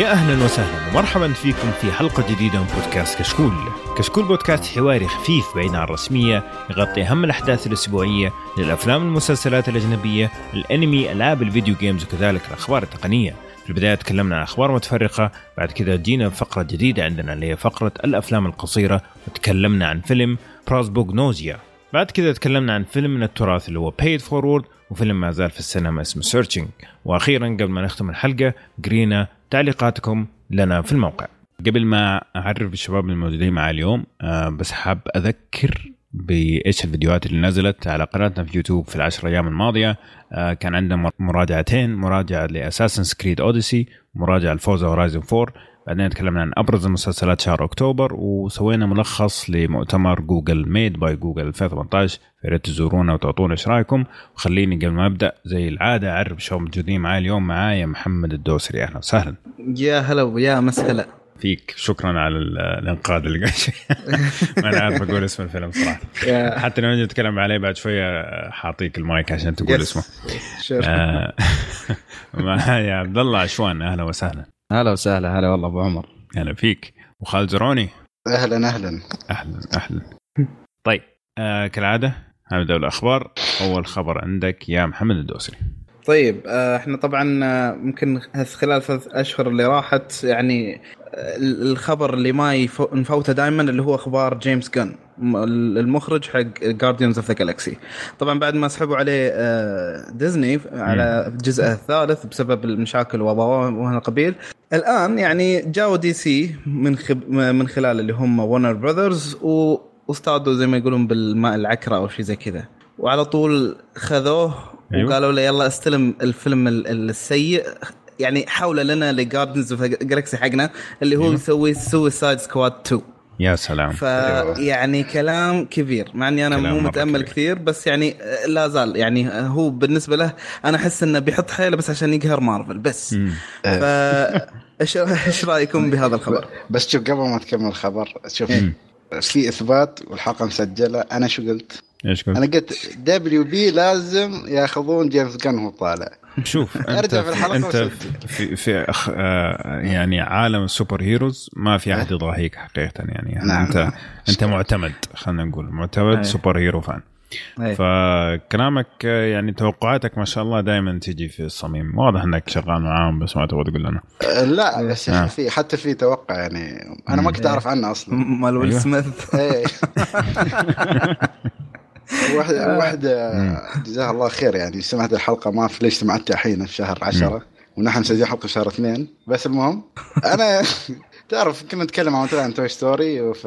يا أهلا وسهلا ومرحبا فيكم في حلقة جديدة من بودكاست كشكول. كشكول بودكاست حواري خفيف بعيد عن الرسمية يغطي أهم الأحداث الأسبوعية للأفلام والمسلسلات الأجنبية، الأنمي، ألعاب ال video games وكذلك الأخبار التقنية. في البداية تكلمنا عن أخبار متفرقة، بعد كذا جينا بفقرة جديدة عندنا اللي هي فقرة الأفلام القصيرة وتكلمنا عن فيلم Prosopagnosia. بعد كذا تكلمنا عن فيلم من التراث اللي هو Pay It Forward وفيلم ما زال في السينما اسمه Searching وأخيرا قبل ما نختم الحلقة قرينا تعليقاتكم لنا في الموقع. قبل ما أعرف الشباب الموجودين معي اليوم آه بس حاب أذكر بإيش الفيديوهات اللي نزلت على قناتنا في يوتيوب في العشر أيام الماضية. آه كان عندنا مراجعتين مراجعة ل Assassin's Creed Odyssey ومراجعه ل Forza Horizon 4 بعدين تكلمنا عن أبرز المسلسلات شهر أكتوبر وسوينا ملخص لمؤتمر Google Made by Google 2018 يا ريت تزورونا وتعطونا إيش رأيكم؟ وخليني قبل ما أبدأ زي العادة أعرف شو موجودين معي اليوم معايا محمد الدوسري. أهلا وسهلا. يا هلا ويا مسهلا. فيك. شكرا على الإنقاذ اللي قاعد ما أنا عارف أقول اسم الفيلم صراحة. حتى لما نجي نتكلم عليه بعد شوية حاعطيك المايك عشان تقول اسمه. آه معايا عبد الله عشوان. أهلا وسهلا. هلا وسهلا هلا والله أبو عمر. هلا فيك. وخالد زروني أهلا أهلا. أهلا أهلا. طيب آه كالعادة نبدا الأخبار. أول خبر عندك يا محمد الدوسري. طيب آه إحنا طبعا آه، ممكن خلال ثلاث أشهر اللي راحت يعني آه، الخبر اللي ما نفوته دائما اللي هو أخبار James Gunn. المخرج حق Guardians of the Galaxy طبعا بعد ما سحبوا عليه ديزني على الجزء الثالث بسبب المشاكل وهذا القبيل الآن يعني جاوا DC من خب من خلال اللي هم Warner Brothers واصطادوا زي ما يقولون بالماء العكرة أو شيء زي كذا. وعلى طول خذوه أيوه. وقالوا له يلا استلم الفيلم السيء. يعني حول لنا ل Guardians of Galaxy حقنا اللي هو أيوه. يسوي Suicide Squad 2 يا سلام. فيعني كلام كبير مع إني أنا مو متأمل كثير بس يعني لا زال يعني هو بالنسبة له أنا أحس إنه بيحط حيله بس عشان يقهر مارفل بس. ف إيش إيش رأيكم بهذا الخبر؟ بس شوف قبل ما تكمل الخبر شوف في إثبات والحلقة مسجلة أنا شو قلت؟ إيش قلت؟ أنا قلت WB لازم ياخذون James Gunn وهو طالع شوف أنت أرجع في الحلقة أنت في, في أخ آه يعني عالم ال super heroes ما في أحد يضاهيك حقيقه يعني, يعني نعم. انت أنت معتمد خلينا نقول معتمد أيه. super hero fan أيه. فكلامك يعني توقعاتك ما شاء الله دائما تجي في الصميم واضح إنك شغال معاهم بس ما تبغى تقول لنا أه، لا بس آه. في حتى في توقع يعني أنا ما كنت أعرف عنه أصلا مال ويل أيوه. سميث إيه. واحدة واحدة جزاها الله خير يعني. سمعت الحلقة؟ ما في ليش سمعتها الحين في شهر 10 ونحن مسجلين حلقة في شهر اثنين. بس المهم أنا تعرف كنا نتكلم عن توي ستوري ف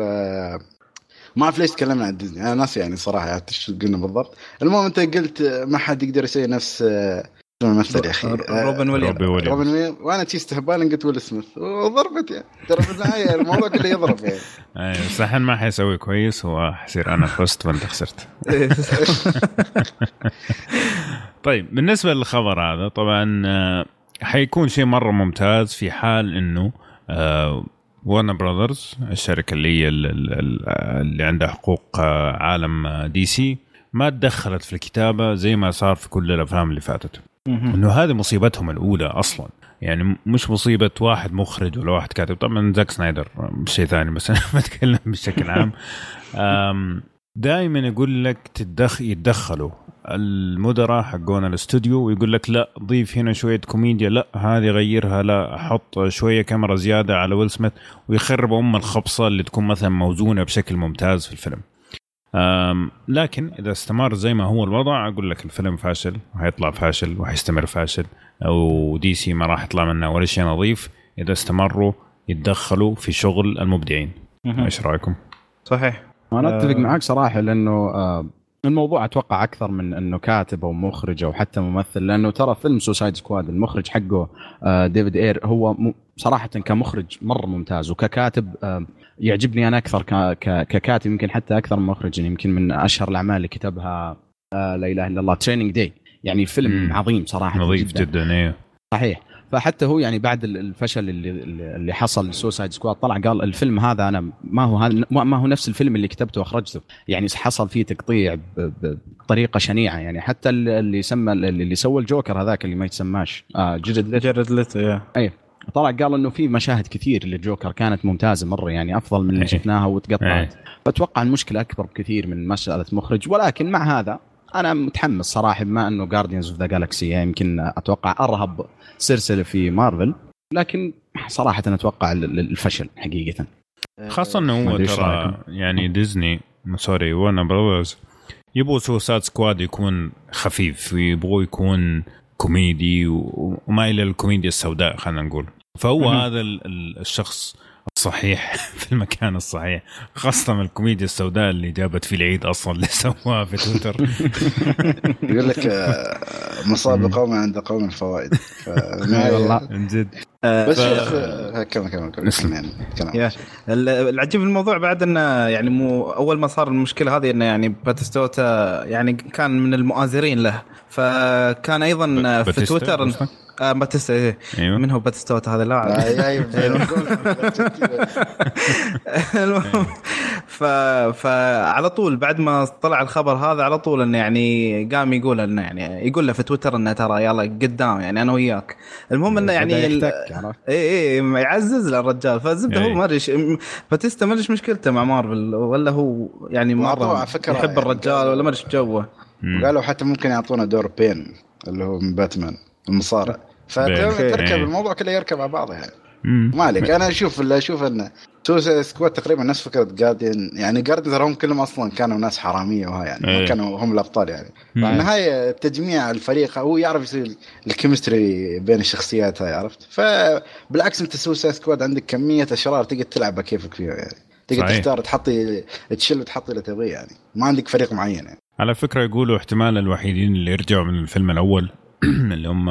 ما أعرف ليش تكلمنا عن ديزني أنا ناسي يعني صراحة إيش قلنا بالضبط. المهم أنت قلت ما حد يقدر يسوي نفس شنو الممثل يا أخي. Robin Williams. Robin Williams. وأنا تشي استهبال قلت Will Smith. وضربت يعني. ترى في النهاية الموضوع كله يضرب يعني. أيوه بس الحين ما حيسوي كويس. هو حيصير أنا فزت وأنت خسرت. طيب بالنسبة للخبر هذا طبعا آه، حيكون شيء مرة ممتاز في حال إنه Warner Brothers الشركة اللي هي اللي عندها حقوق آه، عالم DC ما تدخلت في الكتابة زي ما صار في كل الأفلام اللي فاتت. إنه هذه مصيبتهم الأولى أصلا. يعني مش مصيبة واحد مخرج ولا واحد كاتب. طبعا Zack Snyder شيء ثاني بس أنا بتكلم بشكل عام. دائما يقول لك تدخ يتدخلوا المدراء حقون الاستوديو ويقول لك لا ضيف هنا شوية كوميديا لا هذه غيرها لا حط شوية كاميرا زيادة على Will Smith ويخرب أم الخبصة اللي تكون مثلا موزونة بشكل ممتاز في الفيلم. لكن إذا استمر زي ما هو الوضع أقول لك الفيلم فاشل وحيطلع فاشل وحيستمر فاشل أو DC ما راح يطلع منه ولا شيء نظيف. إذا استمروا يتدخلوا في شغل المبدعين. إيش رأيكم؟ صحيح. أنا أتفق معك صراحة لأنه آه، الموضوع أتوقع أكثر من أنه كاتب أو مخرج أو حتى ممثل لأنه ترى فيلم Suicide Squad المخرج حقه آه، David Ayer هو صراحة كمخرج مرة ممتاز وككاتب آه، يعجبني أنا أكثر ككاتب يمكن حتى أكثر من مخرج يعني يمكن من أشهر الأعمال اللي كتبها لا إله إلا الله Training Day يعني فيلم. عظيم صراحة نظيف جدا, جدا إيه. صحيح. فحتى هو يعني بعد الفشل اللي اللي حصل Suicide Squad طلع قال الفيلم هذا أنا ما هو ما هو نفس الفيلم اللي كتبته وأخرجته. يعني حصل فيه تقطيع بطريقة شنيعة يعني. حتى اللي سمى اللي سوى الجوكر هذاك اللي ما يتسماش آه Jared Leto Jared Leto اي طلع قال إنه في مشاهد كثير للجوكر كانت ممتازة مرة يعني أفضل من اللي إيه. شفناها وتقطعت. إيه. فأتوقع المشكلة أكبر بكثير من مسألة مخرج. ولكن مع هذا أنا متحمس صراحة بما إنه Guardians of the Galaxy يمكن أتوقع أرهب سلسلة في مارفل لكن صراحة أتوقع ال- ال- الفشل حقيقة خاصة ما إنه هو ترى. يعني Disney sorry Warner Brothers يبغوا Suicide Squad يكون خفيف ويبغوا يكون كوميدي وما إلى الكوميديا السوداء خلينا نقول فهو. هذا ال- ال- الشخص الصحيح في المكان الصحيح. خاصة من الكوميديا السوداء اللي جابت في العيد أصلا اللي سواها في تويتر. يقول لك آه، مصائب قوم عند قوم فوائد. اي والله من جد. بس ف- يا أخي- كمل كمل كمل. يعني العجيب في الموضوع بعد إنه يعني مو أول ما صار المشكلة هذه إنه يعني باتستوتا يعني كان من المؤازرين له. فكان أيضا في تويتر؟ آه باتيستا إيه. أيوه من هو باتستوتا هذا اللاعب آه، أيوة، المهم ف... فعلى طول بعد ما طلع الخبر هذا على طول إنه يعني قام يقول إنه يعني يقول له في تويتر إنه ترى يلا قدام يعني أنا وياك المهم إنه يعني ال-؟ اي اي يعزز له الرجال فالزبده هو. ما أدري باتيستا ما أدري إيش مشكلته مع مارفل ولا هو يعني مرة فكرة يحب يعني الرجال ولا ما أدري إيش جوه. قالوا حتى ممكن يعطونا دور Bane اللي هو من باتمان المصارع. فتركب إيه. الموضوع كله يركب على بعضه يعني. ما عليك. أنا أشوف اللي أشوف انه Suicide Squad تقريبا نفس فكرة Guardian يعني Guardian ترى هم كلهم أصلا كانوا ناس حرامية وها يعني. ما كانوا هم الأبطال يعني. مم. فالنهايه تجميع الفريق هو يعرف يصير ال chemistry بين الشخصيات هاي عرفت؟ فبالعكس أنت Suicide Squad عندك كمية أشرار تقدر تلعب كيفك فيها يعني. تقدر. تختار تحطي تشيل وتحطي اللي تبغيه يعني. ما عندك فريق معين يعني. على فكرة يقولوا احتمال الوحيدين اللي يرجعوا من الفيلم الأول اللي هم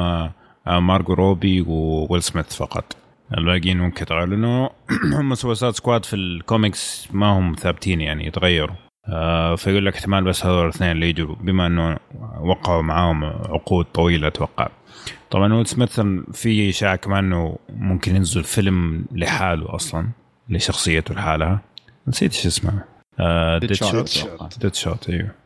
مارجو روبي وويل سميث فقط. الباقيين ممكن يتغيروا لأنه هم Suicide Squad في الكوميكس ما هم ثابتين يعني يتغيروا. آه فيقول لك احتمال بس هذول الاثنين اللي يجوا بما إنه وقعوا معاهم عقود طويلة أتوقع. طبعا ويل سميث في إشاعة كمان إنه ممكن ينزل فيلم لحاله أصلا لشخصيته لحالها. نسيت إيش اسمه. آه Dead. shot Deadshot أيوه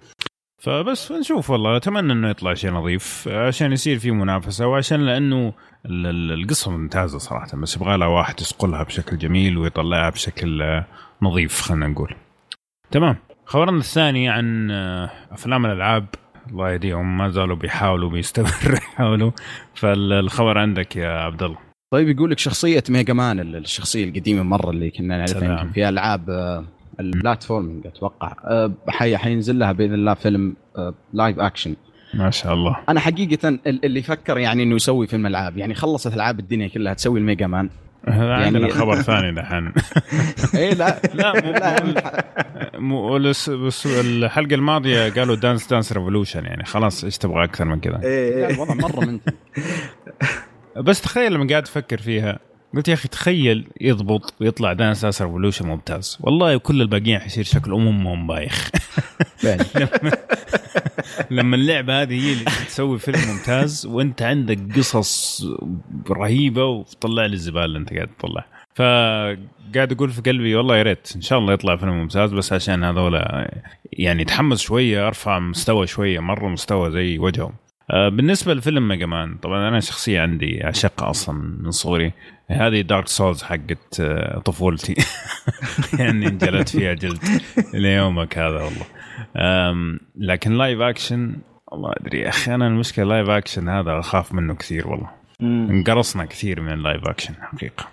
فبس نشوف والله أتمنى إنه يطلع شيء نظيف عشان يصير في منافسة وعشان لأنه ال- ال- القصة ممتازة صراحة بس يبغى لها واحد يصقلها بشكل جميل ويطلعها بشكل آه، نظيف خلينا نقول. تمام خبرنا الثاني عن آه، أفلام الألعاب الله يهديهم ما زالوا بيحاولوا بيستمروا يحاولوا فالخبر عندك يا عبد الله. طيب يقول لك شخصية Mega Man الشخصية القديمة مرة اللي كنا نعرفها. يمكن في ألعاب آه، ال platform أتوقع حي حينزل لها بإذن الله فيلم live action ما شاء الله. أنا حقيقة ال- اللي فكر يعني إنه يسوي فيلم ألعاب يعني خلصت ألعاب الدنيا كلها تسوي ال Mega Man. هذا يعني- عندنا خبر ثاني دحين. اي لا. لا مو مو بس بس الحلقة الماضية قالوا Dance Dance Revolution يعني خلاص إيش تبغى أكثر من كذا؟ اي الوضع مرة منتهي بس تخيل لما قاعد أفكر فيها قلت يا أخي تخيل يضبط ويطلع Dance Dance Revolution ممتاز. والله وكل الباقيين حيصير شكل أمهم بايخ. لما اللعبة هذه هي اللي تسوي فيلم ممتاز وأنت عندك قصص رهيبة وتطلع لي الزبالة اللي أنت قاعد تطلع. فقاعد أقول في قلبي والله يا ريت إن شاء الله يطلع فيلم ممتاز بس عشان هذول يعني تحمس شوية أرفع مستوى شوية مره مستوى زي وجههم. بالنسبة لفيلم Mega Man طبعا أنا شخصيه عندي اعشقها أصلا من صغري. هذه Dark Souls حقت آه، طفولتي. يعني انجلدت فيها جلد ليومك هذا والله. لكن live action والله أدري يا أخي أنا المشكلة live action هذا أخاف منه كثير والله. انقرصنا كثير من ال live action حقيقة.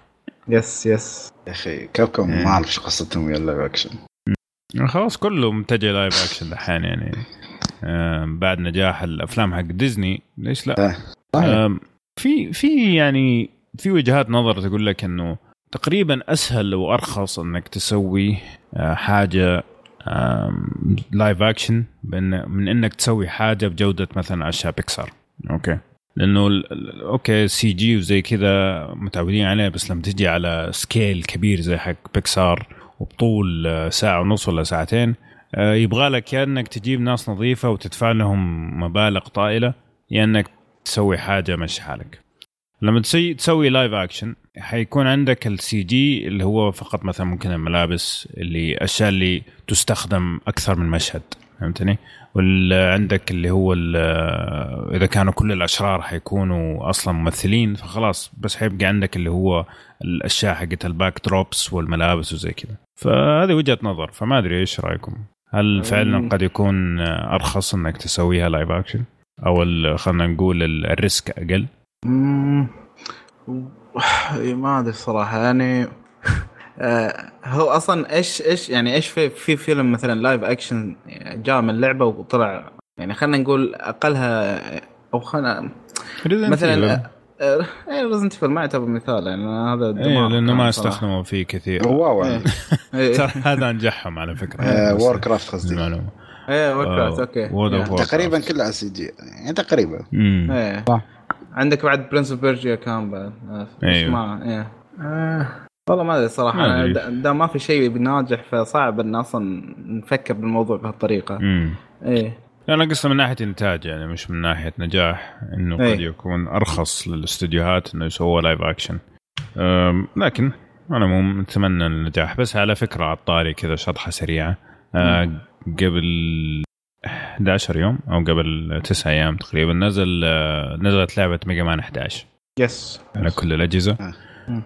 yes yes يا أخي Capcom. ما أعرف شو قصتهم ويا ال live action خلاص كله متجه live action دحين يعني. بعد نجاح الأفلام حق ديزني ليش لا. أم، في في يعني في وجهات نظر تقول لك إنه تقريبا أسهل وأرخص إنك تسوي آه، حاجة live action من إنك تسوي حاجة بجودة مثلا أشياء Pixar okay. لأنه okay CG وزي كذا متعودين عليه بس لما تجي على scale كبير زي حق بيكسار وبطول آه، ساعة ونص ولا ساعتين يبغى لك يا إنك تجيب ناس نظيفة وتدفع لهم مبالغ طائلة يا إنك تسوي حاجة مشي حالك لما تسوي تسوي live action حيكون عندك ال CG اللي هو فقط مثلا ممكن الملابس اللي أشياء اللي تستخدم أكثر من مشهد فهمتني؟ وعندك اللي هو إذا كانوا كل الأشرار حيكونوا أصلا ممثلين فخلاص بس حيبقى عندك اللي هو الأشياء حقت ال backdrops والملابس وزي كذا فهذه وجهة نظر فما أدري إيش رأيكم؟ هل فعلا قد يكون أرخص إنك تسويها live action؟ أو خلينا نقول ال risk أقل؟ ما أدري الصراحه يعني آه، هو أصلا إيش إيش يعني إيش في في فيلم مثلا live action جاء من لعبة وطلع؟ يعني خلينا نقول أقلها أو خلينا مثلا Resident Evil ما يعتبر مثال يعني هذا إيه لأنه ما استخدموا فيه كثير. wow. يعني. إيه. هذا انجحهم على فكرة. Warcraft قصدي. إيه Warcraft okay. تقريبا كلها CG يعني تقريبا. إيه. صح. عندك بعد Prince of Persia كان بعد. أيوه. ما إيه. والله ما أدري صراحة. دا ما في شيء ناجح فصعب إن أصلا نفكر بالموضوع بهالطريقة. امم إيه. أنا قصدي من ناحية إنتاج يعني مش من ناحية نجاح إنه قد إيه. يكون أرخص للاستديوهات إنه يسووا live action لكن أنا مو متمنى النجاح. بس على فكرة على الطاري كذا شطحة سريعة. أه قبل 11 يوم أو قبل 9 أيام تقريبا نزل أه نزلت لعبة Mega Man 11 yes على كل الأجهزة.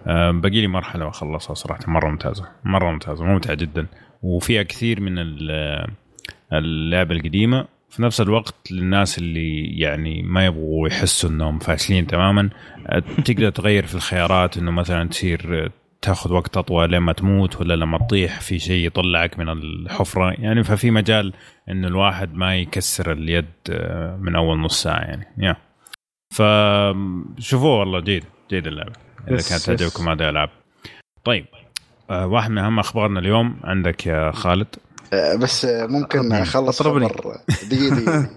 أه. باقي لي مرحلة وأخلصها صراحة. مرة ممتازة. مرة ممتازة. ممتعة جدا. وفيها كثير من اللعبة القديمة. في نفس الوقت للناس اللي يعني ما يبغوا يحسوا إنهم فاشلين تماما تقدر تغير في الخيارات إنه مثلا تصير تاخذ وقت أطول لما تموت ولا لما تطيح في شيء يطلعك من الحفرة. يعني ففي مجال إنه الواحد ما يكسر اليد من أول نص ساعة يعني. يا. فشوفوه والله جيد جيد اللعبة. إذا كانت تعجبكم هذه الألعاب. طيب آه، واحد من أهم أخبارنا اليوم عندك يا خالد. آه، بس ممكن أخلص خبر. دقيقة دقيقة.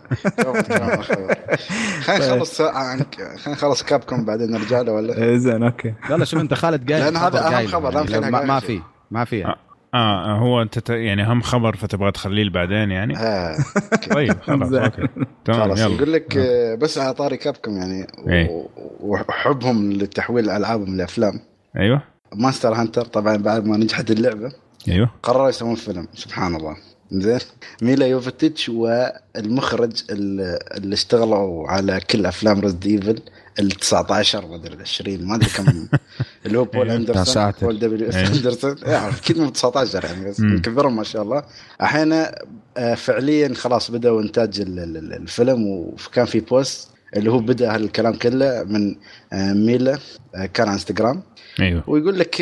خلينا نخلص خلينا نخلص Capcom بعدين نرجع له ولا؟ إيه، زين okay. لا شوف أنت خالد قايل لأن هذا أهم خبر يعني ما, ما في ما في يعني. آه هو أنت يعني أهم خبر فتبغى تخليه بعدين يعني؟ آه. طيب خلاص okay. تمام خلاص يقول لك آه. بس على طاري Capcom يعني إيه؟ وحبهم لتحويل ألعابهم لأفلام. أيوه. Monster Hunter طبعا بعد ما نجحت اللعبة. أيوه. قرروا يسوون فيلم سبحان الله. زين؟ ميلا يوفيتش والمخرج اللي اشتغلوا على كل أفلام Resident Evil ال 19 ما أدري 20 ما أدري كم اللي هو بول اندرسون بول W.S. اندرسون أكيد من 19 يعني بس مكبرهم ما شاء الله. الحين آه، فعليا خلاص بدأوا إنتاج الفيلم وكان في post اللي هو بدأ هالكلام كله من آه، ميلا آه، كان على انستغرام أيوه ويقول لك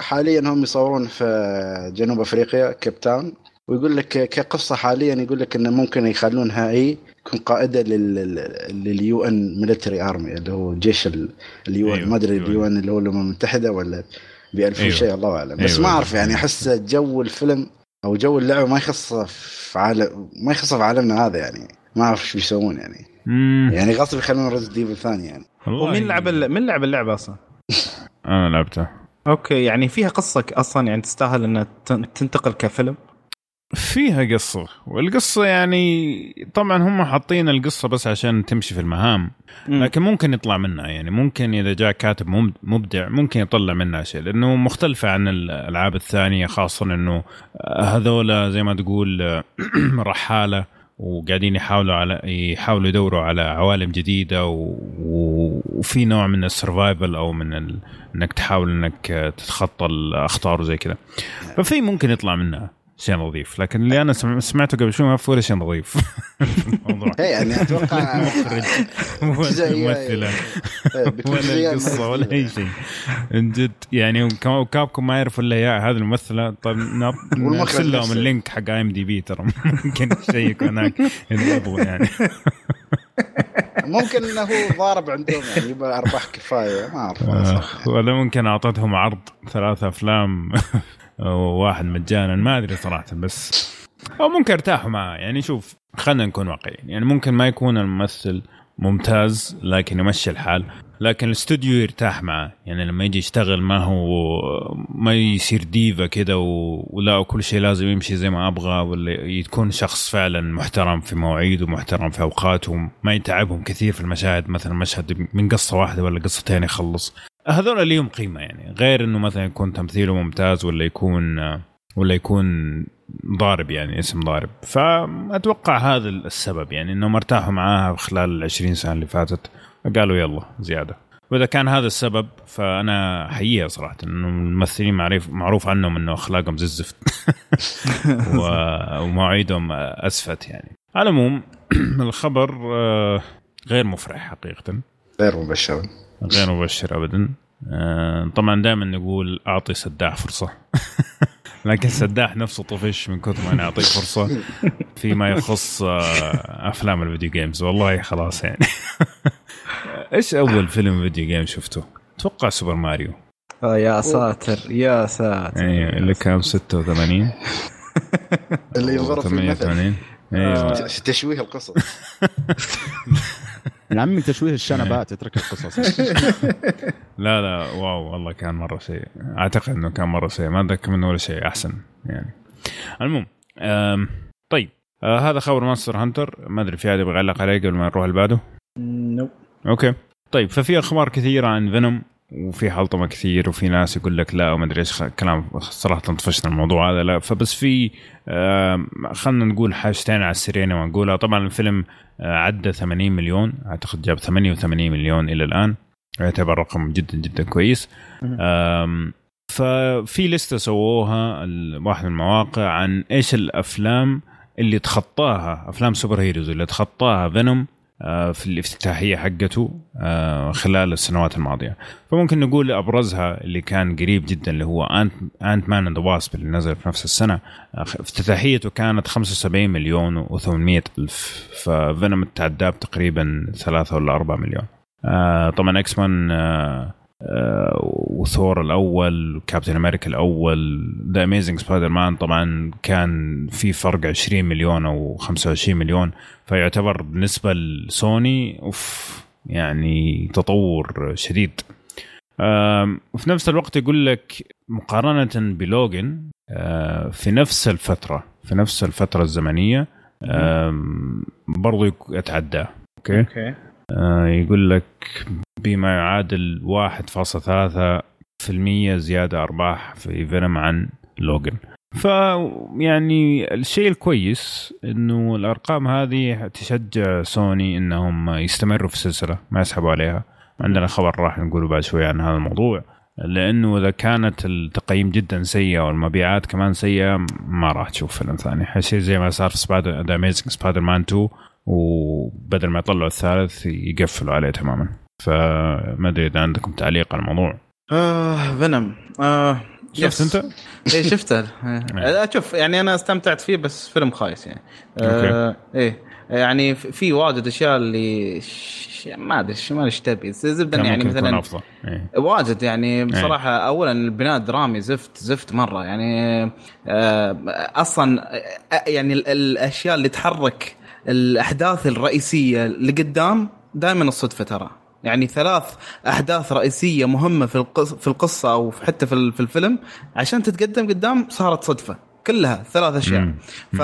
حاليا هم يصورون في جنوب أفريقيا كيب تاون ويقول لك كقصة حاليا يقول لك انه ممكن يخلونها هي تكون قائدة لل UN military army اللي هو جيش ال UN أيوة. ما أدري. ال UN اللي هو الأمم المتحدة ولا ب 2000 أيوة. شيء الله أعلم بس أيوة. ما أعرف يعني أحس جو الفيلم أو جو اللعبة ما يخص في عالم ما يخص في عالمنا هذا يعني ما أعرف إيش بيسوون يعني مم. يعني غصب يخلون Resident Evil ثاني يعني ومين لعب مين لعب اللعبة أصلا؟ أنا لعبتها okay يعني فيها قصة أصلا يعني تستاهل إنها تنتقل كفيلم؟ فيها قصة والقصة يعني طبعا هم حاطين القصة بس عشان تمشي في المهام لكن ممكن يطلع منها يعني ممكن إذا جاء كاتب مبدع ممكن يطلع منها شيء لأنه مختلفة عن الألعاب الثانية خاصة أنه هذولا زي ما تقول رحالة. وقاعدين يحاولوا على يحاولوا يدوروا على عوالم جديدة و... وفي نوع من ال survival أو من ال... إنك تحاول إنك تتخطى الأخطار وزي كذا. ففي ممكن يطلع منها. شيء نظيف. لكن اللي أنا سمعته قبل شوي ما في ولا شيء نظيف. إيه، يعني أتوقع ممثلة. ولا قصة ولا أي شيء. من جد يعني كابكم ما يعرفوا إلا اياه هذه الممثلة. طيب نرسل لهم ال link حق IMDb ترى. ممكن يشيكوا هناك يعني. ممكن إنه هو ضارب عندهم يعني يبغى أرباح كفاية. ما أعرف. آه، ولا ممكن أعطتهم عرض ثلاث أفلام. واحد مجانا ما أدري صراحة بس أو ممكن ارتاحوا معاه يعني شوف خلينا نكون واقعيين. يعني ممكن ما يكون الممثل ممتاز لكن يمشي الحال. لكن الاستوديو يرتاح معاه يعني لما يجي يشتغل ما هو ما يصير ديفا كده ولا كل شيء لازم يمشي زي ما أبغى ولا يكون شخص فعلا محترم في مواعيده محترم في أوقاته ما يتعبهم كثير في المشاهد. مثلا مشهد من قصة واحدة ولا قصتين يخلص. هذول ليهم قيمة يعني. غير إنه مثلا يكون تمثيله ممتاز ولا يكون ولا يكون ضارب يعني اسم ضارب. فأتوقع هذا السبب يعني إنهم ارتاحوا معاها خلال ال 20 سنة اللي فاتت. فقالوا يلا زيادة. وإذا كان هذا السبب فأنا أحييها صراحة إنه الممثلين معروف معروف عنهم إنه أخلاقهم زي الزفت. ومواعيدهم أسفت يعني. على العموم الخبر آه، غير مفرح حقيقه. غير مبشر. غير مبشر ابدا. آه، طبعا دائما نقول أعطي سداح فرصة. لكن سداح نفسه طفش من كثر ما نعطيه فرصة فيما يخص آه، أفلام ال video games والله خلاص يعني. إيش أول فيلم video game شفته؟ أتوقع Super Mario. آه يا ساتر يا ساتر. أيوه اللي كان 86 اللي ينضرب في المثل 88 أيوه تشويه القصص. يا عمي تشويه الشنبات اترك القصص. لا لا wow والله كان مرة شيء أعتقد إنه كان مرة شيء ما أتذكر منه ولا شيء أحسن يعني. المهم طيب. آه هذا خبر Monster Hunter. ما أدري في أحد يبغى يعلق عليه قبل ما نروح اللي بعده nope okay. طيب ففي أخبار كثيرة عن Venom وفي حلطمة كثير وفي ناس يقول لك لا وما أدري إيش كلام صراحة طفشنا الموضوع هذا. لا فبس في آم، خلينا نقول حاجتين على السريع ونقولها. طبعا الفيلم آه، عدى 80 مليون. أعتقد جاب 88 مليون إلى الآن. يعتبر رقم جدا جدا كويس. ففي لستة سووها واحد من المواقع عن إيش الأفلام اللي تخطاها أفلام سوبر هيروز اللي تخطاها فينوم في الافتتاحية حقته آه، خلال السنوات الماضية. فممكن نقول أبرزها اللي كان قريب جدا اللي هو انت Ant-Man and Wasp اللي نزل في نفس السنة. آه، افتتاحيته كانت 75 مليون و800 ألف ف Venom تعداه تقريبا 3 ولا 4 مليون. آه، طبعا X-Men آه، آه، وثور الأول و Captain America الأول The Amazing Spider-Man طبعا كان في فرق 20 مليون أو 25 مليون فيعتبر بالنسبة لسوني أوف يعني تطور شديد. وفي نفس الوقت يقول لك مقارنة ب Logan آه، في نفس الفترة في نفس الفترة الزمنية برضو يتعداه okay. okay. آه، يقول لك بما يعادل 1.3% زيادة أرباح في Venom عن Logan ف يعني الشيء الكويس إنه الأرقام هذه تشجع سوني إنهم يستمروا في السلسلة ما يسحبوا عليها. عندنا خبر راح نقوله بعد شوي عن هذا الموضوع. لأنه إذا كانت التقييم جدا سيئه والمبيعات كمان سيئة ما راح تشوف فيلم ثاني. حيصير زي ما صار في Spider The Amazing Spider-Man 2 وبدل ما يطلعوا الثالث يقفلوا عليه تماما. فما أدري إذا عندكم تعليق على الموضوع. آه Venom. آه شفت. أنت؟ إيه شفته. آه، شوف يعني أنا استمتعت فيه بس فيلم خايس يعني. آه إيه. يعني في- واجد أشياء اللي ش- ما أدري ما إيش تبي. كان يعني مثلا. أفضل. إيه. واجد يعني بصراحة اولا البناء الدرامي زفت زفت مرة. يعني آه، أصلا يعني ال- الأشياء اللي تحرك الأحداث الرئيسية لقدام دائما الصدفة ترى. يعني ثلاث أحداث رئيسية مهمة في القصة في القصة أو حتى في الفيلم عشان تتقدم قدام صارت صدفة. كلها ثلاث أشياء. مم. ف...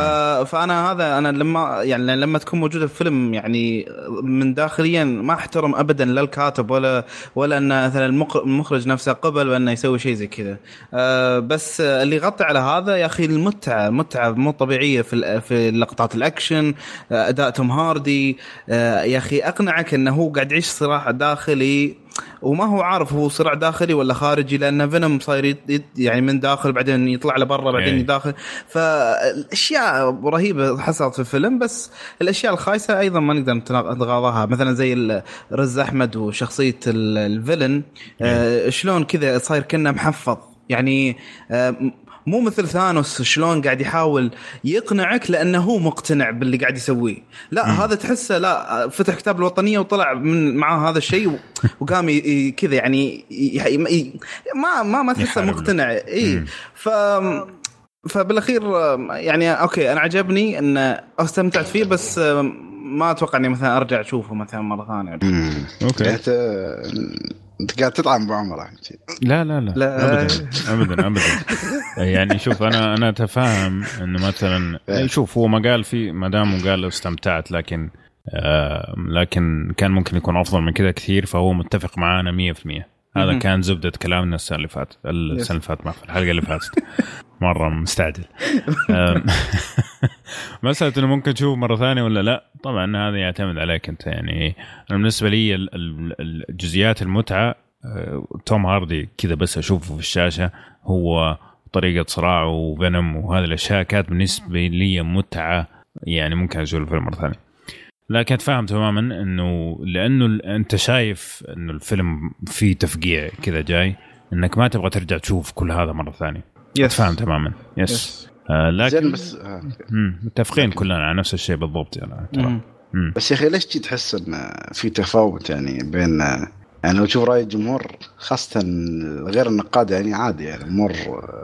فأنا هذا أنا لما يعني لما تكون موجودة في فيلم يعني من داخليا ما أحترم ابدا لا الكاتب ولا ولا أن مثلا المخرج نفسه قبل بانه يسوي شيء زي كذا. أه بس اللي يغطي على هذا يا أخي المتعة متعة مو طبيعية في في لقطات الأكشن آه، أداء توم هاردي. آه، يا أخي أقنعك إنه هو قاعد يعيش صراع داخلي وما هو عارف هو صراع داخلي ولا خارجي لأن فينوم صاير يعني من داخل بعدين يطلع لبرا بعدين إيه. يداخل. فالأشياء رهيبة حصلت في الفيلم بس الأشياء الخايسة أيضا ما نقدر نتغاضاها. مثلا زي رز أحمد وشخصية ال- الفيلن آه شلون كذا صاير كأنه محفظ. يعني آه مو مثل ثانوس شلون قاعد يحاول يقنعك لأنه هو مقتنع باللي قاعد يسويه لا هذا تحسه لا فتح كتاب الوطنية وطلع من معاه هذا الشيء وقام كذا يعني ما ما ما تحسه. مقتنع إي. ف فبالأخير يعني أوكي أنا عجبني إن استمتعت فيه بس ما أتوقع إني مثلا أرجع أشوفه مثلا مرة ثانية. أوكي انت قاعد تطعم بعمره لا لا لا, لا. ابدا ابدا ابدا. يعني شوف أنا أنا اتفهم انه مثلا إيه. شوف هو ما قال في ما دام قال استمتعت لكن آه لكن كان ممكن يكون أفضل من كذا كثير فهو متفق معانا 100% هذا. كان زبدة كلامنا السنة اللي فاتت السنة اللي فاتت الحلقة اللي فاتت. مرة مستعجل. أم، مساله إنه ممكن تشوف مرة ثانية ولا لا. طبعا هذا يعتمد عليك أنت. يعني أنا بالنسبة لي ال- ال- الجزئيات المتعة أه، توم هاردي كذا بس أشوفه في الشاشة. هو طريقة صراعه وفينوم وهذه الأشياء كانت بالنسبة لي متعة. يعني ممكن أشوف الفيلم مرة ثانية. لكن أتفهم تماما إنه لأنه أنت شايف إنه الفيلم فيه تفقيع كذا جاي إنك ما تبغى ترجع تشوف كل هذا مرة ثانية. أتفهم تماما. يس يس. آه لكن زين بس آه. متفقين كلنا على نفس الشيء بالضبط يعني ترى. بس يا أخي ليش تجي تحس إن في تفاوت يعني بين يعني لو تشوف رأي الجمهور خاصة غير النقاد يعني عادي يعني امور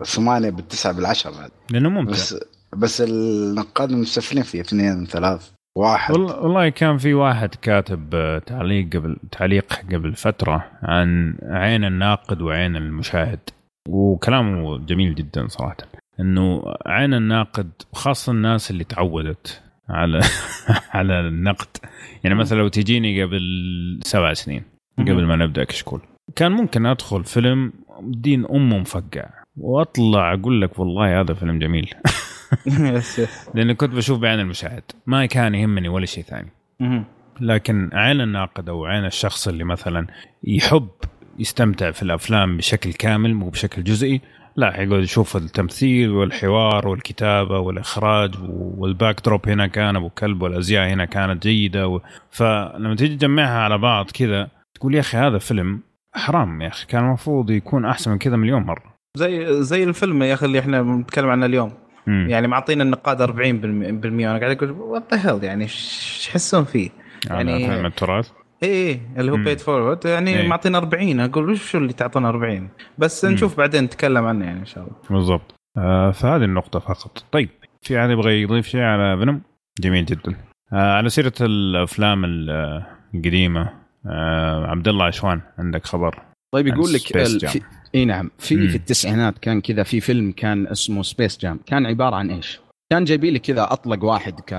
ثمانية بالتسعة بالعشرة بعد. لأنه ممتع. بس بس النقاد مستفلين فيه اثنين ثلاث واحد. والله كان في واحد كاتب آه، تعليق قبل تعليق قبل فترة عن عين الناقد وعين المشاهد وكلامه جميل جدا صراحة. إنه عين الناقد خاصة الناس اللي تعودت على على النقد. يعني مثلا لو تجيني قبل سبع سنين قبل ما نبدأ كشكول كان ممكن أدخل فيلم دين امه مفقع وأطلع أقول لك والله هذا فيلم جميل. لاني كنت بشوف بعين المشاهد ما كان يهمني ولا شيء ثاني. لكن عين الناقد أو عين الشخص اللي مثلا يحب يستمتع في الأفلام بشكل كامل مو بشكل جزئي لا حيقعد يشوف التمثيل والحوار والكتابة والإخراج وال backdrop هنا كان أبو كلب والأزياء هنا كانت جيدة و... فلما تيجي تجمعها على بعض كذا تقول يا أخي هذا فيلم حرام يا أخي كان المفروض يكون أحسن من كذا مليون مرة. زي زي الفيلم يا أخي اللي إحنا بنتكلم عنه اليوم. مم. يعني معطينا النقاد 40% أنا قاعد أقول what the يعني؟ إيش تحسون فيه؟ يعني يعني- فيلم ال trash؟ اي اي اللي هو مم. Pay It Forward يعني إيه. معطينا 40 أقول وش شو اللي تعطينا 40 بس مم. نشوف بعدين نتكلم عنه يعني إن شاء الله. بالضبط. آه فهذه النقطة فقط. طيب في أحد يبغى يضيف شيء على فينوم؟ جميل جدا. آه على سيرة الأفلام ال- آه، القديمة عبد الله عشوان عندك خبر طيب يقول لك إي نعم. في مم. في التسعينات كان كذا في فيلم كان اسمه Space Jam كان عبارة عن إيش؟ كان جايبين لك كذا أطلق واحد ك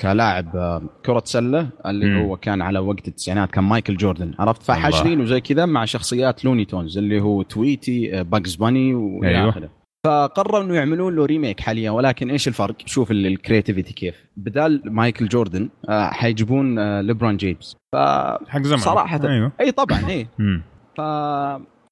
كلاعب كرة سلة اللي مم. هو كان على وقت التسعينات كان مايكل جوردن عرفت الله. فحاشرينه زي كذا مع شخصيات Looney Tunes اللي هو Tweety Bugs Bunny وإلى أيوة. آخره فقرروا إنه يعملون له remake حاليا ولكن إيش الفرق؟ شوف ال- ال creativity كيف بدال مايكل جوردن آه، حيجيبون آه، ليبرون جيمس ف حق زمان صراحة. أيوه إي طبعا إي. ف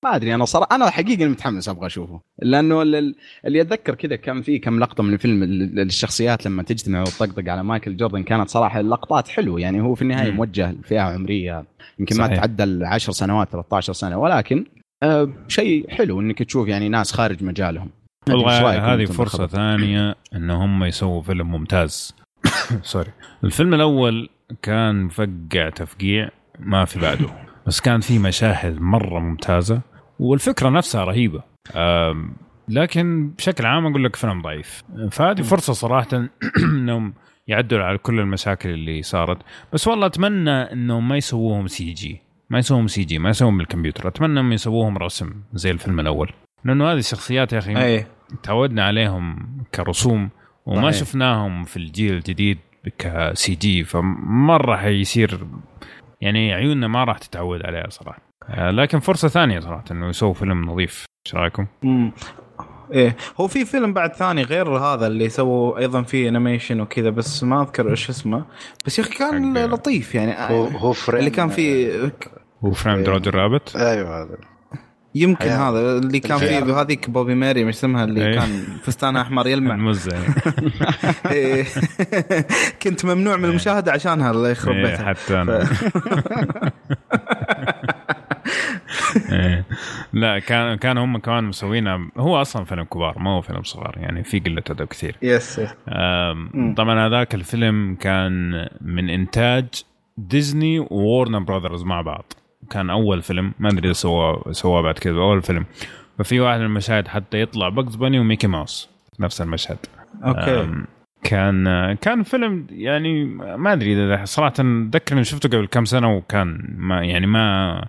ما أدري أنا صراحة أنا حقيقه متحمس أبغى أشوفه. لأنه ال- اللي أتذكر كذا كان في كم لقطة من الفيلم ال- الشخصيات لما تجتمع وتطقطق على مايكل جوردن كانت صراحة اللقطات حلوة. يعني هو في النهاية. موجه لفئة عمرية يمكن ما. تعدى ال 10 سنوات 13 سنة. ولكن آه شيء حلو إنك تشوف يعني ناس خارج مجالهم. والله هذه بالخبر؟ ثانية إن هم يسووا فيلم ممتاز. sorry الفيلم الأول كان مفقع تفقيع ما في بعده. بس كان في مشاهد مرة ممتازة. والفكرة نفسها رهيبة. أم، لكن بشكل عام أقول لك فيلم ضعيف. فهذه فرصة صراحة إنهم يعدلوا على كل المشاكل اللي صارت. بس والله أتمنى إنهم ما يسووهم CG ما يسووهم سي جي ما يسووهم بالكمبيوتر أتمنى إنهم يسووهم رسم زي الفيلم الأول. لأنه هذه الشخصيات يا أخي أي. تعودنا عليهم كرسوم وما صحيح. شفناهم في الجيل الجديد ك CG فمرة حيصير يعني عيوننا ما راح تتعود عليها صراحة. لكن فرصة ثانية صراحة إنه يسوي فيلم نظيف إيش رأيكم؟ مم. إيه هو في فيلم بعد ثاني غير هذا اللي سووا أيضا فيه animation وكذا بس ما أذكر إيش اسمه بس يا أخي كان حق- لطيف يعني هو هو frame اللي كان فيه هو frame Roger Rabbit أيوه هذا يمكن حياة. هذا اللي كان فيه. هذيك بوبي ماري مش اسمها اللي إيه. كان فستان أحمر يلمع المزه إيه. كنت ممنوع من المشاهدة عشانها الله يخرب إيه، بيتها حتى أنا إيه. لا كان كان هم كمان مسوينها هو أصلا فيلم كبار ما هو فيلم صغار يعني في قلة أدب كثير. yes. طبعا هذاك الفيلم كان من إنتاج ديزني وورنر براذرز مع بعض. كان أول فيلم ما أدري إذا سواه سواه بعد كذا أول فيلم. ففي واحد من المشاهد حتى يطلع Bugs Bunny وميكي ماوس نفس المشهد. أوكي. كان كان فيلم يعني ما أدري اذا صراحة أتذكر إني شفته قبل كم سنة وكان ما يعني ما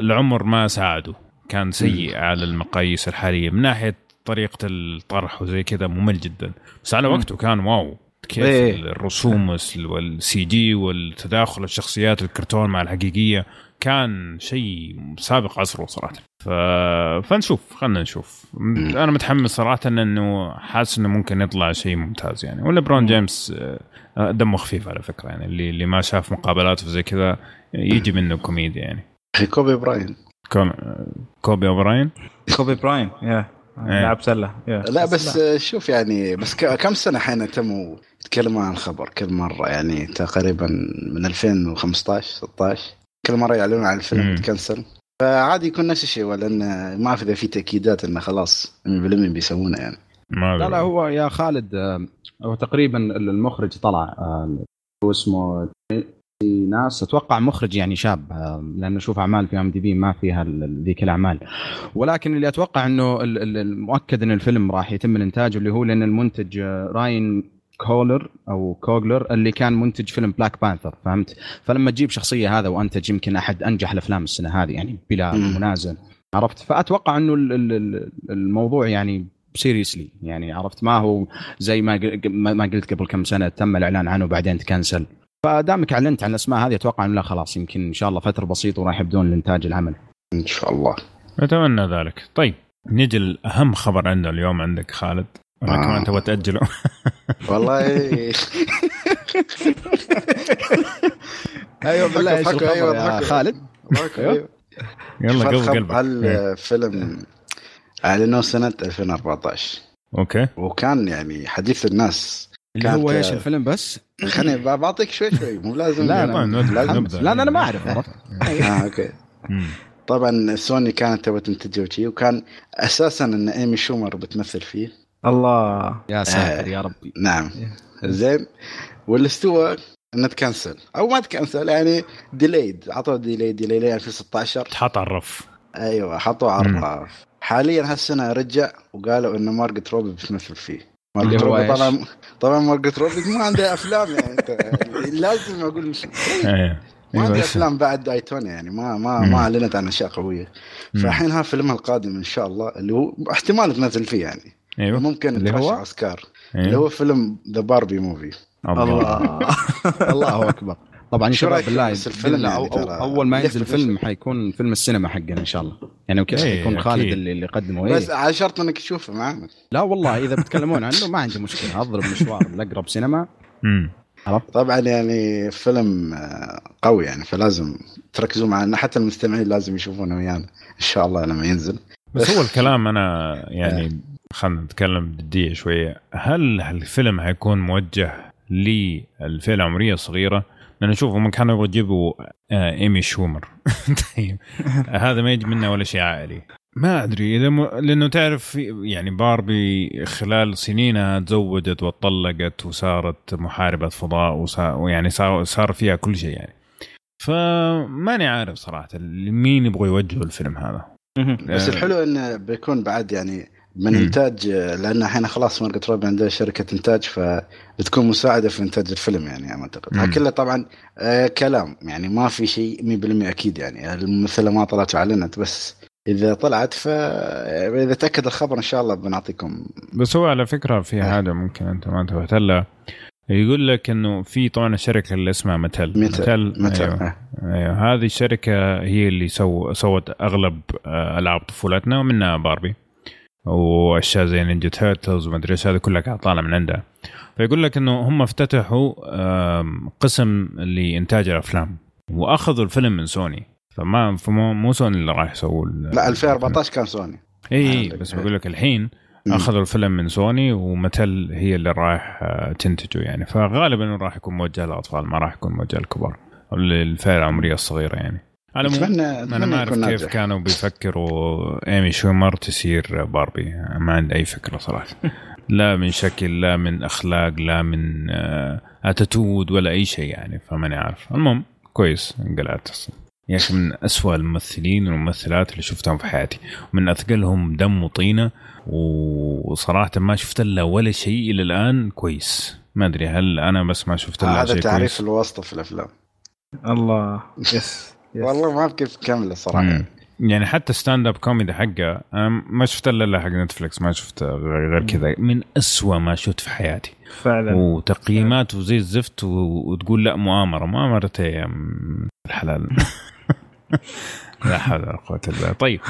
العمر ما ساعده. كان سيء على المقاييس الحالية. من ناحية طريقة الطرح وزي كذا ممل جدا. بس على. وقته كان wow. كيف إيه. الرسوم والس- والسي جي والتداخل الشخصيات الكرتون مع الحقيقية كان شيء سابق عصره صراحة. ف... فنشوف. خلينا نشوف. أنا متحمس صراحة إنه حاسس إنه ممكن يطلع شيء ممتاز يعني. وليبرون جيمس آه، دمه خفيف على فكرة يعني. اللي اللي ما شاف مقابلاته زي كذا يجي منه كوميديا يعني. أخي كوبي براين. كوبي اوبراين كوبي براين يا إيه. لاعب سلة يا. لا بس شوف يعني بس كم سنة حين تموا يتكلموا عن الخبر كل مرة يعني تقريبا من 2015 16 كل مرة يعلنون عن الفيلم. يتكنسل فعادي يكون نفس الشيء ولا انه ما اعرف اذا في تأكيدات إنه خلاص 100% بيسوونه يعني ما لا. لا هو يا خالد آه، هو تقريبا المخرج طلع آه، هو اسمه ناس. أتوقع مخرج يعني شاب آه، لأنه أشوف أعمال في IMDb ما فيها ذيك الأعمال. ولكن اللي أتوقع إنه ال- ال- المؤكد إن الفيلم راح يتم الإنتاج اللي هو لأن المنتج آه، راين كوغلر أو كوغلر اللي كان منتج فيلم بلاك بانثر فهمت؟ فلما تجيب شخصية هذا وأنتج يمكن أحد أنجح الأفلام السنة هذه يعني بلا. منازع عرفت؟ فأتوقع إنه ال- ال- ال- الموضوع يعني seriously يعني عرفت؟ ما هو زي ما ما قلت قبل كم سنة تم الإعلان عنه وبعدين تكنسل. فدامك اعلنت عن الاسماء هذه أتوقع انه لا خلاص يمكن إن شاء الله فترة بسيطة وراح يبدون الانتاج العمل. إن شاء الله. أتمنى ذلك. طيب نجي لأهم خبر عندنا اليوم عندك خالد. ولا آه. كمان تبغى تأجله؟ والله. أيوه بالله إيش الخبر أيوة، يا. خالد. أيوة. يلا قلب قلبك إيه. هالفيلم اعلنوه سنة 2014 okay. وكان يعني حديث الناس اللي هو إيش الفيلم بس؟ خليني بعطيك شوي شوي مو لازم لا، طبعاً نبدأ- لازم. نبدأ. لا لا أنا ما أعرف عرفت؟ آه okay. طبعا سوني كانت تبغى تنتجه وشي وكان أساسا إن إيمي شومر بتمثل فيه. الله. يا ساتر يا ربي. نعم. زين. والاستوى إنه تكنسل. أو ما تكنسل يعني delayed عطوا delay delay لين 2016 تحط على الرف. أيوه حطوا على. الرف. حاليا هالسنة رجع وقالوا إنه مارجوت روبي بتمثل فيه. مارجوت هو روبي؟ طبعا طبعا مارجوت روبي ما عندها أفلام يعني لازم أقول إيه. ما أيوة، عندها بس- أفلام بعد دايتون يعني ما ما. ما أعلنت عن أشياء قوية. فالحين ها فيلمها القادم إن شاء الله اللي هو احتمال تنزل فيه يعني. إيوه. ممكن اللي هو؟ أوسكار اللي أيوه هو فيلم ذا باربي موفي الله الله. الله أكبر. طبعا يا شباب بالله بس الفيلم؟ يعني أو أول ما ينزل بالفيلم. فيلم حيكون فيلم السينما حقنا إن شاء الله. يعني أوكي إيه، يكون خالد. اللي اللي يقدمه. بس إيه. على شرط إنك تشوفه معنا لا والله إذا بتكلمون عنه ما عندي مشكلة. أضرب مشوار لاقرب سينما. مم. طبعا يعني فيلم قوي يعني فلازم تركزوا معنا. حتى المستمعين لازم يشوفونه ويانا إن شاء الله لما ينزل. بس هو الكلام أنا يعني خلينا نتكلم بجديه شوية. هل الفيلم حيكون موجه للفئة العمرية الصغيرة؟ لأن شوف هم كانوا يبغوا يجيبوا آه، إيمي شومر. طيب. هذا ما يجي منه ولا شيء عائلي. ما أدري إذا م... لأنه تعرف في- يعني باربي خلال سنينها تزوجت وطلقت وصارت محاربة فضاء وصار ويعني صار صار فيها كل شيء يعني. فماني عارف صراحة مين يبغوا يوجهوا الفيلم هذا. بس آه، الحلو إنه بيكون بعد يعني من. إنتاج لأن الحين خلاص مارجوت روبي عندها شركة إنتاج فبتكون مساعدة في إنتاج الفيلم يعني أعتقد. كله طبعا آه كلام يعني ما في شيء 100% أكيد يعني الممثلة ما طلعت وأعلنت بس إذا طلعت ف إذا تأكد الخبر إن شاء الله بنعطيكم بس هو على فكرة في آه. حاجة ممكن أنت ما انتبهت لها يقول لك إنه في طبعا الشركة اللي اسمها ماتيل ماتيل ماتيل أيوه. آه. أيوه هذه الشركة هي اللي سو سوت أغلب آه، ألعاب طفولتنا ومنها باربي وأشياء زي نينجا تيرتلز وما أدري إيش هذه كلها قاعدة طالعه من عندها. فيقول لك إنه هم افتتحوا قسم لإنتاج الأفلام وأخذوا الفيلم من سوني. فما مو سوني اللي راح يسووا لا 2014 كان سوني. إي. بس بقول لك الحين. أخذوا الفيلم من سوني وماتيل هي اللي رايح آه، تنتجه يعني. فغالبا راح يكون موجه للأطفال ما راح يكون موجه للكبار للفئة العمرية الصغيرة يعني. على اتمنى أنا ما أعرف كيف كانوا بيفكروا. إيمي شومر تصير باربي؟ ما عندي أي فكرة صراحة. لا من شكل لا من أخلاق لا من آه، اتيتود ولا أي شيء يعني فماني عارف. المهم كويس انقلعت. أصلا يا أخي من أسوأ الممثلين والممثلات اللي شفتهم في حياتي. من أثقلهم دم وطينة وصراحة ما شفت الا ولا شيء إلى الآن كويس. ما أدري هل أنا بس ما شفت الا هذا شيء تعريف الواسطه في الأفلام. الله yes. والله ما اعرف كيف تكمله صراحة. مم. يعني حتى stand-up comedy حقه أنا ما شفت إلا حق نتفلكس ما شفت غير كذا. من أسوأ ما شفت في حياتي. فعلا. وتقييمات وزي الزفت. وتقول لا مؤامرة. مؤامرة يا الحلال. لا حول ولا قوة إلا بالله. طيب.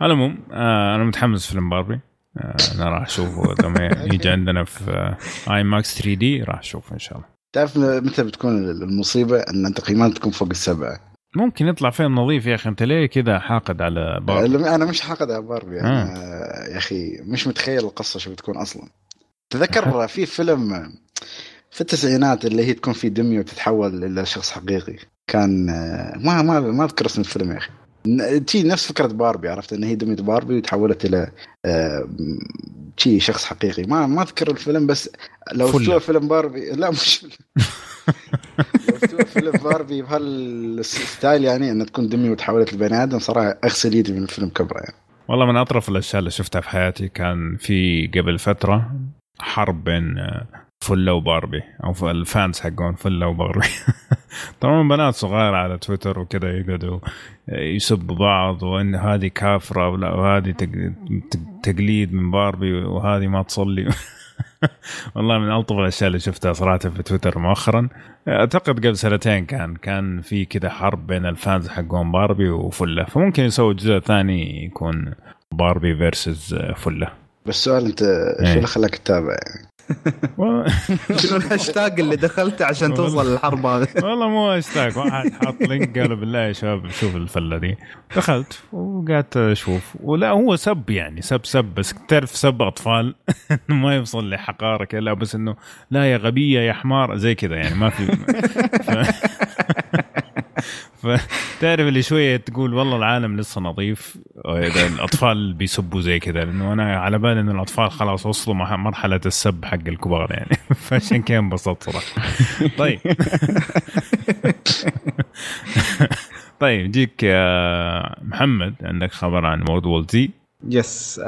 على العموم آه أنا متحمس فيلم باربي آه أنا راح أشوفه. لما يجي عندنا في IMAX 3D راح أشوفه إن شاء الله. تعرف متى بتكون المصيبة؟ أن تقييمات تكون فوق السبعة. ممكن يطلع فيلم نظيف يا أخي. أنت ليه كذا حاقد على باربي؟ أنا مش حاقد على باربي يعني. آه. آه. يا أخي مش متخيل القصة شو بتكون أصلا. تذكر في فيلم في التسعينات اللي هي تكون في دمية وتتحول إلى شخص حقيقي. كان آه، ما ما ما أذكر اسم الفيلم يا أخي. تي نفس فكرة باربي عرفت؟ إن هي دمية باربي وتحولت إلى شي شخص حقيقي. ما ما أذكر الفيلم بس لو. استوى فيلم باربي. لا مش فيلم باربي بهال style يعني انها تكون دميه وتحولت لبني آدم؟ صراحة أغسل يدي من الفيلم كبرة يعني. والله من أطرف الأشياء اللي شفتها في حياتي كان في قبل فترة حرب بين آه، فله وباربي أو ال fans حقون فله وباربي. طبعا بنات صغار على تويتر وكذا يقعدوا يسبوا بعض وإن هذه كافرة وهذه تق- تق- تقليد من باربي وهذه ما تصلي. والله من ألطف الأشياء اللي شفتها صراحة في تويتر مؤخرا أعتقد قبل سنتين كان كان في كذا حرب بين ال fans حقون باربي وفلة فممكن يسوي جزء ثاني يكون باربي versus فلة بس سؤال أنت شو إيه. اللي خلاك تتابع يعني؟ شنو الهاشتاج اللي دخلته عشان توصل للحرب هذه؟ والله مو اشتاق واحد حاط link قالوا بالله يا شباب شوف الفلة دي. دخلت وقعدت أشوف ولا هو سب يعني سب سب بس تعرف سب أطفال؟ ما يوصل لحقاره كذا لا بس إنه لا يا غبية يا حمار زي كذا يعني ما في ف... فتعرف اللي شوية تقول والله العالم لسه نظيف إذا الأطفال بيسبوا زي كذا لأنه أنا على بالي انه الأطفال خلاص وصلوا مرحلة السب حق الكبار يعني. فعشان كذا انبسطت صراحة. طيب. طيب جيك يا محمد عندك خبر عن World War Z yes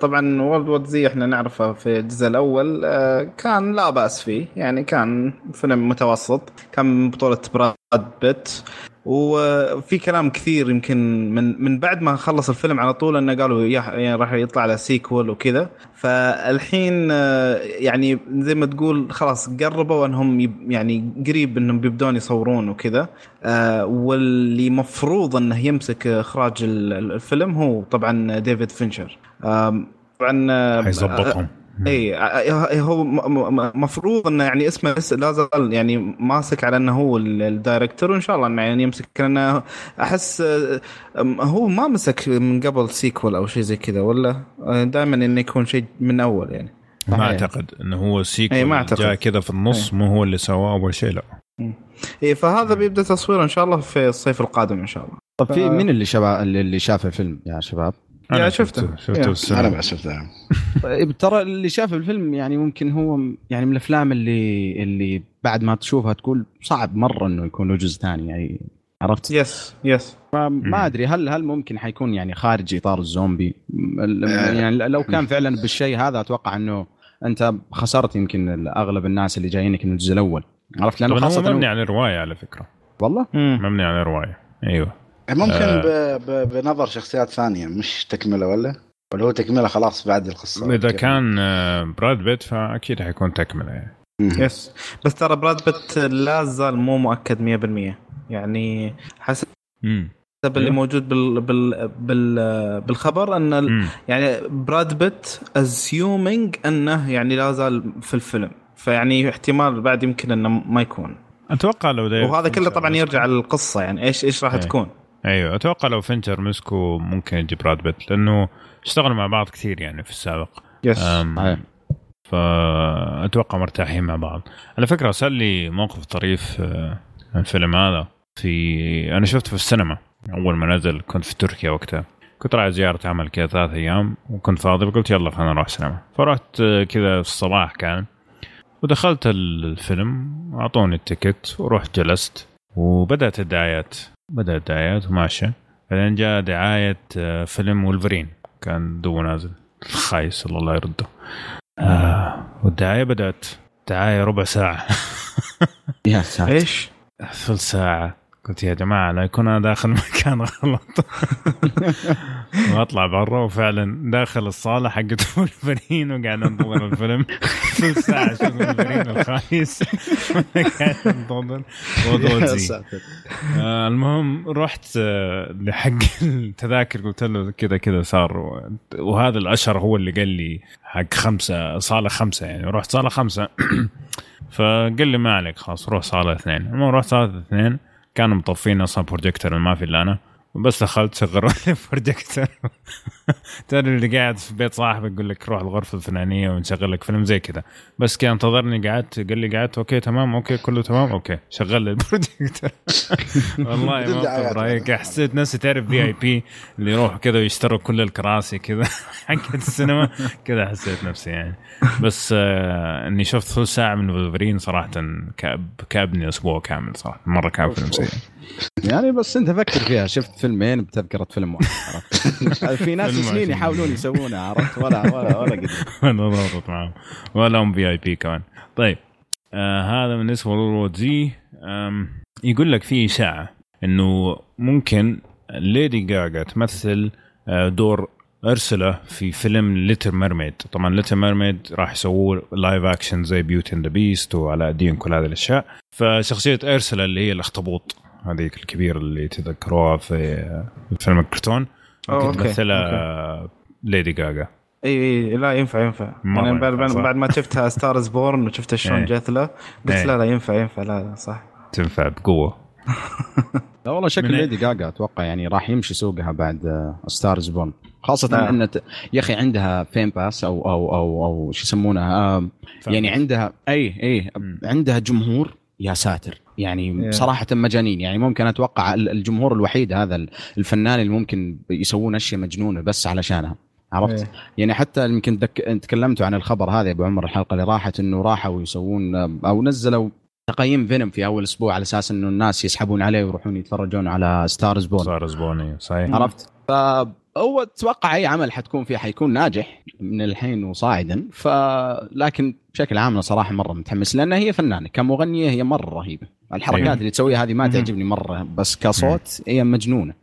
طبعا World War Z إحنا نعرفه في الجزء الأول آه كان لا بأس فيه يعني كان فيلم متوسط كان بطولة براد بيت وفي كلام كثير يمكن من من بعد ما خلص الفيلم على طول إنه قالوا يعني راح يطلع له sequel وكذا. فالحين آه، يعني زي ما تقول خلاص قربوا إنهم يعني قريب إنهم بيبدون يصورون وكذا. آه، واللي مفروض إنه يمسك إخراج ال- ال- الفيلم هو طبعا ديفيد فينشر. طبعا آه، حيظبطهم. اي آه، هو م- م- مفروض إنه يعني اسمه بس لا زال يعني ماسك على إنه هو ال- ال director وإن شاء الله إنه يعني يمسك لأنه أحس آه، هو ما مسك من قبل sequel أو شيء زي كذا ولا؟ دائما إنه يكون شيء من أول يعني. ما. أعتقد إنه هو ال sequel إيه، ما أعتقد. جاء كذا في النص مو هو اللي سواه أول شيء لا. اي فهذا بيبدأ تصويره إن شاء الله في الصيف القادم إن شاء الله. طب في مين اللي شباب اللي اللي شاف الفيلم يا شباب؟ يا شفته شفته. شفته. أنا بعد شفتها طيب ترى اللي شاف الفيلم يعني ممكن هو يعني من الأفلام اللي اللي بعد ما تشوفها تقول صعب مرة إنه يكون له جزء ثاني يعني عرفت؟ yes yes ما أدري هل هل ممكن حيكون يعني خارج إطار الزومبي ال- آه. يعني لو كان فعلا بالشيء هذا أتوقع إنه أنت خسرت يمكن أغلب الناس اللي جايينك من الجزء الأول عرفت لأنه خاصة مبني على رواية على فكرة والله. مبني على رواية أيوه ممكن آه. ب... ب... بنظر شخصيات ثانية مش تكملة ولا؟ ولا هو تكملة خلاص بعد القصة إذا؟ كان آه، براد بيت فأكيد حيكون تكملة يعني. يس بس ترى براد بيت لا زال مو مؤكد 100% يعني حسب امم اللي أيوه. موجود بال بال بال بالخبر إن. يعني براد بيت assuming إنه يعني لا زال في الفيلم فيعني احتمال بعد يمكن إنه ما يكون أتوقع لو وهذا كله طبعا يرجع للقصة يعني إيش إيش راح إيه. تكون أيوه أتوقع لو فينشر مسكوا ممكن يجي براد بيت لأنه اشتغلوا مع بعض كثير يعني في السابق. yes. فأتوقع مرتاحين مع بعض. على فكرة صار لي موقف طريف آه، الفيلم هذا في أنا شفته في السينما أول ما نزل كنت في تركيا وقتها. كنت رايح زيارة عمل كذا ثلاث أيام وكنت فاضي فقلت يلا خلينا نروح سينما فرحت آه، كذا الصباح كان ودخلت الفيلم أعطوني ال ticket ورحت جلست وبدأت الدعايات. بدات الدعايات وماشيه بعدين جاء دعاية آه، فيلم ولفرين كان توه نازل. خايس الله يرده. آه والدعاية بدأت. دعاية ربع ساعة. يا ساتر. إيش؟ ثلث ساعة. قلت يا جماعة لا يكون أنا داخل مكان غلط. وأطلع برا وفعلا داخل الصالة حقت ولفرين وقاعد أنتظر الفيلم. ثلث ساعه أشوف ولفرين الخايس قاعد أنتظر. آه، المهم رحت آه، لحق التذاكر. قلت له كذا كذا صار. وهذا الأشهر هو اللي قال لي حق خمسة صالة خمسة يعني. رحت صالة خمسة. فقال لي ما عليك خلاص روح صالة اثنين. المهم رحت صالة اثنين. كانوا مطفين أصلا بروجيكتور ما في إلا أنا. بس دخلت شغلوا لي بروجيكتور ترى اللي قاعد في بيت صاحبك يقول لك روح الغرفة الفلانية ونشغل لك فيلم زي كذا. بس كان انتظرني قعدت قال لي قعدت okay تمام okay كله تمام okay شغل لي البروجيكتور والله ما رايك حسيت نفسي تعرف VIP اللي يروحوا كذا ويشتروا كل الكراسي كذا حقت السينما. كذا حسيت نفسي يعني. بس آه إني شفت ثلث ساعة من وولفرين صراحة كأب كأبني أسبوع كامل صراحة. مرة كان فيلم سيء. يعني بس انت فكر فيها. شفت فيلمين بتذكرة فيلم واحد عرفت؟ في ناس سنين. يحاولون يسوونها عرفت؟ ولا ولا ولا قدروا. ولا ضابط معهم ولا هم VIP كمان. طيب آه هذا بالنسبة لورود زي يقول لك في إشاعة إنه ممكن ليدي جاجا تمثل آه دور أرسلا في فيلم Little Mermaid طبعا Little Mermaid راح يسووه live action زي Beauty and the Beast وعلاء الدين كل هذه الأشياء. فشخصية أرسلا اللي هي الأخطبوط. هذيك الكبيرة اللي تذكروها في آه، فيلم الكرتون تمثلها آه، ليدي جاجا إي إي لا ينفع ينفع. يعني بعد, ينفع، بعد, ما شفتها Star Is Born وشفتها شلون إيه. جت له قلت. لا لا ينفع ينفع لا لا صح. تنفع بقوة. لا والله شكل ليدي جاجا أتوقع يعني راح يمشي سوقها بعد Star Is Born خاصة نعم. إن ت- يا أخي عندها fan base أو أو أو أو شو يسمونها يعني عندها إي إي. عندها جمهور يا ساتر يعني Yeah. صراحة مجانين يعني ممكن أتوقع ال- الجمهور الوحيد هذا ال- الفنان اللي ممكن يسوون أشياء مجنونة بس علشانها عرفت؟ إيه. يعني حتى يمكن دك... تكلمتوا عن الخبر هذا يا أبو عمر الحلقة اللي راحت إنه راحوا يسوون أو نزلوا تقييم Venom في أول أسبوع على أساس إنه الناس يسحبون عليه ويروحون يتفرجون على Star Is Born صار زبوني صحيح عرفت؟ فهو أتوقع أي عمل حتكون فيه حيكون ناجح من الحين وصاعدا ف لكن بشكل عام أنا صراحة مرة متحمس لانها هي فنانة كمغنية هي مرة رهيبة الحركات أيوة. اللي تسويها هذه ما. تعجبني مرة بس كصوت هي مجنونة.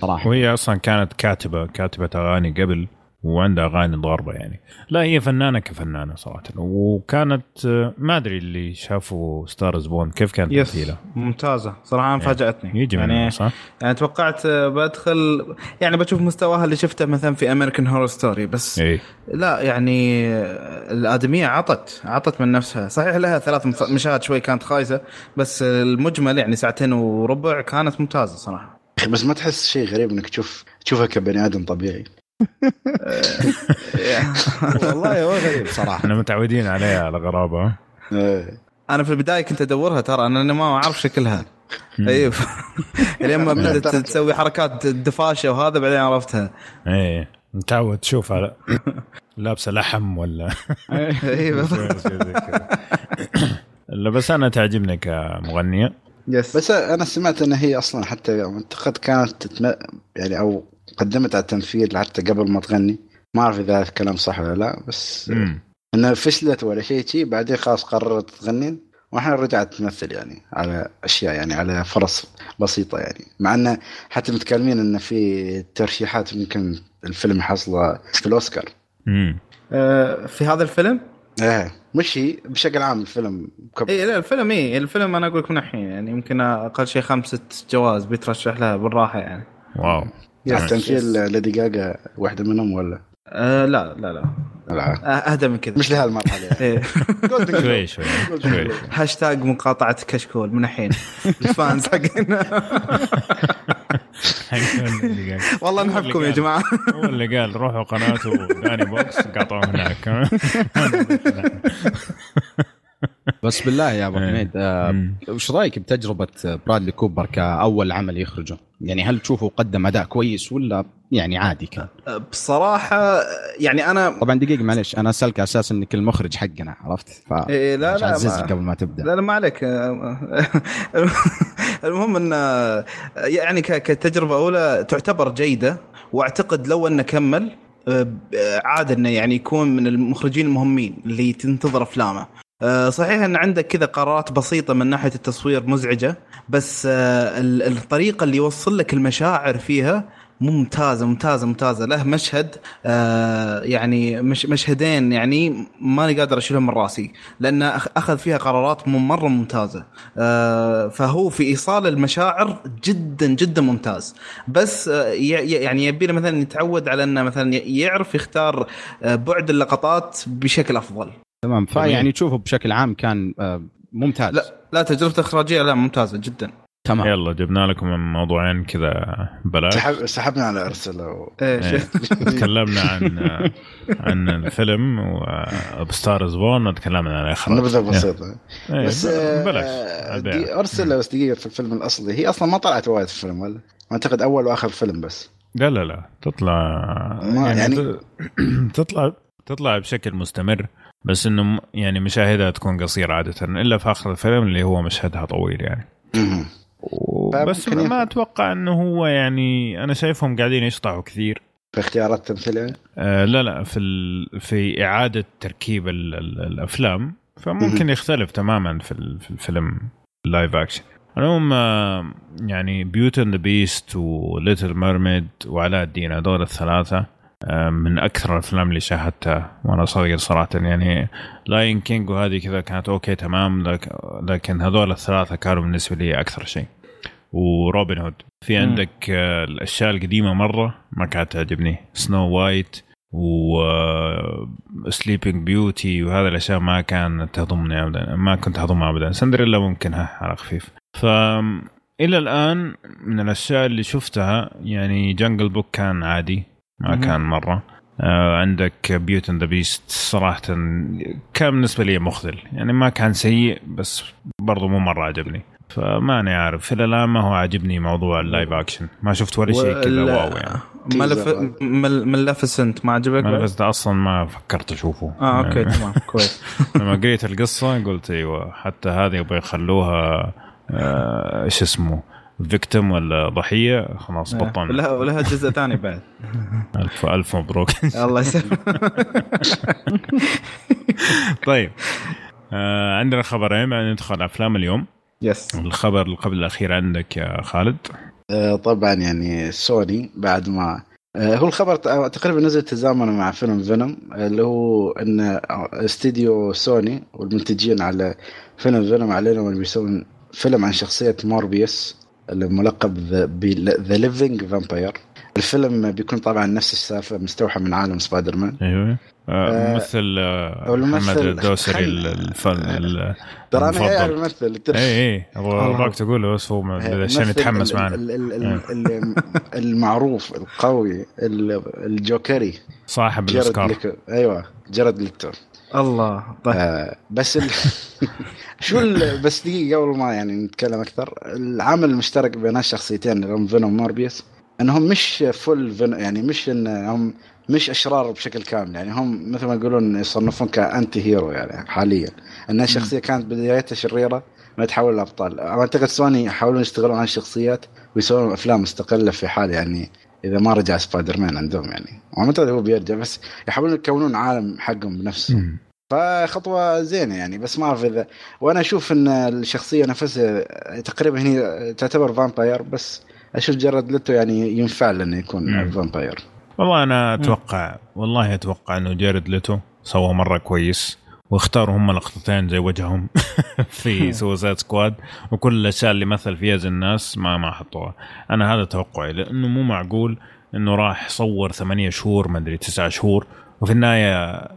صراحة وهي أصلا كانت كاتبة كاتبة أغاني قبل وعندها أغاني ضاربة يعني. لا هي فنانة كفنانة صراحة. وكانت آه، ما أدري اللي شافوا Star Is Born كيف كانت yes تمثيلها ممتازة. صراحة أنا فاجأتني. يجي يعني منها صح؟ يعني توقعت آه، بدخل يعني بشوف مستواها اللي شفته مثلا في American Horror Story بس اي لا يعني آه، الأدمية عطت عطت من نفسها. صحيح لها ثلاث مشاهد شوي كانت خايسة بس المجمل يعني ساعتين وربع كانت ممتازة صراحة. بس ما تحس شيء غريب إنك تشوف تشوفها كبني آدم طبيعي. والله هو غريب صراحة. إحنا متعودين عليها الغرابه إيه. أنا في البداية كنت أدورها ترى أنا ما أعرف شكلها. أيوه لين ما بدأت تسوي حركات الدفاشة وهذا بعدين عرفتها. اي متعود تشوف على لابسة لحم ولا؟ أيوه بس أنا تعجبني كمغنية. يس بس أنا سمعت إن هي أصلا حتى أعتقد كانت تتم... يعني أو قدمت على التمثيل حتى قبل ما تغني. ما أعرف إذا الكلام صح ولا لا بس مم. انها فشلت ولا شيء شيء بعدين خلاص قررت تغني. وإحنا رجعت تمثل يعني على أشياء يعني على فرص بسيطة يعني. مع إنه حتى متكلمين إن في ترشيحات ممكن الفيلم حصله في الأوسكار. مم. آه، في هذا الفيلم؟ إيه مش هي بشكل عام الفيلم كب... اي لا الفيلم اي الفيلم أنا أقول لك من الحين يعني يمكن أقل شيء خمسة جوائز بيترشح لها بالراحة يعني. wow. yes. تمثيل ليدي جاجا واحدة منهم ولا آه لا لا لا لا آه، أهدى من كذا مش لهالمرحلة يعني. إيه. شوي. شوي شوي. هاشتاج مقاطعة كشكول من الحين ال fans حقنا والله نحبكم يا. جماعة هو اللي قال روحوا قناته داني بوكس قاطعوه هناك بس بالله يا أبو إيه. حميد آه،. وش رأيك بتجربة برادلي كوبر كأول عمل يخرجه؟ يعني هل تشوفه قدم أداء كويس ولا يعني عادي كان؟ بصراحة يعني أنا طبعا دقيقة معلش أنا أسألك على أساس انك المخرج حقنا عرفت؟ ف إيه لا لا عززك ما- قبل ما تبدأ لا لا ما عليك المهم إن يعني كتجربة أولى تعتبر جيدة وأعتقد لو إنه كمل آه، عاد إنه يعني يكون من المخرجين المهمين اللي تنتظر أفلامه آه، صحيح أن عندك كذا قرارات بسيطة من ناحية التصوير مزعجة بس آه، ال- الطريقة اللي يوصل لك المشاعر فيها ممتازة ممتازة ممتازة. له مشهد آه يعني مش مشهدين يعني ماني قادر أشيلهم من رأسي لأنه أخ- أخذ فيها قرارات مرة ممتازة. آه فهو في إيصال المشاعر جدا جدا ممتاز. بس آه يعني يبي مثلا يتعود على إنه مثلا يعرف يختار آه بعد اللقطات بشكل أفضل. تمام فيعني تشوفه بشكل عام كان آه، ممتاز. لا لا تجربته الاخراجيه لا ممتازة جدا. تمام. يلا جبنا لكم موضوعين كذا بلاش سحب سحبنا على أرسل و... إيش إيه. تكلمنا عن عن الفيلم وب Star Is Born وتكلمنا عن الاخراج نبذه بسيطة. إيه، بس آه، بلاش دي أرسل بس دقيقة في الفيلم الأصلي. هي أصلا ما طلعت وايد في الفيلم ولا؟ أعتقد أول وآخر فيلم بس. لا لا لا. تطلع ما- يعني, يعني- تطلع تطلع بشكل مستمر. بس إنه يعني مشاهدها تكون قصيرة عادة إلا في آخر الفيلم اللي هو مشهدها طويل يعني. بس ما, أتوقع إنه هو يعني أنا شايفهم قاعدين يشطحوا كثير. في اختيارات تمثيلية؟ آه لا لا في ال... في إعادة تركيب ال... ال... الأفلام فممكن. يختلف تماما في, ال... في الفيلم ال live action المهم آه، يعني Beauty and the Beast و Little Mermaid وعلاء الدين هذول الثلاثة. من أكثر الأفلام اللي شاهدتها وأنا صغير صراحة. يعني Lion King وهذه كذا كانت okay تمام. لك- لكن هذول الثلاثة كانوا بالنسبة لي أكثر شيء. و Robin Hood في. عندك آه، الأشياء القديمة مرة ما كانت تعجبني. Snow White و Sleeping Beauty وهذه الأشياء ما كانت تهضمني ابدا. ما كنت أهضمها ابدا. سندريلا ممكن ها على خفيف. ف إلى الآن من الأشياء اللي شفتها يعني Jungle Book كان عادي. ما مهم. كان مرة. آه عندك Beauty and the Beast صراحة كان بالنسبة لي مخذل. يعني ما كان سيء بس برضو مو مرة عجبني. فماني عارف إلى الآن ما هو عاجبني موضوع ال live action ما شفت ولا شيء كذا wow يعني. Malef- Mal- Maleficent ما عجبك؟ ده أصلا ما فكرت أشوفه. آه okay يعني تمام كويس. لما قريت القصة قلت أيوه حتى هذه يبغى يخلوها آه، إيش اسمه فيكتم ولا ضحية خلاص بطلنا. لها ولها جزء ثاني بعد. الف ألف مبروك. الله يسلمك. طيب. آه عندنا خبرين بعدين ندخل أفلام اليوم. يس الخبر اللي قبل الأخير عندك يا خالد؟ آه، طبعا يعني سوني بعد ما آه، هو الخبر ت- تقريبا نزل تزامنا مع فيلم فينوم اللي هو إن استديو سوني والمنتجين على فيلم Venom اعلنوا انه بيسوون فيلم عن شخصية Morbius. الملقب The Living Vampire الفيلم بيكون طبعا نفس السالفه مستوحى من عالم سبايدر مان أيوه. آه آه، آه الممثل- محمد الدوسري الفن المفضل. اعرف الممثل ترى. اي اي. أبغاك تقوله بس هو عشان يتحمس معنا. ال- المعروف القوي ال- الجوكر. صاحب الأوسكار. أيوه Jared Leto الله طيب. آه بس ال... شو ال... بس دقيقة قبل ما يعني نتكلم أكثر. العامل المشترك بين هالشخصيتين اللي هم Venom و Morbius إنهم مش full villain... يعني مش انهم مش أشرار بشكل كامل. يعني هم مثل ما يقولون يصنفون ك anti-hero يعني حاليا. انها شخصيه كانت بدايتها شريرة ما تحول لأبطال. أعتقد سوني يحاولون يشتغلون على الشخصيات ويسوون أفلام مستقلة في حال يعني إذا ما رجع سبايدر مان عندهم يعني. وما اعتقد هو بيرجع بس يحاولون يكونون عالم حقهم بنفسهم مم. فخطوة زينة يعني بس ما اعرف اذا وأنا أشوف إن الشخصية نفسها تقريبا هي تعتبر vampire بس أشوف Jared Leto يعني ينفع له انه يكون. فامباير والله أنا أتوقع والله أتوقع إنه Jared Leto سوى مرة كويس. واختاروا هم لقطتين زي وجههم في Suicide Squad وكل الاشياء اللي مثل فيها زي الناس ما ما حطوها. أنا هذا توقعي لأنه مو معقول إنه راح صور ثمانية شهور ما أدري تسعة شهور وفي النهاية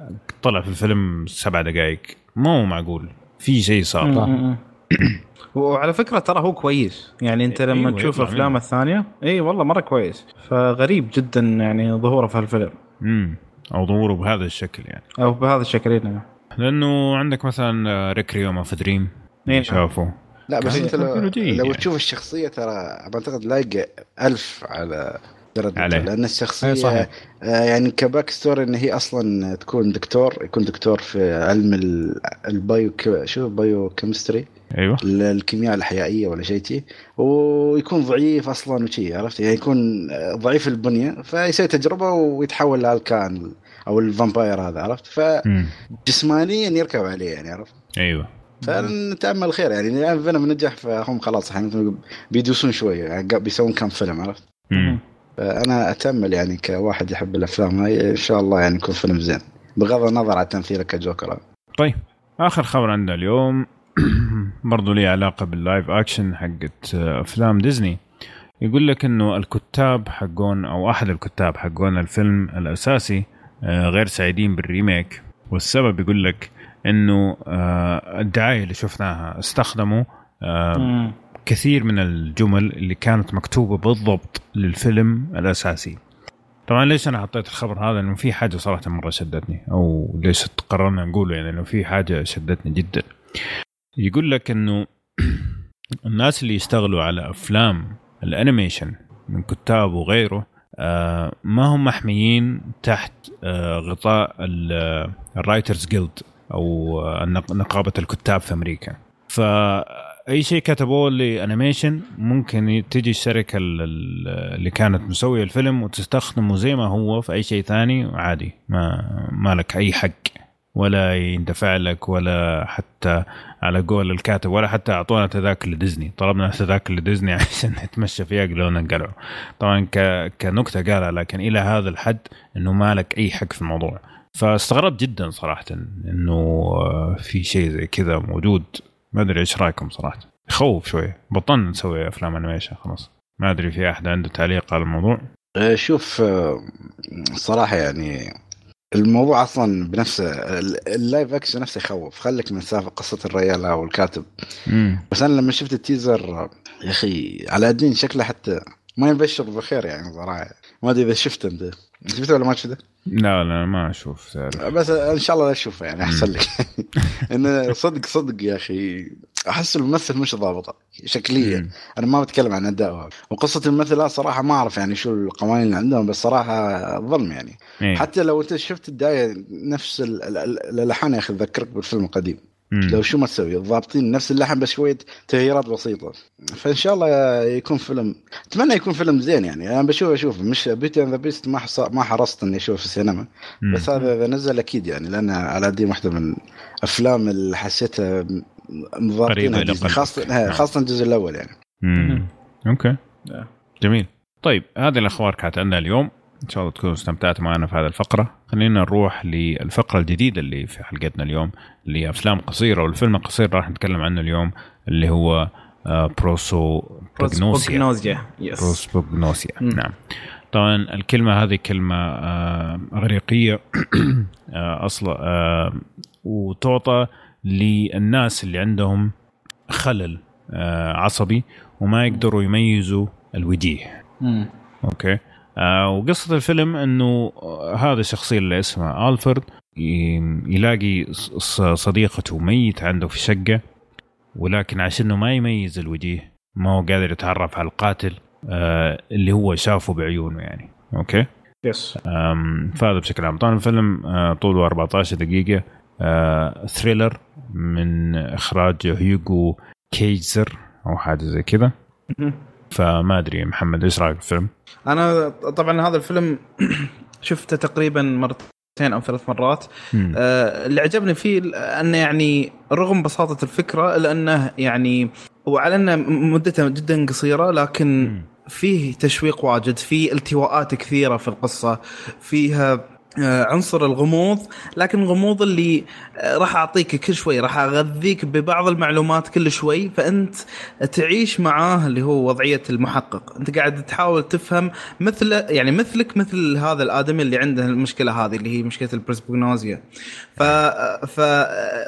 طلع في الفيلم سبع دقائق مو معقول في شيء صار. وعلى فكرة ترى هو كويس. يعني أنت لما أيوة، تشوف يطلع افلامه. الثانية إي والله مرة كويس. فغريب جدا يعني ظهوره في هالفيلم. امم أو ظهوره بهذا الشكل يعني. أو بهذا الشكل هنا لأنه عندك مثلا ريك ريوما في دريم إيه. شافه لا بس أنت لو, لو يعني. تشوف الشخصية ترى أعتقد لايقه ألف على عليه. ليتو لأن الشخصية صحيح. آه، يعني كباك ستوري إن هي أصلا تكون دكتور يكون دكتور في علم ال- البايو شو بايو كيمستري أيوه ال- الكيمياء الاحيائيه ولا شيء شي ويكون ضعيف أصلا وشي عرفت يعني يكون ضعيف البنية فيسوي تجربة ويتحول للكائن أو ال vampire هذا عرفت. فجسمانيا يركب عليه يعني عرفت؟ أيوه. فنتامل خير يعني الان Venom نجح فهم خلاص بيدوسون شوية يعني بيسوون كم فيلم عرفت؟ مم. أنا أتأمل يعني كواحد يحب الأفلام هاي إن شاء الله يعني يكون فيلم زين بغض النظر عن تمثيله كجوكر. طيب آخر خبر عندنا اليوم برضو له علاقة بال live action حقت أفلام ديزني. يقول لك إنه الكتاب حقون أو أحد الكتاب حقون الفيلم الأساسي آه، غير سعيدين بالريميك. والسبب يقول لك إنه آه، الدعاية اللي شفناها استخدموا آه، كثير من الجمل اللي كانت مكتوبة بالضبط للفيلم الأساسي. طبعا ليش أنا حطيت الخبر هذا؟ انه في حاجة صراحة مرة شدتني أو ليش قررنا نقوله؟ يعني انه في حاجة شدتني جدا. يقول لك إنه الناس اللي يشتغلوا على أفلام ال animation من كتاب وغيره آه ما هم محميين تحت آه غطاء ال Writers Guild أو آه، نقابة الكتاب في أمريكا. فأي شيء كتبوه ل animation ممكن تجي الشركة اللي كانت مسوية الفيلم وتستخدمه زي ما هو في أي شيء ثاني عادي ما ما لك أي حق. ولا يندفع لك ولا حتى على قول الكاتب ولا حتى أعطونا تذاكر لديزني. طلبنا تذاكر لديزني عشان نتمشى فيها قالوا لنا انقلعوا طبعا. كنكته قالها لكن إلى هذا الحد إنه ما لك أي حق في الموضوع. فاستغربت جدا صراحة إنه في شيء زي كذا موجود. ما أدري إيش رأيكم صراحة. يخوف شوي. بطلنا نسوي أفلام انيميشن خلاص. ما أدري في أحد عنده تعليق على الموضوع. أه، شوف أه، صراحة يعني الموضوع أصلا بنفسه ال live action نفسه يخوف خليك من سالفة قصة الريال أو الكاتب مم. بس أنا لما شفت ال teaser يا أخي علاء الدين شكله حتى ما يبشر بخير يعني صراحة. ما أدري إذا شفته أنت. شفته ولا ما شفته؟ لا لا ما أشوف بس إن شاء الله لا أشوفه يعني أحسن لك. انه صدق صدق يا أخي. أحس الممثل مش ضابطه شكليا. أنا ما بتكلم عن اداءه وقصة الممثل صراحة ما أعرف يعني شو القوانين اللي عندهم بس صراحة ظلم يعني. مم. حتى لو أنت شفت الدعاية نفس الالحان يا أخي تذكرك بالفيلم القديم. لو شو ما تسوي ضابطين نفس اللحن بس شوية تغييرات بسيطة. فإن شاء الله يكون فيلم أتمنى يكون فيلم زين يعني. أنا بشوف أشوف. مش Beauty and the Beast ما ما حرصت إني أشوف في السينما. بس هذا اذا نزل أكيد يعني لأن علاء الدين واحدة من الأفلام اللي حسيتها مضابطين خاصه نعم. خاصة الجزء الأول يعني. امم أوكي. جميل. طيب هذه الأخبار كانت عندنا اليوم. إن شاء الله تكونوا استمتعتوا معنا في هذه الفقرة. خلينا نروح للفقرة الجديدة اللي في حلقتنا اليوم اللي أفلام قصيرة والفيلم القصير راح نتكلم عنه اليوم اللي هو proso Prosopagnosia Prosopagnosia نعم. طبعا الكلمة هذه كلمة آه، إغريقية آه، أصلا آه، وتعطى للناس اللي عندهم خلل عصبي وما يقدروا يميزوا الوجيه. أوكي. آه وقصة الفيلم إنه هذا الشخصية اللي اسمها ألفرد يلاقي صديقته ميت عنده في شقة ولكن عشان ما يميز الوجيه ما هو قادر يتعرف على القاتل آه اللي هو شافه بعيونه يعني. أوكي؟ yes فهذا بشكل عام. طبعا الفيلم آه طوله 14 دقيقة. آه thriller من إخراج هيوغو كيزر أو حاجة زي كذا. فما أدري محمد إيش رأيك في الفيلم؟ أنا طبعا هذا الفيلم شفته تقريبا مرتين أو ثلاث مرات. آه اللي عجبني فيه أنه يعني رغم بساطة الفكرة الا انه يعني وعلى أنه مدته جدا قصيرة لكن فيه تشويق واجد فيه التواءات كثيرة في القصة فيها عنصر الغموض لكن الغموض اللي آه، راح أعطيك كل شوي راح أغذيك ببعض المعلومات كل شوي فأنت تعيش معاه اللي هو وضعية المحقق. أنت قاعد تحاول تفهم مثل يعني مثلك مثل هذا الآدمي اللي عنده المشكلة هذه اللي هي مشكلة البرسبوغنوزيا ف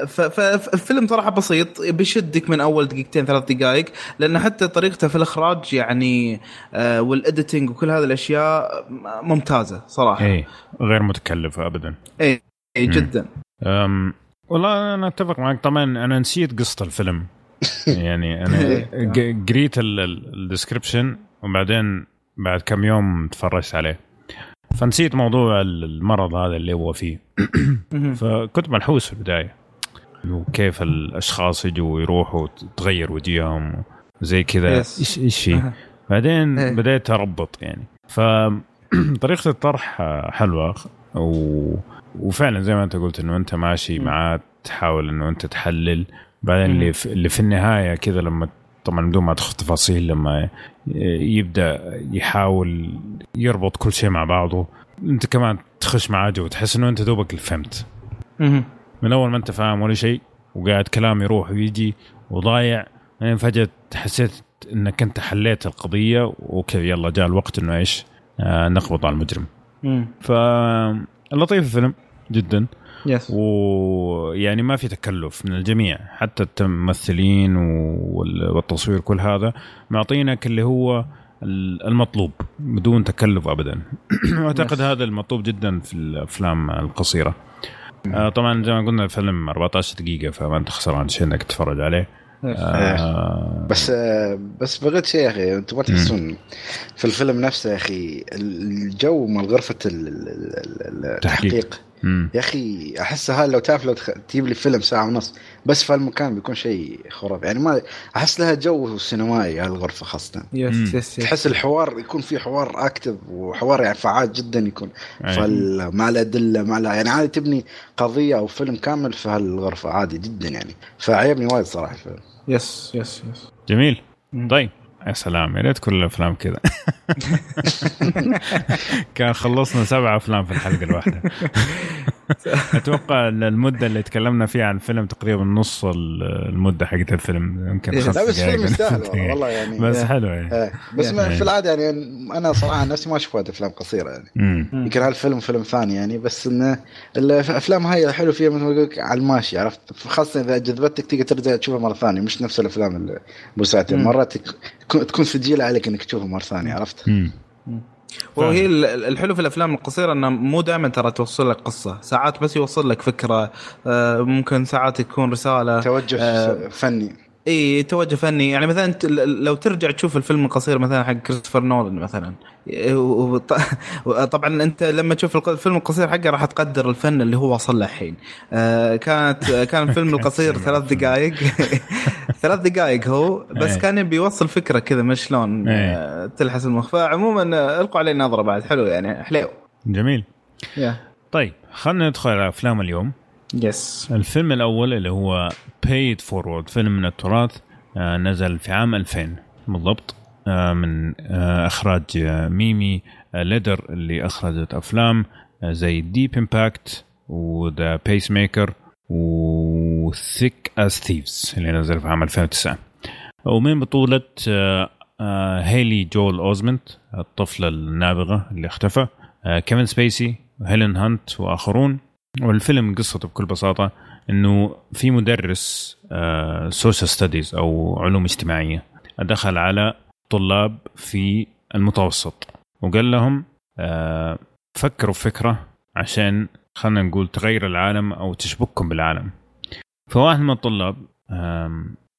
ف فالفيلم صراحة بسيط بيشدك من أول دقيقتين ثلاث دقائق لأن حتى طريقته في الإخراج يعني آه، وال editing وكل هذه الأشياء ممتازة صراحة. إيه غير متكلفة ابدا. اي اي جدا. أم والله أنا أتفق معك. طبعا أنا نسيت قصة الفيلم. يعني أنا قريت ال description وبعدين بعد كم يوم تفرجت عليه. فنسيت موضوع المرض هذا اللي هو فيه. فكنت منحوس في البداية. وكيف الأشخاص يجوا ويروحوا تغير وجيههم زي كذا. إيش إيش بعدين إيه. بديت أربط يعني. فطريقه الطرح حلوة. و... وفعلا زي ما أنت قلت إنه أنت ماشي معاه تحاول إنه أنت تحلل. بعدين اللي في, اللي في النهاية كذا لما طبعا بدون ما ادخل تفاصيل لما يبدأ يحاول يربط كل شيء مع بعضه. أنت كمان تخش معاه جو تحس إنه أنت دوبك فهمت. من أول ما أنت فاهم ولا شيء وقاعد كلام يروح ويجي وضايع بعدين فجأة حسيت إنك أنت حليت القضية okay يلا جاء الوقت إنه إيش؟ آه نقبض على المجرم. مم. فلطيف الفيلم جدا. yes ويعني ما في تكلف من الجميع حتى الممثلين وال- والتصوير كل هذا معطينك اللي هو ال- المطلوب بدون تكلف ابدا. واعتقد هذا المطلوب جدا في الأفلام القصيرة. آه طبعا زي ما قلنا الفيلم 14 دقيقة فما أنت خسران شيء إنك تتفرج عليه. آه بس آه، بس بغيت شيء يا أخي أنتم ما تحسون في الفيلم نفسه يا أخي الجو مال غرفة ال- ال- ال- التحقيق. مم. يا أخي احسها لو تعرف لو. تجيب لي فيلم ساعة ونص بس في المكان بيكون شيء خرافي يعني ما أحس لها جو سينمائي هالغرفه خاصة yes. yes yes تحس الحوار يكون في حوار active وحوار يعني فعال جدا يكون. مع الأدلة مع لا يعني عادي تبني قضية أو فيلم كامل في هالغرفة عادي جدا يعني فعجبني وايد صراحة الفيلم yes yes yes جميل. طيب يا سلام يا ريت كل الأفلام كذا. كان خلصنا سبع أفلام في الحلقة الواحدة. أتوقع المدة اللي تكلمنا فيها عن الفيلم تقريبا نص ال- المدة حقت الفيلم يمكن خمس لا بس دقايق فيلم يستاهل دقيقة. والله يعني بس Yeah. حلو يعني إيه. بس يعني. في العادة يعني أنا صراحة عن نفسي ما أشوف وايد أفلام قصيرة يعني. يمكن هالفيلم فيلم ثاني يعني بس انه الأفلام هاي الحلو فيها مثل ما يقول لك على الماشي عرفت خاصة إذا جذبتك تقدر ترجع تشوفها مرة ثانية مش نفس الأفلام اللي ابو ساعتين. مرات تك- تكون ثقيله عليك إنك تشوفها مرة ثانية عرفت؟ مم. وهي ال- الحلو في الأفلام القصيرة إنه مو دائما ترى توصل لك قصة. ساعات بس يوصل لك فكرة آه، ممكن ساعات تكون رسالة توجه آه، فني. إي توجه فني. يعني مثلا أنت لو ترجع تشوف الفيلم القصير مثلا حق كريستوفر نولان مثلا وطبعا أنت لما تشوف الفيلم القصير حقه راح تقدر الفن اللي هو وصل له الحين. آه، كانت كان الفيلم القصير ثلاث دقائق ثلاث دقائق هو بس. كان بيوصل فكرة كذا ما شلون. آه، تلحس المخ فعموما آه، ألقوا عليه نظرة بعد. حلو يعني حلو. جميل. طيب خلينا ندخل على أفلام اليوم. yes الفيلم الأول اللي هو Pay It Forward فيلم من التراث آه، نزل في عام 2000 بالضبط آه، من آه، إخراج ميمي ليدر اللي إخرجت أفلام زي Deep Impact و The Peacemaker و Thick as Thieves اللي نزل في عام 2009 ومن بطولة هيلي جويل أوزمنت الطفلة النابغة اللي اختفى كيفن سبيسي وهيلين هانت وآخرون. والفيلم قصته بكل بساطة إنه في مدرس social studies أو علوم اجتماعية. دخل على طلاب في المتوسط وقال لهم آه، فكروا في فكرة عشان خلينا نقول تغير العالم أو تشبككم بالعالم. فواحد من الطلاب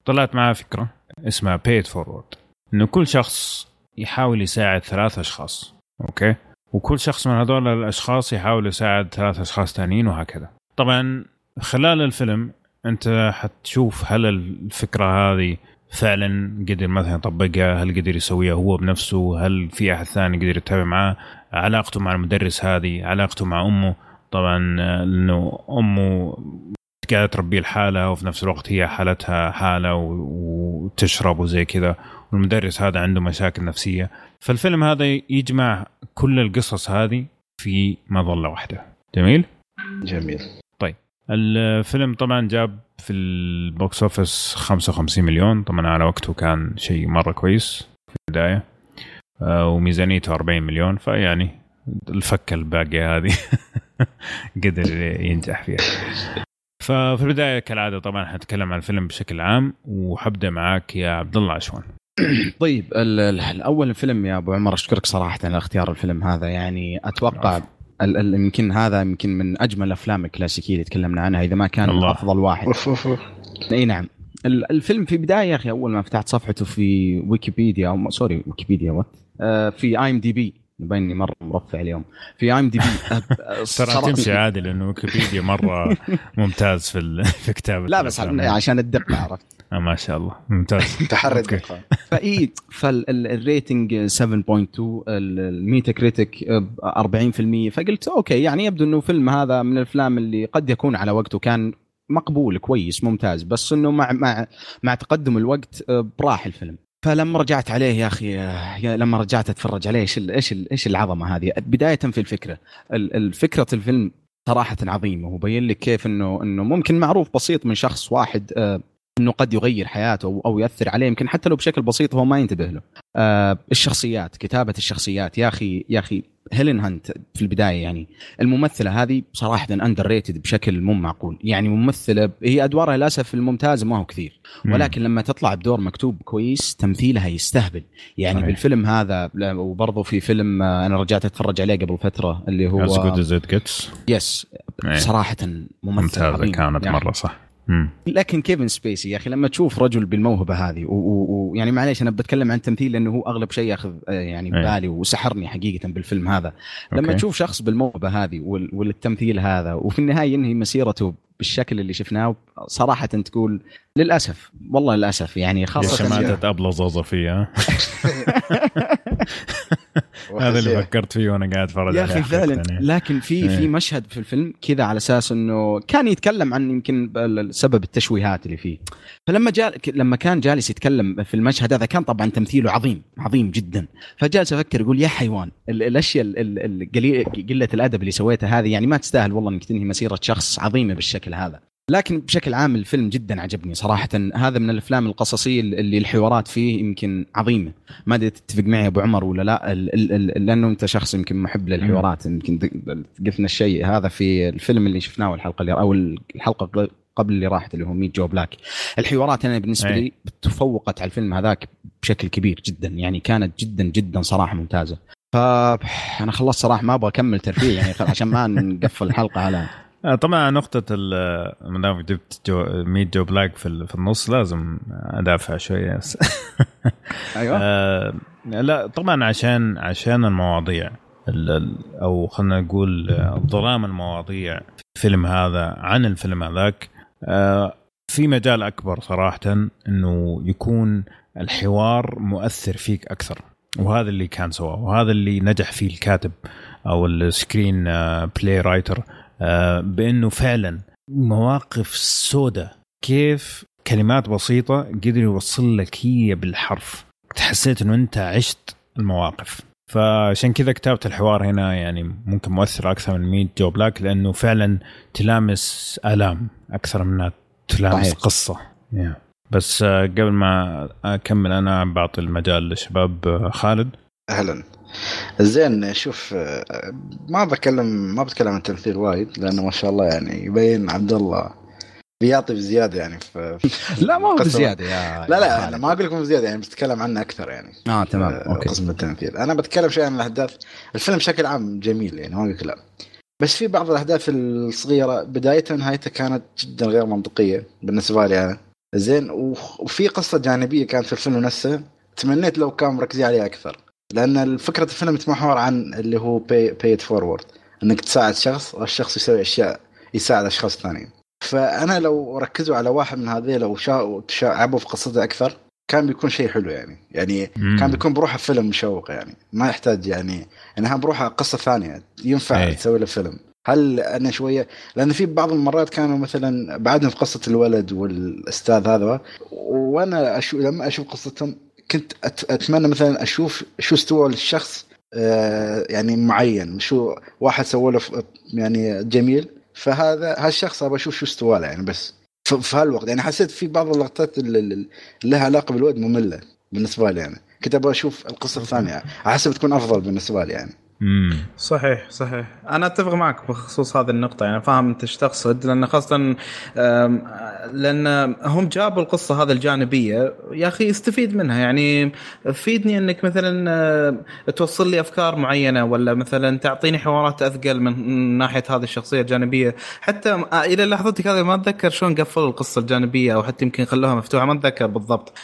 طلعت معاه فكرة اسمها paid forward. إنه كل شخص يحاول يساعد ثلاث أشخاص أوكي؟ وكل شخص من هذول الأشخاص يحاول يساعد ثلاث أشخاص ثانيين وهكذا. طبعا خلال الفيلم أنت حتشوف هل الفكرة هذه فعلا قدر مثلا يطبقها هل قدر يسويها هو بنفسه هل في أحد ثاني قدر يتابع معاه علاقته مع المدرس هذه علاقته مع أمه. طبعا لأنه أمه قاعدة تربيه لحالها وفي نفس الوقت هي حالتها حالة وتشرب وزي كذا. والمدرس هذا عنده مشاكل نفسية. فالفيلم هذا يجمع كل القصص هذه في مظلة واحدة. جميل؟ جميل. الفيلم طبعا جاب في ال box office 55 مليون. طبعا على وقته كان شيء مرة كويس في البداية. آه، وميزانيته 40 مليون. فيعني الفكة الباقية هذه قدر ينجح فيها. ففي البداية كالعادة طبعا حنتكلم عن الفيلم بشكل عام. وحبدأ معك يا عبد الله عشوان. طيب ال- ال- الأول الفيلم يا أبو عمر أشكرك صراحة على اختيار الفيلم هذا. يعني أتوقع العفو. ال- ال- يمكن هذا يمكن من أجمل الافلام الكلاسيكية اللي تكلمنا عنها إذا ما كان الله. أفضل واحد. إي نعم. ال- الفيلم في بداية يا أخي أول ما فتحت صفحته في ويكيبيديا أو sorry ويكيبيديا what آه، في IMDb يبيني مرة مرفع اليوم. في IMDb ترى تمشي عادي لأنه ويكيبيديا مرة ممتاز في ال- في كتابة لا بس. عشان الدقة عرفت؟ آه ما شاء الله. ممتاز. تحري. الدقة. فإي فال rating 7.2 ال Metacritic 40% فقلت okay يعني يبدو إنه فيلم هذا من الأفلام اللي قد يكون على وقته كان مقبول كويس ممتاز. بس إنه مع مع مع تقدم الوقت آه، براح الفيلم. فلما رجعت عليه يا أخي يا لما رجعت أتفرج عليه إيش إيش إيش العظمة هذه بداية في الفكرة الفكرة الفيلم صراحة عظيمة وبين لك كيف إنه إنه ممكن معروف بسيط من شخص واحد آه، إنه قد يغير حياته أو يأثر عليه يمكن حتى لو بشكل بسيط هو ما ينتبه له. آه الشخصيات كتابة الشخصيات يا أخي يا أخي هيلين هانت في البداية يعني الممثلة هذه صراحة underrated بشكل مو معقول. يعني ممثلة هي أدوارها للأسف في الممتاز ما هو كثير ولكن لما تطلع بدور مكتوب كويس تمثيلها يستهبل. يعني صحيح. بالفيلم هذا وبرضه في فيلم آه، أنا رجعت أتفرج عليه قبل فترة اللي هو it gets. yes صراحة ممثل ممتازة كانت يعني. مرة صح. لكن كيفن سبيسي يا أخي لما تشوف رجل بالموهبة هذه ويعني معليش أنا بتكلم عن تمثيل لأنه هو أغلب شيء ياخذ آه، يعني إيه. بالي وسحرني حقيقة بالفيلم هذا لما okay. تشوف شخص بالموهبة هذه والتمثيل هذا وفي النهاية ينهي مسيرته بالشكل اللي شفناه صراحة تقول للأسف والله للأسف يعني خاصة شماتة أبلة زوزة فيها. هذا اللي فكرت فيه وأنا قاعد أتفرج يا أخي فعلا لكن في في إيه. مشهد في الفيلم كذا على أساس إنه كان يتكلم عن يمكن سبب التشويهات اللي فيه. فلما جاء لما كان جالس يتكلم في المشهد هذا كان طبعا تمثيله عظيم عظيم جدا. فجالس أفكر يقول يا حيوان الأشياء قلة الأدب اللي سويتها هذه يعني ما تستاهل والله إنك تنهي مسيرة شخص عظيمة بالشكل هذا. لكن بشكل عام الفيلم جدا عجبني صراحة. هذا من الأفلام القصصية اللي الحوارات فيه يمكن عظيمة. ما أدري تتفق معي أبو عمر ولا لا. لأنه أنت شخص يمكن محب للحوارات. يمكن قفنا الشيء هذا في الفيلم اللي شفناه الحلقة اللي أو الحلقة قبل اللي راحت اللي هو Meet Joe Black. الحوارات أنا بالنسبة لي تفوقت على الفيلم هذاك بشكل كبير جدا. يعني كانت جدا جدا صراحة ممتازة. فأنا خلصت صراحة ما أبغى أكمل ترفيه يعني عشان ما نقفل الحلقة على طبعا نقطة ما دام جبت جو Meet Joe Black في, في النص لازم أدافع شوية أيوه. آه لا طبعا عشان عشان المواضيع أو خلينا نقول آه، ظلام المواضيع في الفيلم هذا عن الفيلم هذاك. آه في مجال أكبر صراحة إنه يكون الحوار مؤثر فيك أكثر. وهذا اللي كان سواه وهذا اللي نجح فيه الكاتب أو ال screenplay writer آه، بأنه فعلا مواقف سوداء كيف؟ كلمات بسيطة قدر يوصل لك هي بالحرف. تحسيت إنه أنت عشت المواقف. فعشان كذا كتابة الحوار هنا يعني ممكن مؤثر أكثر من 100 جو بلاك لأنه فعلا تلامس آلام أكثر من تلامس صحيح. قصة. Yeah. بس آه، قبل ما أكمل أنا بعطي المجال للشباب آه، خالد. أهلا. زين شوف ما بتكلم ما بتكلم عن التمثيل وايد لأنه ما شاء الله يعني يبين عبد الله بيعطي بزيادة يعني في لا ما هو بزيادة يا لا لا أنا ما أقول لكم بزيادة يعني بتكلم عنه أكثر يعني. آه تمام أوكي. قسم التمثيل. أنا بتكلم شوي عن الأحداث. الفيلم بشكل عام جميل يعني ما أقول لا. بس في بعض الأحداث الصغيرة بدايتها ونهايتها كانت جدا غير منطقية بالنسبة لي أنا. زين وفي قصة جانبية كانت في الفيلم نفسه تمنيت لو كان مركزين عليها أكثر. لأن فكره الفيلم تتمحور عن اللي هو pay forward إنك تساعد شخص والشخص يسوي أشياء يساعد أشخاص ثانيين. فأنا لو ركزوا على واحد من هذيل وشعبوا في قصته أكثر كان بيكون شيء حلو يعني. يعني مم. كان بيكون بروحه فيلم مشوق يعني. ما يحتاج يعني انها بروحه قصة ثانية ينفع أي. تسوي له فيلم. هل أنا شوية؟ لأن في بعض المرات كانوا مثلا بعدهم في قصة الولد والأستاذ هذا وأنا أشوف لما أشوف قصتهم كنت أتمنى مثلا أشوف شو استوى للشخص آه، يعني معين شو واحد سوى له يعني جميل فهذا هالشخص أبغى أشوف شو استوى له يعني بس في هالوقت. يعني حسيت في بعض اللقطات اللي لها علاقة بالولد مملة بالنسبة لي يعني. كنت أبغى أشوف القصة الثانية احسب تكون أفضل بالنسبة لي يعني. صحيح صحيح. أنا أتفق معك بخصوص هذه النقطة يعني فاهم أنت إيش تقصد لأن خاصة لأن هم جابوا القصة هذه الجانبية يا أخي استفيد منها. يعني فيدني أنك مثلا توصل لي أفكار معينة ولا مثلا تعطيني حوارات أثقل من ناحية هذه الشخصية الجانبية. حتى آه، إلى لحظتك هذه ما أتذكر شلون قفلوا القصة الجانبية أو حتى يمكن خلوها مفتوحة ما أتذكر بالضبط.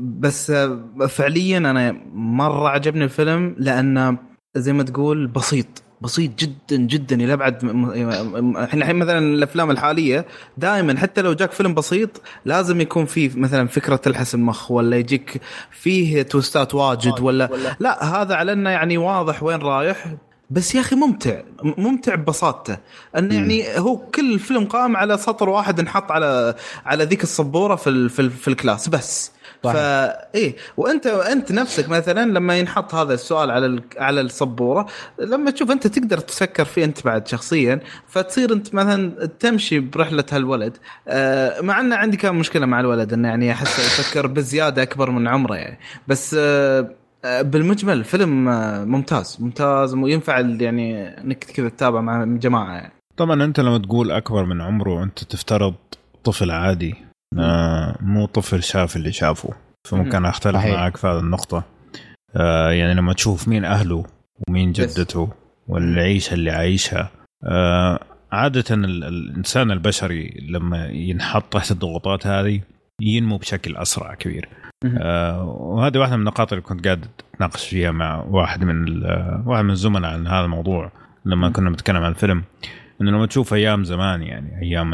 بس آه، فعليا أنا مرة عجبني الفيلم لأن انه زي ما تقول بسيط بسيط جدا جدا إلى أبعد إحنا الحين مثلا الأفلام الحالية دائما حتى لو جاك فيلم بسيط لازم يكون فيه مثلا فكرة تلحس المخ ولا يجيك فيه توستات واجد ولا, ولا لا هذا على إنه يعني واضح وين رايح بس يا أخي ممتع ممتع ببساطته. انه يعني هو كل الفيلم قام على سطر واحد انحط على على ذيك السبوره في في, في الكلاس بس. فا إيه. وانت انت نفسك مثلا لما ينحط هذا السؤال على ال... على السبورة لما تشوف أنت تقدر تفكر فيه أنت بعد شخصيا فتصير أنت مثلا تمشي برحلة هالولد. آه مع إنه عندي كان مشكلة مع الولد إنه يعني احس يفكر بزيادة أكبر من عمره يعني. بس آه بالمجمل فيلم ممتاز. ممتاز وينفع يعني إنك كذا تتابع مع جماعة يعني. طبعا أنت لما تقول أكبر من عمره أنت تفترض طفل عادي. آه مو طفل شاف اللي شافه. فممكن أختلف صحيح. معك في هذه النقطة. آه يعني لما تشوف مين أهله ومين جدته والعيشة اللي عايشها آه عادة الإنسان البشري لما ينحط تحت الضغوطات هذه ينمو بشكل أسرع كبير. آه وهذه واحدة من النقاط اللي كنت قاعد أتناقش فيها مع واحد من واحد من الزملاء عن هذا الموضوع لما كنا بنتكلم عن الفيلم إنه لما تشوف أيام زمان يعني أيام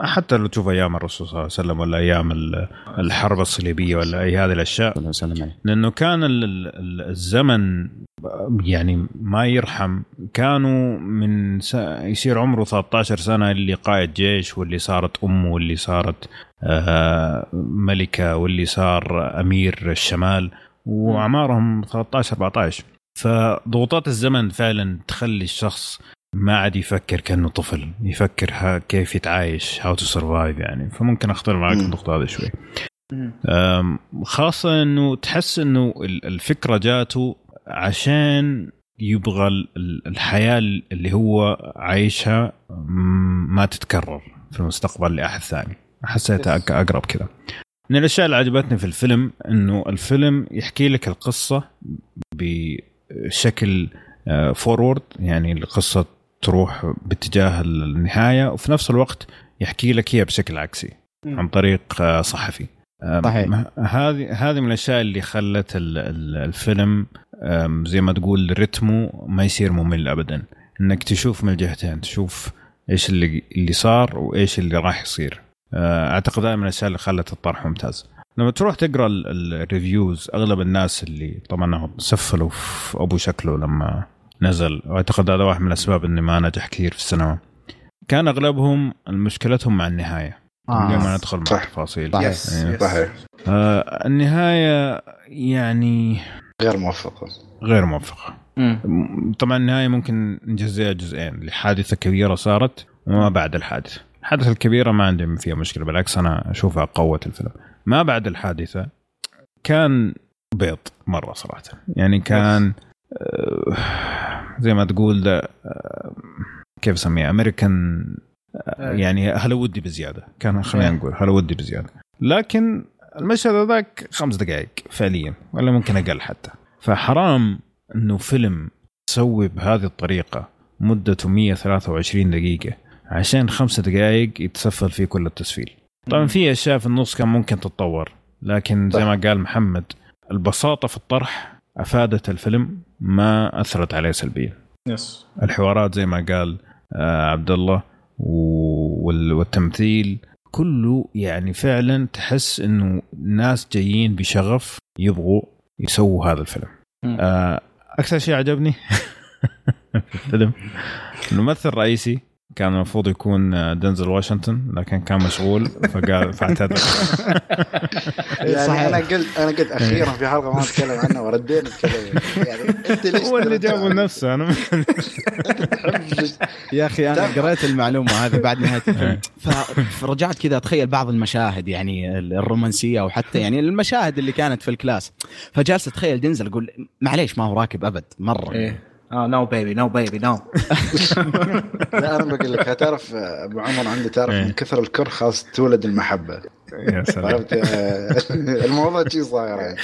حتى لو تشوف أيام الرسول صلى الله عليه وسلم ولا أيام الحرب الصليبية ولا أي هذه الأشياء لأنه كان الزمن يعني ما يرحم. كانوا من يصير عمره 13 سنة اللي قائد جيش واللي صارت أمه واللي صارت آه، ملكة واللي صار أمير الشمال وأعمارهم 13 14 فضغوطات الزمن فعلا تخلي الشخص ما عاد يفكر كأنه طفل يفكر كيف يتعايش how to survive يعني. فممكن أختلف معك في النقطة هذه شوي. خاصة إنه تحس إنه الفكرة جاته عشان يبغى الحياة اللي هو عايشها ما تتكرر في المستقبل لأحد ثاني. حسيتها أقرب كذا. من الأشياء اللي عجبتني في الفيلم إنه الفيلم يحكي لك القصة بشكل فورورد آه، يعني القصة تروح باتجاه النهاية وفي نفس الوقت يحكي لك هي بشكل عكسي عن طريق آه، صحفي. صحيح. هذه هذه من الأشياء اللي خلت الفيلم زي ما تقول رتمه ما يصير ممل ابدا. إنك تشوف من الجهتين تشوف إيش اللي اللي صار وإيش اللي راح يصير. آه، أعتقد هذه من الأشياء اللي خلت الطرح ممتاز. لما تروح تقرأ الريفيوز أغلب الناس اللي طبعا سفلوا في أبو شكله لما نزل. وأعتقد هذا واحد من الأسباب إني ما نجح كثير في السينما. كان أغلبهم مشكلتهم مع النهاية. آه. ما ندخل مع التفاصيل. صحيح. يعني صحيح. آه النهاية يعني غير موفقة. غير موفقة. مم. طبعا النهاية ممكن نجزئها جزئين. لحادثه كبيرة صارت وما بعد الحادثة. الحادثة الكبيرة ما عندي فيها مشكلة بالعكس أنا أشوفها قوت الفيلم. ما بعد الحادثة كان بيض مرة صراحة. يعني كان زي ما تقول ده آه، كيف أسميه؟ امريكان آه، يعني هلودي بزيادة. كان خلينا نقول هلودي بزيادة. لكن المشهد هذاك خمس دقائق فعليا ولا ممكن أقل حتى. فحرام إنه فيلم تسوي بهذه الطريقة مدته 123 دقيقة عشان خمس دقائق يتسفل فيه كل التسفيل. طبعا في أشياء في النص كان ممكن تتطور لكن زي ما قال محمد البساطة في الطرح أفادت الفيلم ما أثرت عليه سلبيا. يس الحوارات زي ما قال آه عبد الله والتمثيل كله يعني فعلا تحس إنه ناس جايين بشغف يبغوا يسووا هذا الفيلم. آه أكثر شيء عجبني في الفيلم الممثل الرئيسي كان المفروض يكون دنزل واشنطن لكن كان مشغول فقال فاعتذر. يعني أنا قلت أنا قلت أخيرا في حلقة ما نتكلم عنها وردينا نتكلم يعني أنت ليش هو اللي جابه لنفسه أنا يا أخي أنا قريت المعلومة هذه بعد نهاية الفيلم. فرجعت كذا أتخيل بعض المشاهد يعني الرومانسية أو حتى يعني المشاهد اللي كانت في الكلاس. فجالس أتخيل دنزل أقول معليش ما هو راكب أبد مرة. إيه. آه no baby no baby no لا أنا بقول لك تعرف أبو عمر عندي تعرف من كثر الكره خلاص تولد المحبة. يا سلام. الموضوع شيء صاير يعني.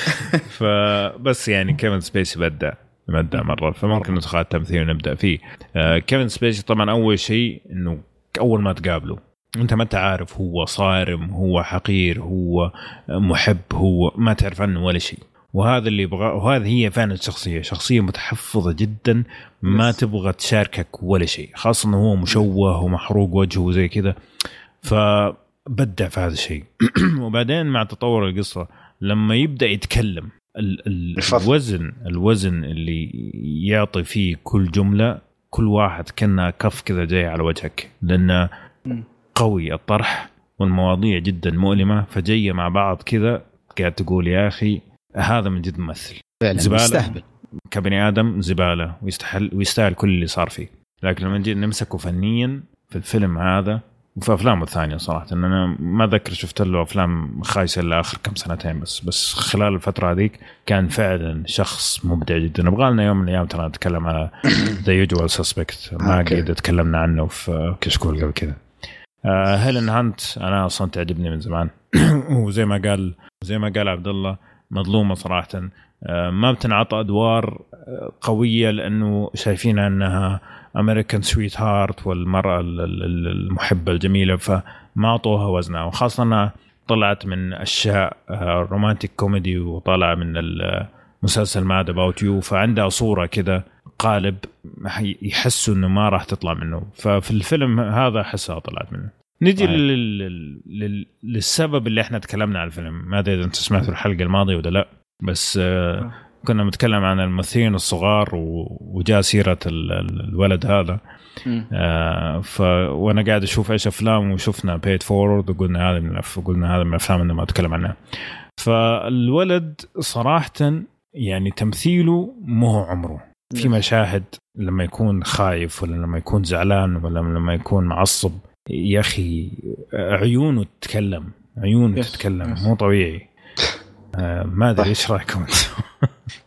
فبس يعني كيفن سبيسي بدع مبدع مرة فممكن ندخل التمثيل ونبدا فيه. آه كيفن سبيسي طبعا أول شيء إنه أول ما تقابله أنت ما انت عارف هو صارم هو حقير هو محب هو ما تعرف عنه ولا شيء. وهذا اللي يبغى وهذه هي فعلا الشخصيه شخصية متحفظة جدا ما تبغى تشاركك ولا شيء خاصة إنه هو مشوه ومحروق وجهه وزي كذا فبدع في هذا الشيء وبعدين مع تطور القصة لما يبدأ يتكلم ال ال. الوزن الوزن اللي يعطي فيه كل جملة كل واحد كانها كف كذا جاي على وجهك لأنه. قوي الطرح والمواضيع جدا مؤلمة فجاية مع بعض كذا قاعد تقول يا أخي هذا من جد ممثل. فعلا زبالة. يستهبل. كبني آدم زبالة ويستحل ويستاهل كل اللي صار فيه. لكن لما نجي نمسكه فنيا في الفيلم هذا وفي أفلامه الثانية صراحة إن أنا ما ذكر شفت له أفلام خايسة إلا آخر كم سنتين بس بس خلال الفترة هذيك كان فعلا شخص مبدع جدا. نبغى لنا يوم من الأيام ترى نتكلم على The Usual Suspects ما. قد تكلمنا عنه في كشكول قبل كذا. آه هيلين هانت أنا أصلا تعجبني من زمان. وزي ما قال زي ما قال عبد الله مظلومة صراحة. آه، ما بتنعطى أدوار آه، قوية لأنه شايفينها أنها American sweetheart والمرأة ال- ال- ال- المحبة الجميلة فما أعطوها وزنها. وخاصة أنها طلعت من أشياء آه، romantic comedy وطالعة من المسلسل Mad About You فعندها صورة كذا قالب يحسوا إنه ما راح تطلع منه. ففي الفيلم هذا أحسها طلعت منه. نجي. لل... لل... لل... للسبب اللي إحنا تكلمنا عن الفيلم. ما أدري إذا انت سمعتوا الحلقة الماضية ولا لا بس آه كنا بنتكلم عن الممثلين الصغار و... وجاء سيرة ال... ال- الولد هذا. آه ف وأنا قاعد أشوف إيش أفلام وشفنا بيت فورورد وقلنا هذا من الأف... قلنا هذا من الأفلام اللي ما أتكلم عنها. فالولد صراحة يعني تمثيله مو هو عمره. في مشاهد لما يكون خايف ولا لما يكون زعلان ولا لما يكون معصب يا أخي عيونه تتكلم عيونه يس، تتكلم يس. مو طبيعي آه ما أدري إيش رأيكم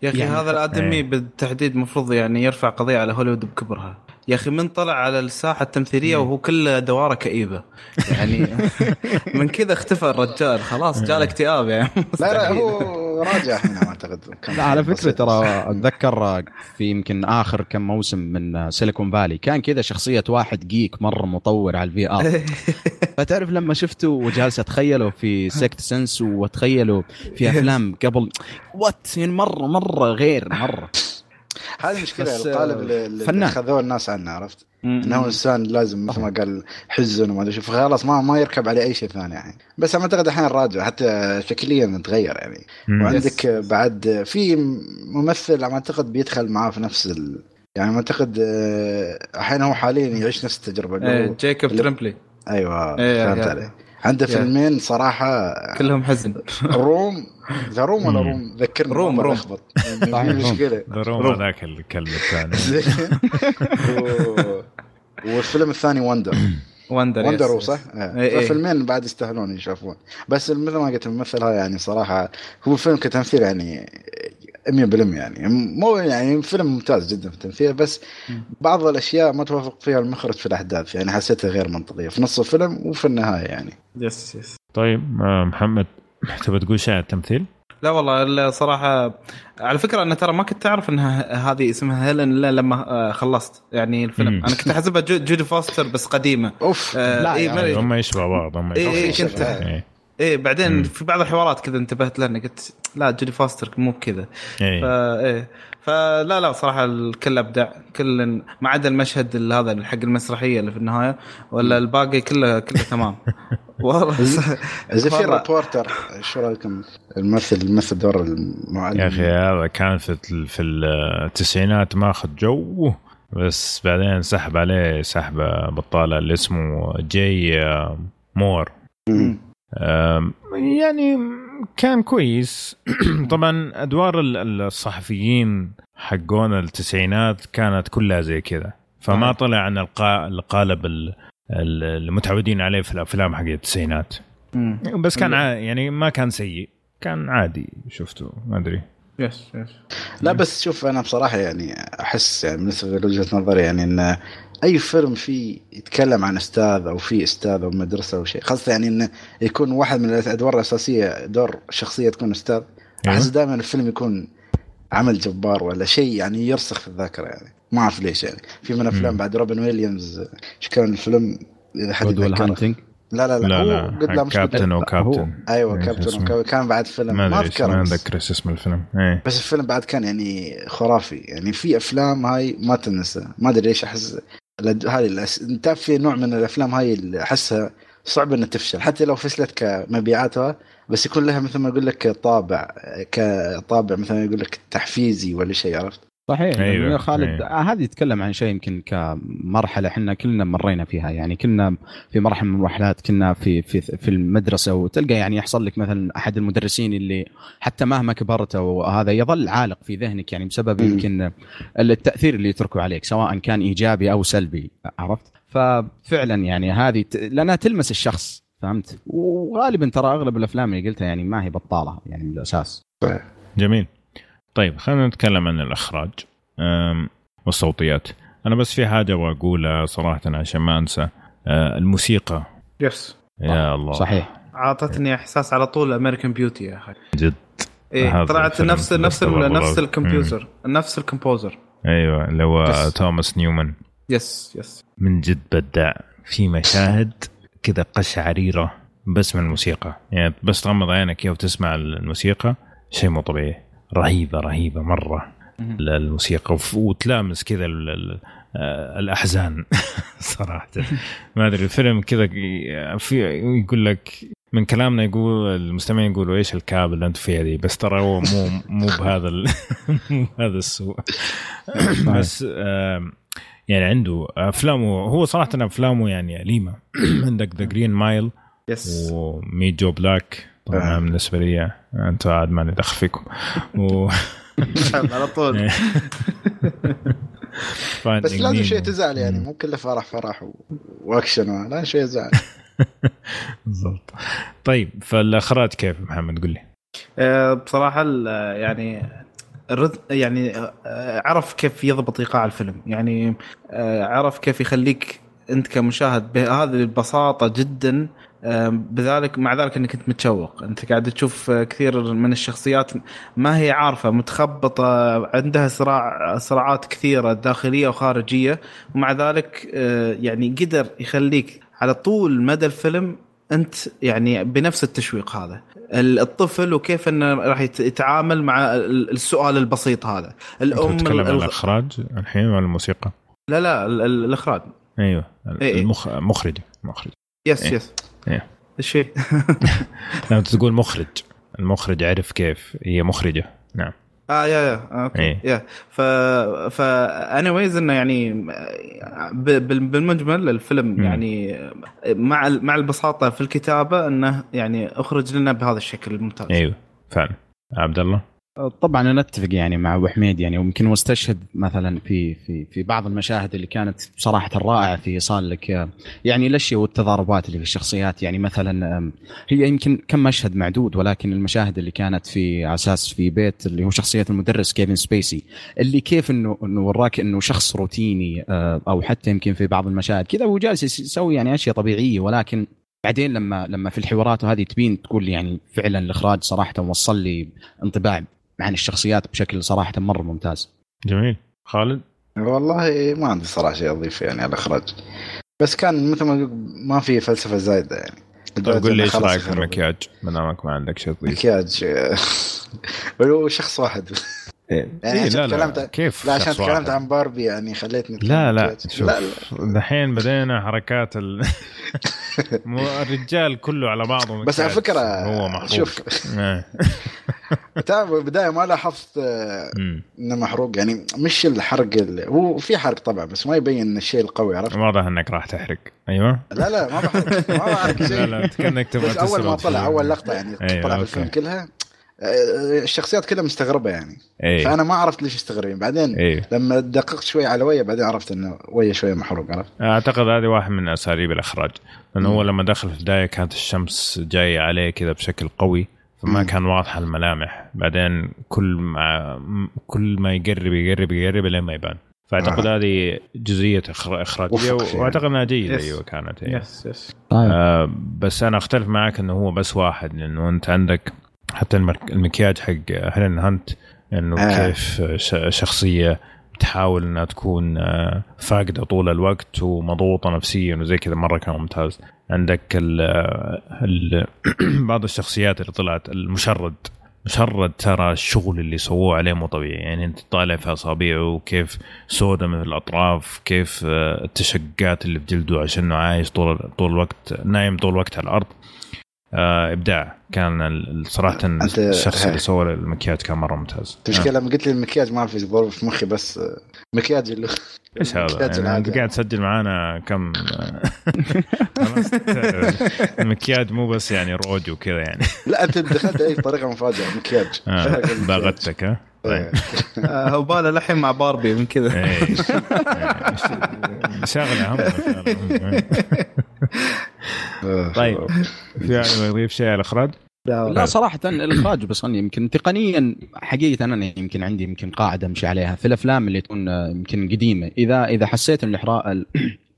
يا أخي يعني- هذا الآدمي إيه. بالتحديد المفروض يعني يرفع قضية على هوليوود بكبرها يا أخي من طلع على الساحة التمثيلية وهو كل دواره كئيبة. يعني من كذا اختفى الرجال خلاص جاء اكتئاب يعني. لا لا. هو راجع هنا أعتقد. لا على فكرة. ترى أتذكر في يمكن آخر كم موسم من Silicon Valley كان كذا شخصية واحد جيك مرة مطور على ال VR فتعرف لما شفته وجالس أتخيله في Sixth Sense وأتخيله في أفلام قبل what يعني مرة مرة غير مرة. هذه المشكلة بس، القالب آه، اللي. أخذوه الناس عنه عرفت؟ إنه إنسان لازم مثل ما قال حزن وما أدري شو فخلاص ما ما يركب عليه أي شيء ثاني يعني. بس أنا أعتقد الحين راجع حتى شكليا تغير يعني. مم. وعندك بعد في ممثل على ما أعتقد بيدخل معاه في نفس ال... يعني ما أعتقد آه، الحين هو حاليا يعيش نفس التجربة. هو جيكوب ترمبلي أيوه إيه، فهمت علي. عنده. فيلمين صراحة كلهم حزن روم ذا روم ولا. روم ذكرني روم، روم. روم. مشكلة ضروم هذاك الكلب الثاني والفيلم الثاني Wonder Wonder Wonder yes، هو yes. صح؟ إيه، إيه. فيلمين بعد يستاهلون يشوفون بس مثل ما قلت الممثل هذا يعني صراحة هو فيلم كتمثيل يعني 100% يعني مو يعني فيلم ممتاز جدا في التمثيل بس بعض الأشياء ما توافق فيها المخرج في الأحداث يعني حسيتها غير منطقية في نص الفيلم وفي النهاية يعني yes yes طيب آه، محمد تبى تقول شيء عن التمثيل؟ لا والله الصراحة على فكرة أنا ترى ما كنت أعرف أنها هذه اسمها هيلين إلا لما آه، خلصت يعني الفيلم مم. أنا كنت أحسبها جو- جودي فوستر بس قديمة off آه، لا إيه ما- هم يشبه بعض هم إيه، يشبه إيه، بعض. كنت إيه. إيه بعدين مم. في بعض الحوارات كذا انتبهت لها قلت لا جودي فوستر مو بكذا. إيه. فا إيه. فلا لا صراحة الكل أبدع. كل ما عدا المشهد اللي هذا حق المسرحية اللي في النهاية ولا الباقي كله كله تمام. والله زفير. reporter شو رأيكم؟ الممثل الممثل دور المعلم. يا أخي هذا كان في ال- في التسعينات ماخذ جو. بس بعدين سحب عليه سحبه بطالة اللي اسمه جاي آه، مور. يعني كان كويس طبعا أدوار ال- ال- الصحفيين حقون التسعينات كانت كلها زي كذا فما آه. طلع عن القا- القالب ال- ال- المتعودين عليه في الأفلام حق التسعينات مم. بس كان. يعني ما كان سيء كان عادي شفته ما أدري yes yes لا بس شوف أنا بصراحة يعني أحس يعني بالنسبة لوجهة نظري يعني إن أي فيلم فيه يتكلم عن أستاذ أو في أستاذ أو مدرسة أو شيء خاصة يعني إنه يكون واحد من الأدوار الأساسية دور شخصية تكون أستاذ أيوة. أحس دائما الفيلم يكون عمل جبار ولا شيء يعني يرسخ في الذاكرة يعني ما أعرف ليش يعني في من افلام. بعد روبن ويليامز إيش كان الفيلم إذا حد. هانتنج لا لا لا, لا هو لا قد لا حق مش كابتن وكابتن أيوه كابتن. وكابتن. كان بعد فيلم ما اذكره ما بس. أتذكر إيش اسم الفيلم إيه بس الفيلم بعد كان يعني خرافي يعني في أفلام هاي ما تنسى ما أدري ليش أحس هاي الأس... أنت في نوع من الأفلام هاي اللي أحسها صعب إنها تفشل. حتى لو فشلت كمبيعاتها بس يكون لها مثل ما أقول لك طابع كطابع مثلا يقول لك تحفيزي ولا شيء عرفت؟ صحيح أيوة، أيوة. خالد أيوة. آه هذه يتكلم عن شيء يمكن كمرحلة إحنا كلنا مرينا فيها يعني كنا في مرحلة من المرحلات كنا في في في المدرسة وتلقى يعني يحصل لك مثلا أحد المدرسين اللي حتى مهما كبرت وهذا يظل عالق في ذهنك يعني بسبب. يمكن التأثير اللي يتركه عليك سواء كان إيجابي أو سلبي عرفت؟ ففعلا يعني هذه لأنها تلمس الشخص فهمت؟ وغالبا ترى أغلب الأفلام اللي قلتها يعني ما هي بطالة يعني من الاساس. جميل طيب خلينا نتكلم عن الإخراج والصوتيات. أنا بس في حاجة أبغى أقولها صراحة عشان ما أنسى. أه، الموسيقى. yes يا الله. صحيح. أعطتني إحساس على طول American Beauty يا أخي. جد. إيه طلعت نفس نفس نفس. ال composer. نفس ال composer. أيوه اللي هو. توماس نيومان yes yes من جد بدع في مشاهد كذا قشعريرة بس من الموسيقى. يعني بس تغمض عينك كذا وتسمع الموسيقى شيء مو طبيعي. رهيبة رهيبة مرة. الموسيقى وتلامس كذا ال- ال- الأحزان صراحة. ما أدري الفيلم كذا في يقول لك من كلامنا يقول المستمعين يقولوا إيش الكآبة اللي أنت فيها دي بس ترى هو مو مو بهذا ال- مو بهذا السوء. بس يعني عنده أفلامه هو صراحة أفلامه يعني أليمة. عندك The Green Mile yes و Meet Joe Black. بالنسبة لي أنت عاد ماني دخل فيكم. و على طول. بس لازم شيء تزعل يعني مو كله فرح فرح و... وأكشن لا شوية زعل بالضبط. طيب فالاخراج كيف محمد؟ قل لي. آه، بصراحة ال- يعني الرد يعني آه، عرف كيف يضبط إيقاع الفيلم. يعني آه، عرف كيف يخليك أنت كمشاهد بهذه البساطة جدا آه، بذلك مع ذلك إنك أنت متشوق. أنت قاعد تشوف كثير من الشخصيات ما هي عارفة متخبطة عندها صراع صراعات كثيرة داخلية وخارجية. ومع ذلك آه، يعني قدر يخليك على طول مدى الفيلم أنت يعني بنفس التشويق هذا. الطفل وكيف إنه راح يت- يتعامل مع ال- السؤال البسيط هذا. الأم تتكلم عن الإخراج الحين ولا الموسيقى؟ لا لا ال- ال- الإخراج. أيوه إيه. المخ... مخرج مخرج يس إيه. يس إيش في؟ لما تقول مخرج. المخرج عرف كيف هي مخرجة. نعم. آه يا يا. أوكي. إيه. يا. ف ف ويز إنه يعني بالمجمل الفيلم مم. يعني مع ال- مع البساطة في الكتابة إنه يعني أخرج لنا بهذا الشكل الممتاز. أيوه فعلا. عبد الله؟ طبعا أنا أتفق يعني مع أبو حميد يعني ويمكن واستشهد مثلا في في في بعض المشاهد اللي كانت صراحة رائعه في إيصال لك يعني الأشياء والتضاربات اللي في الشخصيات. يعني مثلا هي يمكن كم مشهد معدود ولكن المشاهد اللي كانت في أساس في بيت اللي هو شخصية المدرس كيفن سبيسي اللي كيف إنه إنه وراك إنه شخص روتيني آه، أو حتى يمكن في بعض المشاهد كذا هو جالس يس- يسوي يعني أشياء طبيعية. ولكن بعدين لما لما في الحوارات وهذه تبين تقول يعني فعلا الإخراج صراحة وصل لي انطباع عن الشخصيات بشكل صراحة مرة ممتاز. جميل. خالد؟ والله ما عندي صراحة شيء اضيفه يعني على الاخراج بس كان مثل ما قلت ما في فلسفة زايدة يعني. طيب قول لي إيش رأيك في. المكياج؟ ما دامك ما عندك شيء تضيف. مكياج. هو شخص واحد. يعني إيه عشان لا لا تكلمت- كيف لا عشان؟ تكلمت عن باربي يعني خليتني لا لا. شوف لا لا دحين بدينا حركات ال... الرجال كله على بعضه بس على. فكرة، هو محروق شوف. إيه. تعرف بالبداية ما لاحظت آه،. إنه محروق يعني مش الحرق اللي هو في حرق طبعا بس ما يبين الشيء القوي عرفت؟ واضح إنك راح تحرق أيوه لا لا ما بحرق ما بحرق لا شيء لا كانك تبغى أول ما طلع أول لقطة يعني أيوة، طلع في. الفيلم كلها آه، الشخصيات كلها مستغربة يعني إيه فأنا ما عرفت ليش مستغربين بعدين إيه لما دققت شوي على ويا بعدين عرفت إنه ويا شوية محروق عرفت؟ أعتقد هذه واحد من أساليب الإخراج لأنه هو. لما دخل في البداية كانت الشمس جاية عليه كذا بشكل قوي فما مم. كان واضحة الملامح بعدين كل ما كل ما يقرب يقرب يقرب لين ما يبان فأعتقد هذه جزئية إخراجية. وأعتقد إنها جيدة Yes. أيوه كانت إيه. يس يس طيب آه بس أنا أختلف معك إنه هو بس واحد لأنه أنت عندك حتى المكياج حق هيلين هانت إنه آه. كيف شخصية تحاول إنها تكون آه، فاقدة طول الوقت ومضغوطة نفسيا وزي كذا مرة كان ممتاز. عندك ال ال بعض الشخصيات اللي طلعت المشرد مشرد ترى الشغل اللي سووه عليه مو طبيعي. يعني أنت طالع في أصابعه كيف سودة من الأطراف كيف آه، التشقات اللي في جلده عشانه عايش طول طول الوقت نايم طول الوقت على الأرض. إبداع كان ال- صراحة الشخص اللي. سوى المكياج كان مرة ممتاز المشكلة لما قلت لي المكياج ما في ضرب في مخي بس آه، مكياج اللي إيش هذا؟ يعني. أنت قاعد تسجل معانا كم. المكياج مو بس يعني روج وكذا يعني لا أنت دخلت أي طريقة مفاجأة مكياج آه، باغتك ها. هو باله لحين مع باربي من كذا إيه. شغله هم. آه، طيب في أحد يضيف شيء على الاخراج؟ لا صراحة الإخراج بس أنا يمكن تقنيا حقيقة أنا يمكن عندي يمكن قاعدة أمشي عليها في الأفلام اللي تكون آه، يمكن قديمة إذا إذا حسيت إن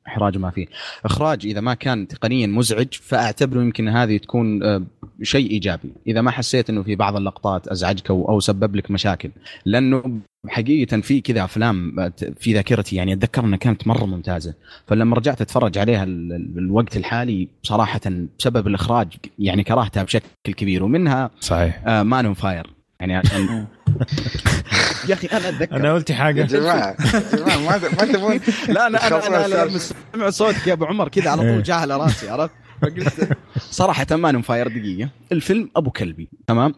إحراج ما فيه. إخراج إذا ما كان تقنيا مزعج فأعتبره يمكن هذه تكون آه، شيء إيجابي. إذا ما حسيت إنه في بعض اللقطات أزعجك أو أو سبب لك مشاكل لأنه حقيقة في كذا أفلام آه، في ذاكرتي يعني أتذكر أنها كانت مرة ممتازة. فلما رجعت أتفرج عليها ال- ال- الوقت الحالي صراحة بسبب الإخراج يعني كرهتها بشكل كبير. ومنها صحيح. Man on Fire يعني عشان يا أخي أنا أتذكر أنا قلت يا حاجة جماعة يا جماعة ما ما تبون لا أنا أنا. سمع صوتك يا أبو عمر كذا على إيه. طول جاه على راسي عرفت فقلت صراحة Man on Fire دقيقة الفيلم أبو كلبي تمام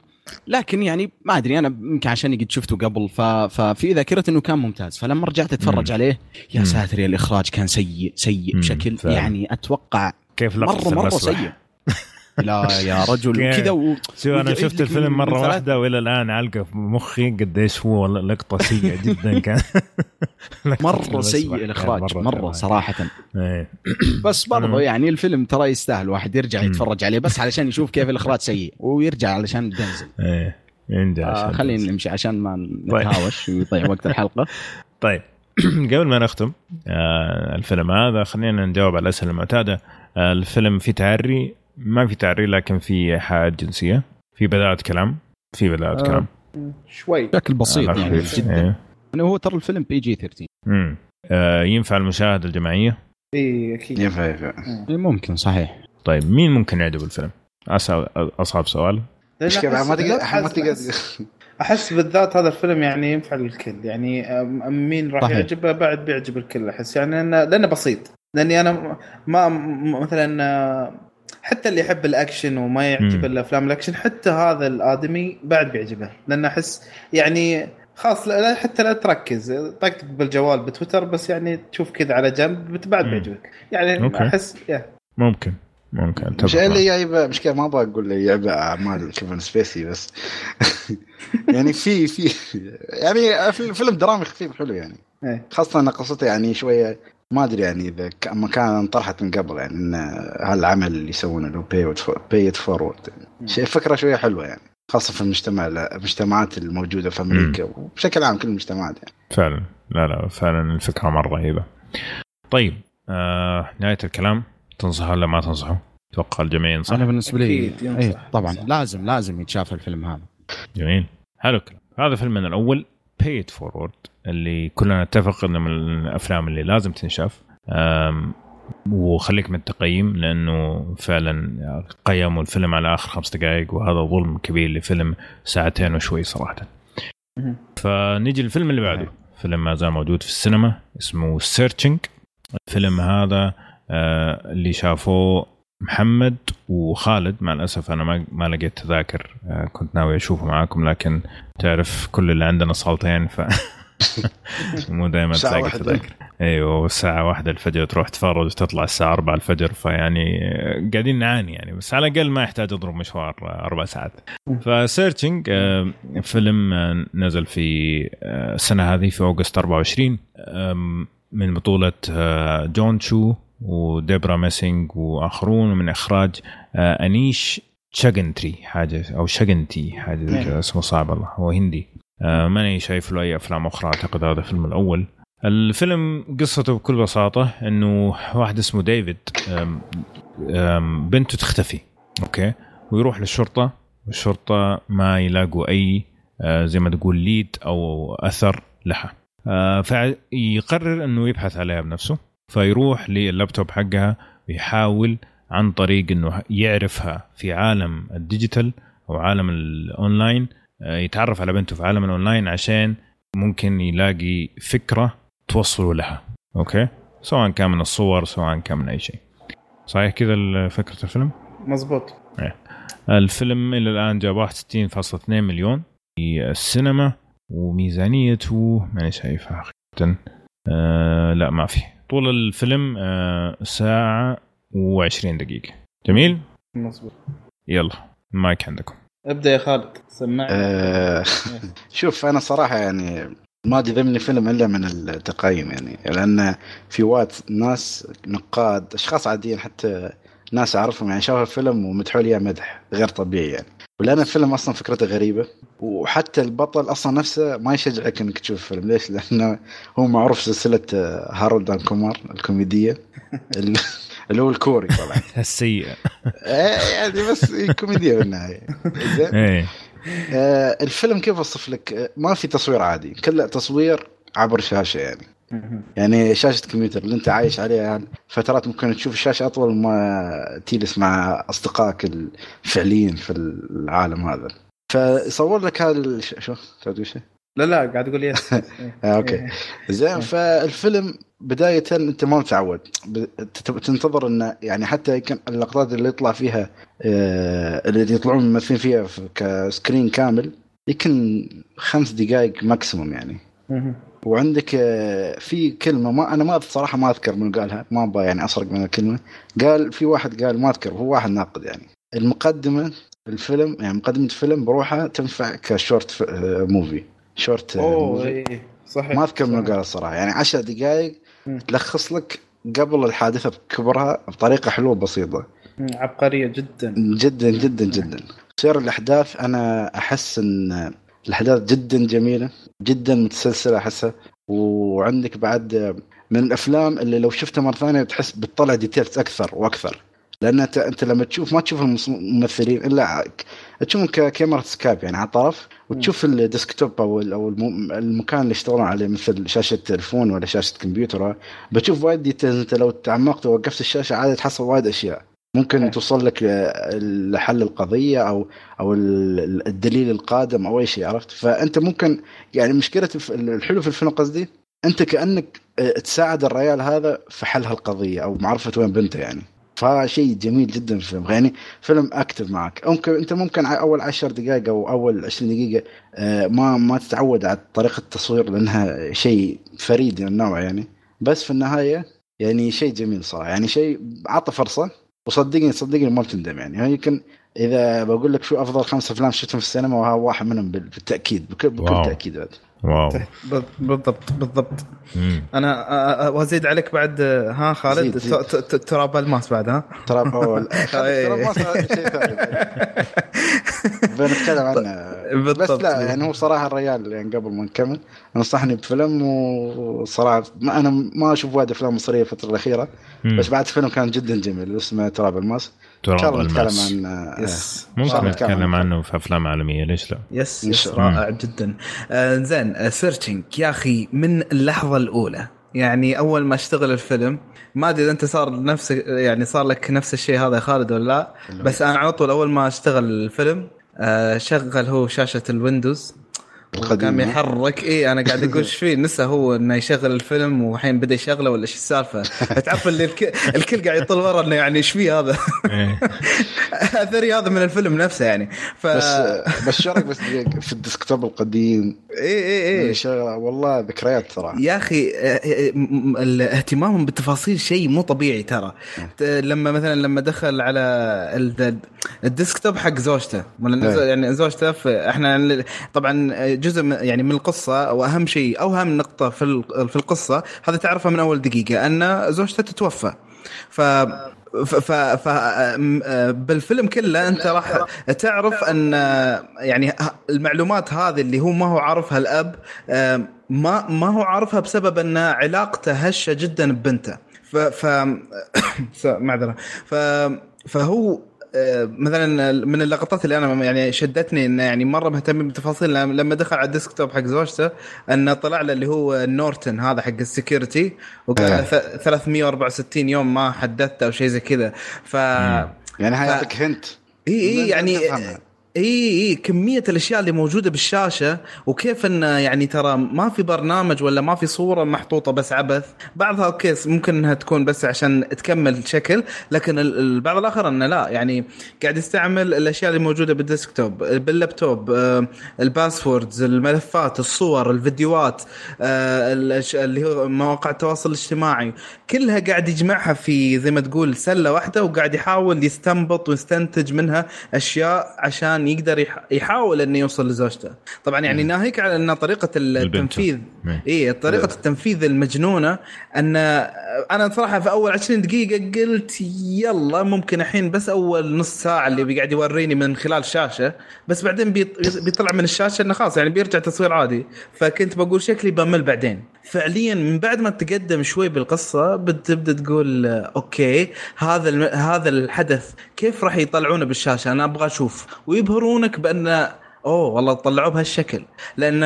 لكن يعني ما أدري أنا يمكن عشان قد شفته قبل ف... ففي ذاكرتي إنه كان ممتاز فلما رجعت أتفرج مم. عليه يا مم. ساتر يا الإخراج كان سيء سيء مم، بشكل فعلا. يعني أتوقع كيف مره مرة المسرح. سيء لا يا رجل؟ كذا و... شوف أنا شفت الفيلم مرة واحدة وإلى الآن علقه في مخي قديش هو لقطة سيئة جدا كان مرة سيء الإخراج مرة كان- صراحة إيه. بس برضه مم. يعني الفيلم ترى يستاهل واحد يرجع. يتفرج عليه بس علشان يشوف كيف الإخراج سيء ويرجع علشان إيه ينجح آه خلينا. نمشي عشان ما طيب. نتهاوش ويضيع وقت الحلقة طيب قبل ما نختم آه الفيلم هذا خلينا نجاوب على الأسئلة المعتادة آه الفيلم في تعري ما في تعري لكن في ايحاءات جنسية. في بدايه كلام في بدايه آه. كلام. شوي. بشكل بسيط على يعني. جدا. إيه. يعني هو ترى الفيلم بي جي 13 مم. آه ينفع المشاهده الجماعية؟ اي أكيد. ينفع ينفع. إيه، ممكن صحيح. طيب مين ممكن يعجبه الفيلم؟ أصعب أصعب سؤال. مشكلة ما تقدر ما أحس بالذات هذا الفيلم يعني ينفع للكل. يعني أم- مين راح. يعجبه بعد بيعجب الكل أحس. يعني لأنه لأنه بسيط. لأني أنا ما م- مثلا آه، حتى اللي يحب الأكشن وما يعجب. الأفلام الاكشن حتى هذا الآدمي بعد بيعجبه لأن أحس يعني خلاص لا حتى لا تركز طقطق بالجوال بتويتر بس يعني تشوف كذا على جنب بعد. بيعجبك يعني okay. أحس يا ممكن ممكن مش اللي. جايبه مشكلة ما أبغى أقول لي جايبه أعمال كيفن سبيسي بس يعني في في يعني فيلم درامي خفيف حلو يعني إيه. خاصة إن قصته يعني شوية ما أدري يعني إذا ما كان انطرحت من قبل يعني إن هالعمل اللي يسوونه اللي هو Pay It Forward شيء فكرة شوية حلوة يعني خاصة في المجتمع المجتمعات الموجودة في أمريكا وبشكل عام كل المجتمعات يعني. فعلا. لا لا فعلا الفكرة مرة رهيبة. طيب آه نهاية الكلام. تنصحوا ولا ما تنصحوا؟ أتوقع الجميع ينصح. أنا بالنسبة لي. اي طبعا ينصح. لازم لازم يتشاف الفيلم هذا. جميل. حلو الكلام. هذا فيلمنا الأول بيت فورورد اللي كلنا نتفق إنه من الأفلام اللي لازم تنشاف. وخليك من التقييم لأنه فعلا قيموا الفيلم على آخر خمس دقائق وهذا ظلم كبير لفيلم ساعتين وشوي صراحة. فنيجي للفيلم اللي بعده. فيلم ما زال موجود في السينما اسمه سيرشنج الفيلم هذا آه، اللي شافوه محمد وخالد. مع الأسف أنا ما ما لقيت تذاكر آه، كنت ناوي أشوفه معاكم لكن تعرف كل اللي عندنا صالتين ف مو دائما تلاقي. تذاكر أيوه والساعة واحدة الفجر تروح تتفرج وتطلع الساعة 4 الفجر فيعني آه، قاعدين نعاني يعني بس على الأقل ما يحتاج أضرب مشوار آه، أربع ساعات. ف Searching فيلم آه، نزل في آه، السنة هذه في August 24 آم، من بطولة آه، جون شو وديبرا ميسينج وآخرون ومن إخراج آه، أنيش شاجنتري حاجة أو شاجنتي حاجة زي كذا اسمه صعب الله هو هندي. آه، ماني شايف له أي أفلام أخرى أعتقد هذا الفيلم الأول. الفيلم قصته بكل بساطة إنه واحد اسمه ديفيد بنته تختفي okay؟ ويروح للشرطة والشرطة ما يلاقوا أي آه، زي ما تقول lead أو أثر لها. آه، فيقرر إنه يبحث عليها بنفسه فيروح لللابتوب حقها ويحاول عن طريق إنه يعرفها في عالم ال digital أو عالم الأونلاين آه، يتعرف على بنته في عالم الأونلاين عشان ممكن يلاقي فكرة توصله لها. okay؟ سواء كان من الصور سواء كان من أي شيء. صحيح كذا فكرة الفيلم؟ مزبوط الفيلم إلى الآن جاب 61.2 مليون في السينما وميزانيته ماني شايفها حقيقة. آه لا ما في. طول الفيلم آه ساعة و20 دقيقة. جميل؟ مزبوط يلا المايك عندكم. ابدأ يا خالد سمعني آه شوف أنا صراحة يعني ما جذبني فيلم إلا من التقييم يعني لأن في وقت ناس نقاد أشخاص عاديين حتى ناس أعرفهم يعني شافوا الفيلم ومدحوا لي مدح غير طبيعي يعني. ولان الفيلم أصلا فكرته غريبة. وحتى البطل أصلا نفسه ما يشجعك إنك تشوف الفيلم ليش؟ لأنه هو معروف سلسلة Harold and Kumar الكوميدية. اللي هو الكوري طبعا. السيئه يعني بس كوميديا بالنهايه زين. إيه. آه الفيلم كيف أوصف لك؟ ما في تصوير عادي. كله تصوير عبر شاشة يعني. يعني شاشة كمبيوتر اللي انت عايش عليها يعني فترات ممكن تشوف الشاشة أطول ما تجلس مع أصدقائك الفعليين في العالم هذا. فيصور لك هذا شو؟ تقول شيء؟ لا لا قاعد أقول yes آه، okay. زين فالفيلم بداية أنت ما متعود. تنتظر انه يعني حتى يمكن اللقطات اللي يطلع فيها آه، اللي يطلعون الممثلين فيها ك screen كامل يمكن خمس دقائق maximum يعني. وعندك آه، في كلمة ما أنا ما صراحة ما أذكر من قالها ما أبغى يعني أسرق من الكلمة. قال في واحد قال ما أذكر هو واحد ناقد يعني. المقدمة الفيلم يعني مقدمة الفيلم بروحها تنفع ك short movie short أوه إيه، صحيح ما أذكر من قال الصراحة. يعني 10 دقائق تلخص لك قبل الحادثة بكبرها بطريقة حلوة بسيطة. عبقرية جدا. جدا جدا جدا. سير الأحداث أنا أحس إن الأحداث جدا جميلة. جدا متسلسلة أحسها. وعندك بعد من الأفلام اللي لو شفتها مرة ثانية بتحس بتطلع details أكثر وأكثر. لأن انت أنت لما تشوف ما تشوف الممثلين إلا تشوفهم ككاميرا Skype يعني على الطرف وتشوف ال desktop أو أو المكان اللي يشتغلون عليه مثل شاشة تلفون ولا شاشة كمبيوتر. بتشوف وايد details أنت لو تعمقت ووقفت الشاشة عادي تحصل وايد أشياء. ممكن أيه. توصل لك لحل القضية أو أو الدليل القادم أو أي شيء عرفت؟ فأنت ممكن يعني مشكلة الحلو في الفيلم قصدي أنت كأنك تساعد الريال هذا في حل هالقضية أو معرفة وين بنته يعني. فشيء جميل جدا في الفيلم. يعني فيلم active معك. ممكن أنت ممكن أول 10 دقائق أو أول 20 دقيقة آه، ما ما تتعود على طريقة التصوير لأنها شيء فريد من النوع يعني. بس في النهاية يعني شيء جميل صراحة. يعني شيء عطى فرصة وصدقني صدقني ما بتندم يعني, يعني يمكن إذا بقول لك شو أفضل خمسة أفلام شفتهم في السينما وهذا واحد منهم بالتأكيد بكل, بكل تأكيد بعد. واو. بالضبط بالضبط. مم. أنا وأزيد عليك بعد ها خالد؟ تراب الماس بعد ها؟ تراب أول. تراب الماس شيء ثاني. بنتكلم عنه. بس لا يعني هو صراحة الرجال يعني قبل ما نكمل نصحني بفيلم وصراحة ما أنا ما أشوف وايد أفلام مصرية الفترة الأخيرة بس بعد الفيلم كان جدا جميل اسمه تراب الماس. تراب الماس نتكلم عن yes. ممكن نتكلم عنه في أفلام عالمية ليش لا؟ yes, yes رائع جدا. آه زين Searching يا أخي من اللحظة الأولى. يعني أول ما أشتغل الفيلم ما أدري إذا أنت صار نفس يعني صار لك نفس الشيء هذا يا خالد ولا لا بس أنا على طول أول ما أشتغل الفيلم آه شغل هو شاشة ال Windows. القديم. كان يحرك. اي أنا قاعد أقول إيش فيه نسى هو إنه يشغل الفيلم والحين بدأ يشغله ولا إيش السالفة؟ تعرف اللي الكل, الكل قاعد يطل ورا إنه يعني إيش فيه هذا؟ إيه. أثري هذا من الفيلم نفسه يعني. ف... بس رأيك بس في ال desktop القديم؟ اي اي اي والله ذكريات ترى. يا أخي اهتمامهم بالتفاصيل شيء مو طبيعي ترى. لما مثلا لما دخل على الديسكتوب حق زوجته يعني زوجته إحنا طبعا جزء يعني من القصة واهم شيء أو أهم نقطة في في القصة هذا تعرفها من أول دقيقة أن زوجته تتوفى. ف ف ف بالفيلم كله أنت راح تعرف أن يعني المعلومات هذه اللي هو ما هو عارفها الأب ما ما هو عارفها بسبب أن علاقته هشة جدا ببنته. ف ف معذرة. ف فهو مثلا من اللقطات اللي أنا يعني شدتني إنه يعني مرة مهتم بالتفاصيل لما دخل على ال desktop حق زوجته إنه طلع له اللي هو Norton هذا حق ال security وقال 364 يوم ما حدثته أو شيء زي كذا. ف يعني هيعطيك hint إي إي يعني إي إي كمية الأشياء اللي موجودة بالشاشة وكيف إن يعني ترى ما في برنامج ولا ما في صورة محطوطة بس عبث. بعضها okay ممكن إنها تكون بس عشان تكمل شكل لكن البعض الآخر إنه لا يعني قاعد يستعمل الأشياء اللي موجودة بال desktop بال laptop آه، ال passwords الملفات الصور الفيديوهات آه، اللي هو مواقع التواصل الاجتماعي. كلها قاعد يجمعها في زي ما تقول سلة واحدة وقاعد يحاول يستنبط ويستنتج منها أشياء عشان يقدر يحاول إنه يوصل لزوجته. طبعا يعني ناهيك على إن طريقة التنفيذ. اي طريقة التنفيذ المجنونة إن أنا صراحة في أول 20 دقيقة قلت يلا ممكن الحين بس أول نص ساعة اللي بيقعد يوريني من خلال شاشه بس بعدين بيطلع من الشاشة إنه خلاص يعني بيرجع تصوير عادي. فكنت بقول شكلي بمل بعدين. فعليا من بعد ما تقدم شوي بالقصة بتبدا تقول أوكي هذا هذا الحدث كيف راح يطلعونه بالشاشة؟ أنا أبغى أشوف. ويبهرونك بأن أوه والله طلعوه بهالشكل. لأن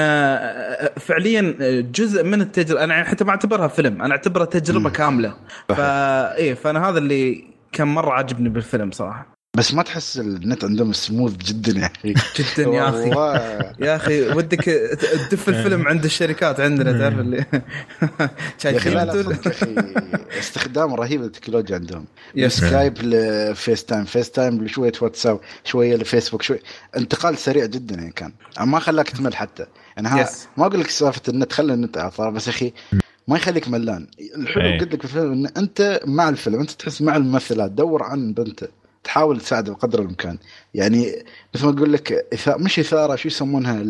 فعليا جزء من التجربه أنا حتى ما أعتبرها فيلم أنا أعتبرها تجربة كاملة. فا إيه فأنا هذا اللي كان مرة عجبني بالفيلم صراحة. بس ما تحس النت عندهم سموث جدا يا أخي. جدا يا أخي. يا أخي ودك تدف الفيلم عند الشركات عندنا تعرف اللي شايفين استخدام رهيب للتكنولوجيا عندهم. Skype ل FaceTime FaceTime لشوية واتساب شوية لفيسبوك شوية. انتقال سريع جدا يعني كان. ما خلاك تمل حتى. يعني ها ما أقول لك سالفة النت خلي النت بس يا أخي ما يخليك ملان. الحلو قلت لك في الفيلم إن أنت مع الفيلم أنت تحس مع الممثلات دور عن بنته. تحاول تساعده بقدر الإمكان. يعني مثل ما أقول لك مش إثارة شو يسمونها؟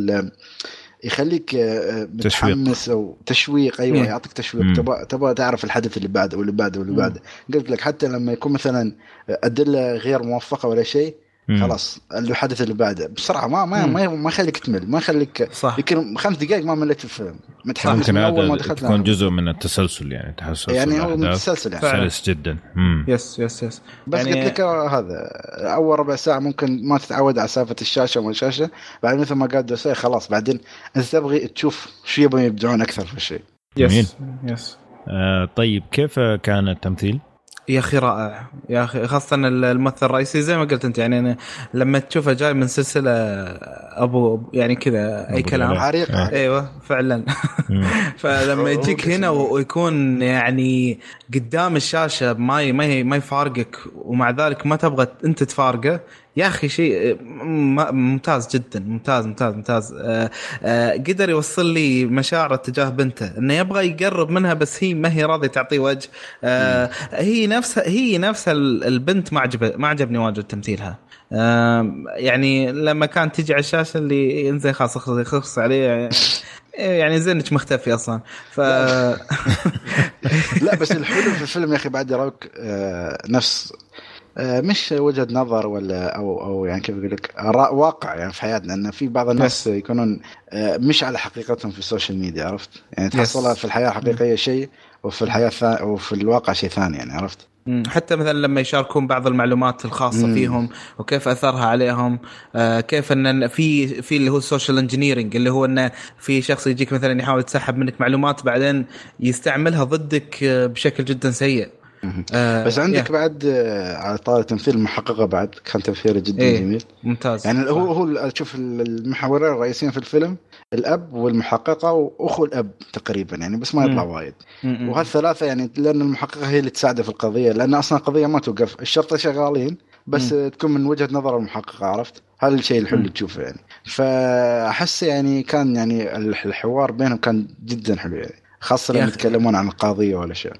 يخليك آه، متحمس أو تشويق. أيوه يعطيك تشويق. تبغى تبغى تعرف الحدث اللي بعده واللي بعده واللي بعده. قلت لك حتى لما يكون مثلا أدلة غير موفقة ولا شيء خلاص الحدث اللي بعده. بسرعة ما ما ما, ما يخليك تمل ما يخليك صح. يمكن خمس دقائق ما مليت في الفيلم متحمس من أول ما دخلت تكون جزء من التسلسل يعني تحسس يعني هو متسلسل يعني. سلس جدا. مم. yes yes yes. بس يعني... قلت لك هذا أول ربع ساعة ممكن ما تتعود على سالفة الشاشة وما الشاشة. بعد مثل ما قال دوسي خلاص بعدين أنت تبغي تشوف شو يبغون يبدعون أكثر في الشيء. yes يس. آه طيب كيف كان التمثيل؟ يا أخي رائع. يا أخي خاصة الممثل الرئيسي زي ما قلت أنت يعني أنا لما تشوفه جاي من سلسلة أبو يعني كذا أي كلام. عريقه إيوه فعلا. فلما يجيك هنا ويكون يعني قدام الشاشة ما ما ما يفارقك ومع ذلك ما تبغى أنت تفارقه يا أخي شيء ممتاز جدا ممتاز ممتاز ممتاز. آه، آه، قدر يوصل لي مشاعره تجاه بنته إنه يبغى يقرب منها بس هي ما هي راضية تعطيه وجه. آه، هي نفسها هي نفسها البنت ما عجب ما عجبني واجد تمثيلها. يعني لما كانت تجي على الشاشة اللي انزين خلاص خلص عليه يعني زينك مختفي أصلا. ف لا. بس الحلو في الفيلم يا أخي بعد يراوك نفس آه، مش وجهة نظر ولا أو أو يعني كيف أقول لك واقع يعني في حياتنا إن في بعض الناس يكونون آه، مش على حقيقتهم في ال social media عرفت؟ يعني تحصلها في الحياة الحقيقية شيء وفي الحياة وفي الواقع شيء ثاني يعني عرفت؟ حتى مثلا لما يشاركون بعض المعلومات الخاصة مم. فيهم وكيف أثرها عليهم آه كيف إن في في اللي هو ال social engineering اللي هو انه في شخص يجيك مثلا يحاول يتسحب منك معلومات بعدين يستعملها ضدك بشكل جدا سيء آه بس عندك yeah. بعد آه، على طاري تمثيل المحققة بعد كان تمثيله جدا إيه. جميل. ممتاز. يعني هو هو شوف المحورين الرئيسيين في الفيلم الأب والمحققة وأخو الأب تقريبا يعني بس ما يطلع وايد. وهالثلاثة يعني لأن المحققة هي اللي تساعده في القضية لأن أصلا القضية ما توقف. الشرطة شغالين بس مم. تكون من وجهة نظر المحققة عرفت؟ هذا الشيء الحلو اللي تشوفه يعني. فأحس يعني كان يعني الحوار بينهم كان جدا حلو يعني. خاصة لما يتكلمون عن القضية والاشياء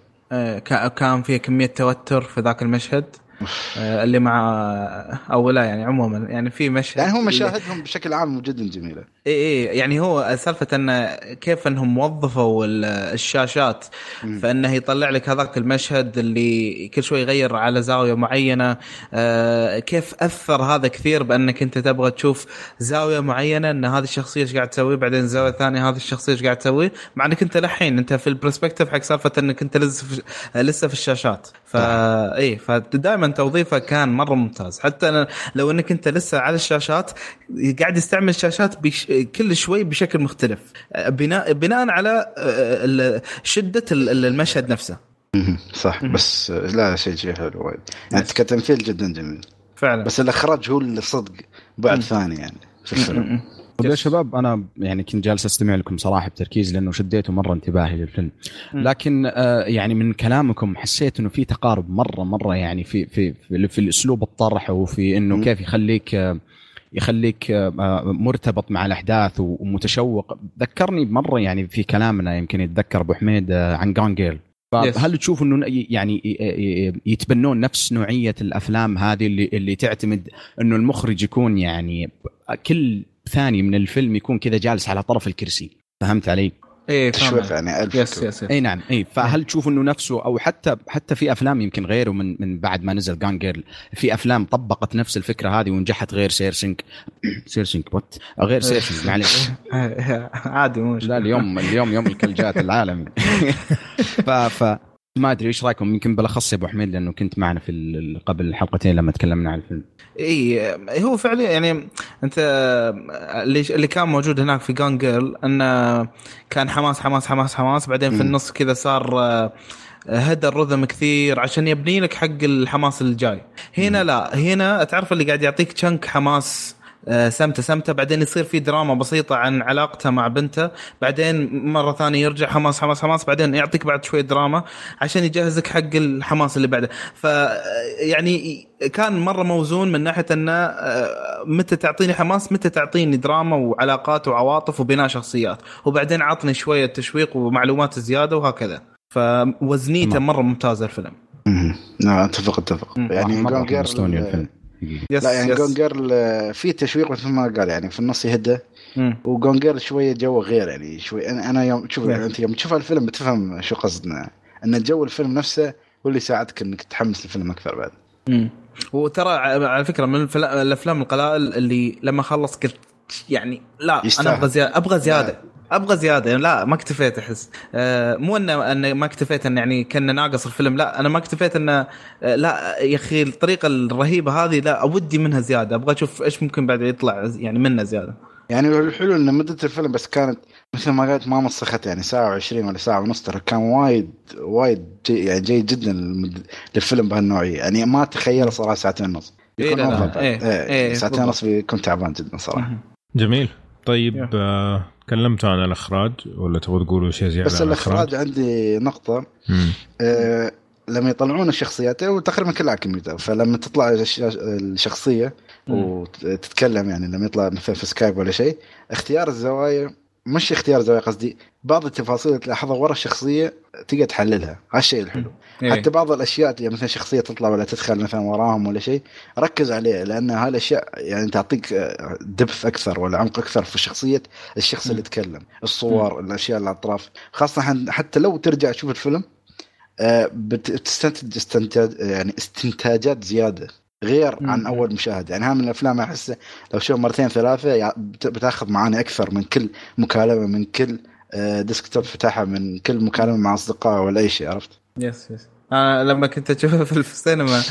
كان في كمية توتر في ذاك المشهد. آه، اللي مع أو لا يعني عموما يعني في مشهد يعني هم مشاهدهم بشكل عام جدا جميلة. اي اي يعني هو سالفة انه كيف إنهم وظفوا الشاشات فإنه يطلع لك هذاك المشهد اللي كل شوي يغير على زاوية معينة. آه كيف أثر هذا كثير بأنك أنت تبغى تشوف زاوية معينة إن هذه الشخصية إيش قاعد تسوي بعدين زاوية ثانية هذه الشخصية إيش قاعد تسوي مع إنك أنت لحين أنت في ال perspective حق سالفة إنك أنت لسه في الشاشات. فا اي فدائما توظيفه كان مرة ممتاز. حتى لو أنك أنت لسه على الشاشات قاعد يستعمل الشاشات بش... كل شوي بشكل مختلف. بناء بناء على شدة المشهد نفسه. صح. بس لا شيء شيء حلو وايد. يعني كتمثيل جدا جميل. فعلا. بس الإخراج هو اللي صدق بعد. ثاني يعني في الفيلم. طيب يا. شباب أنا يعني كنت جالس أستمع لكم صراحة بتركيز لأنه شديتوا مرة انتباهي للفيلم. لكن آه يعني من كلامكم حسيت إنه في تقارب مرة مرة يعني في في في, في الأسلوب الطرح وفي إنه. كيف يخليك آه يخليك آه مرتبط مع الأحداث ومتشوق ذكرني مرة يعني في كلامنا يمكن يتذكر أبو حميد عن جون جيل. فهل تشوف إنه يعني يتبنون نفس نوعية الأفلام هذه اللي اللي تعتمد إنه المخرج يكون يعني كل ثاني من الفيلم يكون كذا جالس على طرف الكرسي. فهمت علي؟ إيه تشويق فاهم يعني ألف yes. yes yes إي نعم إي. فهل تشوف إنه نفسه أو حتى حتى في أفلام يمكن غيره من من بعد ما نزل Gone Girl في أفلام طبقت نفس الفكرة هذه ونجحت غير Searching Searching what غير Searching معلش عادي مو مشكلة. لا اليوم اليوم يوم الكلجات العالمي ف ف ما أدري إيش رأيكم يمكن بالأخص يا أبو حميد لأنه كنت معنا في قبل الحلقتين لما تكلمنا عن الفيلم. إي هو فعليا يعني أنت اللي اللي كان موجود هناك في جان جيرل إنه كان حماس حماس حماس حماس. بعدين في. النص كذا صار آه، هدى الرذم كثير عشان يبني لك حق الحماس الجاي. هنا لا هنا تعرف اللي قاعد يعطيك شنك حماس سمته سمته بعدين يصير في دراما بسيطة عن علاقته مع بنته بعدين مرة ثانية يرجع حماس حماس حماس بعدين يعطيك بعد شوية دراما عشان يجهزك حق الحماس اللي بعده ف يعني كان مرة موزون من ناحية انه آه، متى تعطيني حماس متى تعطيني دراما وعلاقات وعواطف وبناء شخصيات وبعدين عطني شوية تشويق ومعلومات زيادة وهكذا فوزنيته. مرة ممتازة الفيلم مم. لا أتفق أتفق. يعني جون حقيقي. yes لا يعني. Gone Girl آه، في تشويق مثل ما قال يعني في النص يهدى. و Gone Girl شوية جو غير يعني شوي أنا أنا يوم شوف نعم. أنت يوم تشوف الفيلم بتفهم شو قصدنا أن جو الفيلم نفسه هو اللي يساعدك إنك تتحمس للفيلم أكثر بعد مم. وترى على فكرة من الأفلام القلائل اللي لما خلص قلت يعني لا يستاهل. أنا أبغى زياده أبغى زيادة أبغى زيادة يعني لا ما اكتفيت أحس. آه مو انه ان ما اكتفيت ان يعني كان ناقص الفيلم لا أنا ما اكتفيت انه آه لا يا أخي الطريقة الرهيبة هذه لا أودي منها زيادة. أبغى أشوف إيش ممكن بعد يطلع يعني منه زيادة. يعني الحلو إن مدة الفيلم بس كانت مثل ما قلت ما مسخت يعني ساعة و20 ولا ساعة ونص ترى. كان وايد وايد جي يعني جيد جدا للفيلم بهالنوعية. يعني ما تخيل صراحة ساعتين ونص. إيه لا. إيه، إيه، إيه، ساعتين. ونص بيكون تعبان جدا صراحة. جميل. طيب Yeah. آه تكلمتوا عن الإخراج ولا تبغوا تقولوا شيء زيادة بس الإخراج؟ عندي نقطة. آه، لما يطلعون الشخصيات وتقريبا كلها على الكمبيوتر فلما تطلع الش- الشخصية. وتتكلم يعني لما يطلع مثلا في سكايب ولا شيء اختيار الزوايا مش اختيار الزوايا قصدي بعض التفاصيل اللي تلاحظها ورا الشخصية تقدر تحللها. هالشيء الحلو. إيه. حتى بعض الأشياء اللي مثلا شخصية تطلع ولا تدخل مثلا وراهم ولا شيء ركز عليه لأن هالأشياء يعني تعطيك دبث أكثر ولا عمق أكثر في شخصية الشخص اللي يتكلم الصور الأشياء اللي على الاطراف خاصه حتى لو ترجع تشوف الفيلم آه، بت- بتستنتج استنتاج يعني استنتاجات زيادة غير مم. عن أول مشاهدة يعني ها من الأفلام أحس لو شوف مرتين ثلاثة بتأخذ معاني أكثر من كل مكالمة من كل آه، desktop فتحها من كل مكالمة مع أصدقاء ولا أي شيء عرفت؟ yes yes أنا لما كنت أشوفه في السينما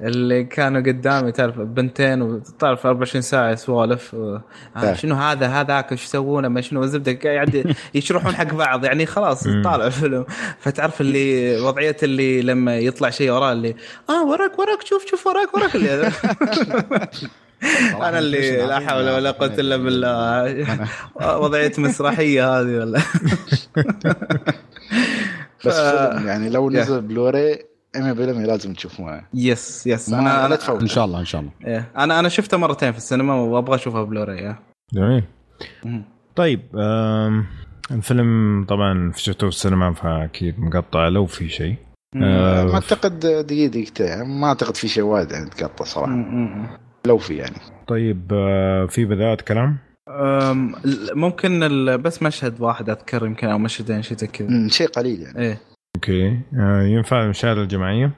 اللي كانوا قدامي تعرف بنتين وتعرف 24 ساعة سوالف و... آه. شنو هذا؟ هذاك إيش يسوون ما شنو؟ الزبده قاعد يشرحون حق بعض. يعني خلاص. طالع الفيلم. فتعرف اللي وضعية اللي لما يطلع شيء وراه اللي آه وراك وراك شوف شوف وراك وراك. اللي أنا اللي لا حول ولا قوة إلا بالله. وضعية مسرحية هذه ولا بس ف- يعني لو. نزل بلوري 100% لازم تشوفونه yes yes ما أنا أنا تفوت. إن شاء الله إن شاء الله. إيه. أنا أنا شفته مرتين في السينما وأبغى اشوفه بلوراي إيه. جميل. طيب آم، الفيلم طبعا شفته في السينما فأكيد مقطع لو في شيء. آه، ما أعتقد دقيقة دقيقتين. يعني ما أعتقد في شيء وايد يعني تقطع صراحة. مم. لو في يعني. طيب آه، في بداية كلام؟ أم، ممكن بس مشهد واحد أذكر يمكن أو مشهدين شيء زي كذا. شيء قليل يعني. إيه. أوكي. آه، ينفع المشاهدة الجماعية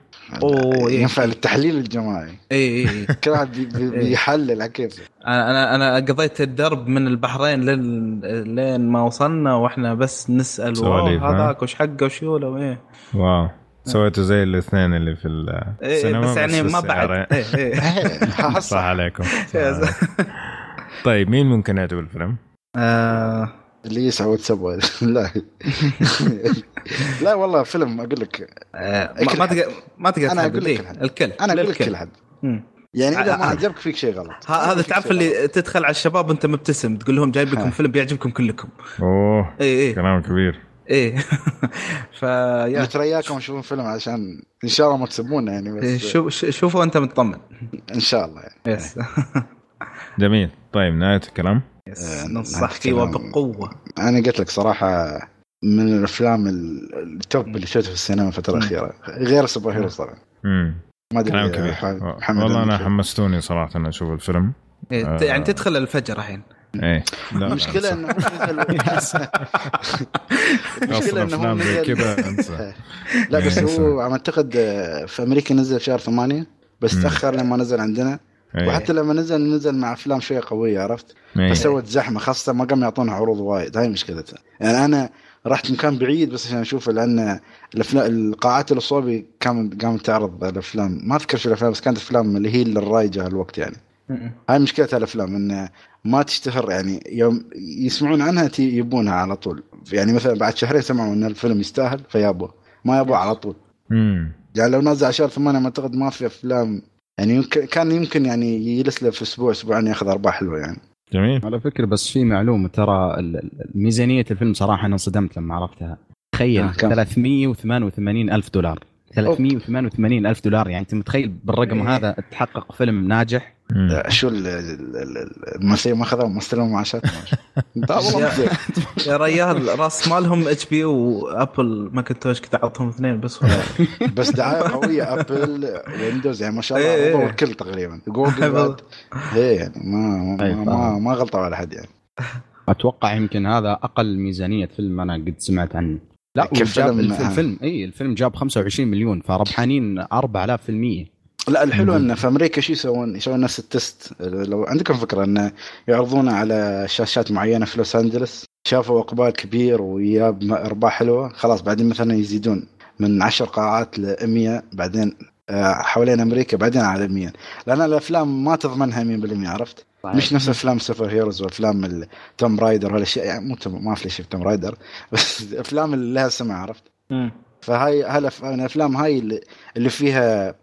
أوه، إيه. ينفع للتحليل الجماعي. اي اي اي كل واحد إيه. بيحلل على كيفه. أنا أنا أنا قضيت الدرب من البحرين لين لين ما وصلنا وإحنا بس نسأل سواليف، "واو، ها؟ هذاك وش حقه وش يوله إيه. واو. سويته زي الاثنين اللي في إيه، السينما بس يعني ما بعد. إيه، إيه. صح عليكم. صح يا عليكم. طيب مين ممكن يعجب الفيلم؟ آه، اللي يسعى وتسوى لا لا والله فيلم أقول لك آه، ما- ما. تقدر ما تقدر أنا تحدد. أقول لك إيه، كل حد. الكل أنا أقول لك للكل. كل حد مم. يعني إذا ما آه، آه. عجبك فيك شيء غلط هذا تعرف. اللي تدخل على الشباب وأنت مبتسم تقول لهم جايب لكم. فيلم بيعجبكم كلكم أوه اي اي كلام كبير إيه فيا نترياكم نشوفون فيلم عشان إن شاء الله ما تسبونا يعني بس إيه، شوف شوفوا انت مطمن إن شاء الله يعني yes جميل. طيب نهاية الكلام. yes. آه، ننصح فيه نتكلم. وبقوة. أنا قلت لك صراحة من الأفلام ال- ال top اللي شفتها في السينما الفترة الأخيرة. غير ال superheroes طبعا. امم ما أدري كلام كبير. محمد والله أنا. حمستوني صراحة إني أشوف الفيلم. إيه، آه. يعني تدخل الفجر الحين. إيه. أنسى. إنه أصلا إنه هو أفلام زي نزل. لا بس إيه، هو عم أعتقد آه، في أمريكا نزل في شهر ثمانية بس. تأخر لما نزل عندنا. إيه، وحتى لما نزل نزل مع أفلام شوية قوية عرفت؟ إيه. فسوت زحمة خاصة ما قام يعطونا عروض وايد هاي مشكلتها. يعني أنا رحت مكان بعيد بس عشان أشوفه لأن الافلام القاعات اللي صوبي كانت قامت تعرض الأفلام. ما أذكر شو الأفلام بس كانت أفلام اللي هي الرايجة هالوقت يعني. هاي مشكله الأفلام إنه ما تشتهر يعني. يوم يسمعون عنها تي- يبونها على طول. يعني مثلا بعد شهرين سمعوا إن الفيلم يستاهل فيابوه. ما يابوه على طول. امم يعني لو نزل على شهر ثمانية ما أعتقد ما في أفلام يعني يمكن كان يمكن يعني يجلس له في أسبوع أسبوعين ياخذ أرباح حلوة يعني. جميل. على فكرة بس في معلومة ترى ميزانية الفيلم صراحة أنا انصدمت لما عرفتها. تخيل آه، كم؟ 388 ألف دولار. 388 ألف دولار. يعني أنت متخيل بالرقم إيه. هذا تحقق فيلم ناجح. شو ال- ال- ال- الممثلين ما اخذوا ممثلين معاشات يا- ريال راس مالهم HP و Apple. Macintosh كذا عطهم اثنين بس بس دعاية قوية Apple Windows يعني ما شاء الله إيه، إيه. رضوا الكل تقريبا. جوجل إيه يعني ما ما, فاهم. ما, ما غلطوا على حد يعني. أتوقع يمكن هذا أقل ميزانية فيلم أنا قد سمعت عنه. لا كيف وجاب فيلم؟ الف- الفيلم اي الفيلم جاب 25 مليون فربحانين 4000 في المية لا الحلو إنه في أمريكا شو يسوون؟ يسوون نفس ال test لو عندكم فكرة إنه يعرضونه على شاشات معينة في لوس انجلس شافوا أقبال كبير وياب أرباح حلوة خلاص بعدين مثلا يزيدون من 10 قاعات ل 100 بعدين آه، حوالين أمريكا بعدين على 100 لأن الأفلام ما تضمنها 100% عرفت؟ مش نفس أفلام superheroes وأفلام Tomb Raider وهالأشياء يعني مو Tomb- ما في شيء Tomb Raider بس أفلام اللي لها سمع عرفت؟ فهاي هالأف- الافلام هاي اللي, اللي فيها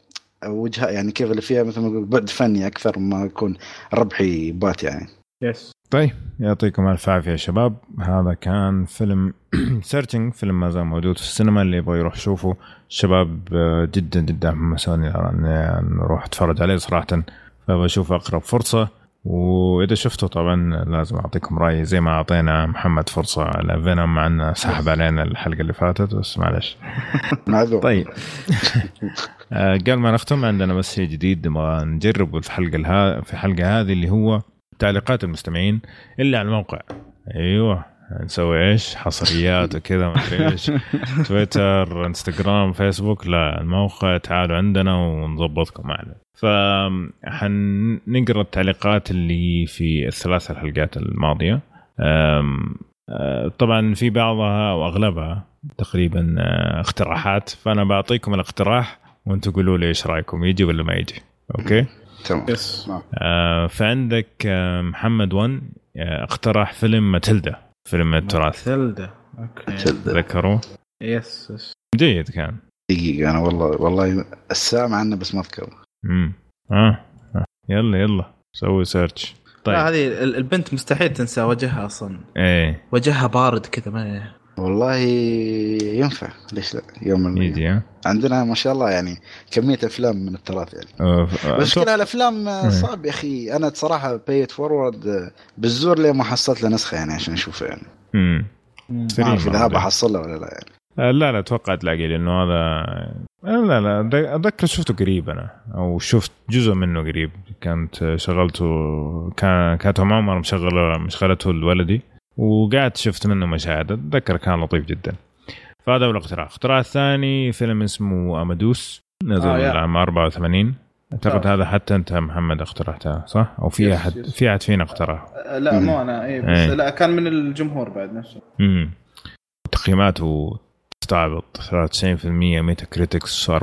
وجهة يعني كيف اللي فيها؟ مثل ما نقول بعد فني أكثر ما يكون ربحي بات يعني. يس طيب يعطيكم ألف عافية يا شباب. هذا كان فيلم Searching فيلم ما زال موجود في السينما اللي يبغى يروح يشوفه. الشباب آه، جدا جدا حمسوني إني نروح أتفرج عليه صراحة. فبشوف أقرب فرصة. وإذا شفته طبعا لازم أعطيكم رأيي. زي ما أعطينا محمد فرصة على Venom مع انه سحب علينا الحلقة اللي فاتت بس معلش. معذور. طيب. آه، قبل ما نختم عندنا بس شيء جديد نبغى نجربه في الحلقة الها في الحلقة هذه اللي هو تعليقات المستمعين اللي على الموقع. أيوه. نسوي إيش؟ حصريات وكذا ما أدري إيش. تويتر انستغرام فيسبوك لا الموقع تعالوا عندنا ونظبطكم معنا. فحنقرا التعليقات اللي في الثلاث الحلقات الماضية. أه، طبعا في بعضها واغلبها تقريبا آه، اقتراحات. فأنا بعطيكم الاقتراح وأنتم قولوا لي إيش رأيكم يجي ولا ما يجي؟ okay؟ تمام. yes آه فعندك محمد one اقترح فيلم ماتيلدا فيلم التراث. ثلدا okay. تذكروا؟ yes yes جيد كان. دقيقة أنا والله والله السامع عنه بس ما أذكره. امم آه. آه. يلا يلا. سوي search لا طيب هذه ال- البنت مستحيل تنسى. وجهها أصلا. إيه. وجهها بارد كذا ما والله ينفع. ليش لا؟ يوم من. يجي ها؟ عندنا ما شاء الله يعني كمية أفلام من التراث يعني. كلها الأفلام إيه. صعب يا أخي. أنا صراحة Pay It Forward بالزور ليه ما حصلت له نسخة يعني عشان أشوفه يعني. مم. ما أعرف إذا هذا. بحصلها ولا لا يعني. آه، لا لا أتوقع تلاقي لأنه هذا لا لا اتذكر شفته قريب أنا أو شفت جزء منه قريب كانت شغلته كان كانت ام عمر مشغله مشغلته لولدي وقعدت شفت منه مشاهد أتذكر كان لطيف جدا فهذا هو الاقتراح الاقتراح الثاني فيلم اسمه امادوس نزل آه، آه. عام 84 أعتقد آه. هذا حتى أنت محمد اقترحته صح؟ أو في أحد. في أحد فينا اقترح لا مو أنا اي بس إيه. لا كان من الجمهور بعد نفسه امم تقييماته تستعبط 93% Metacritic 94%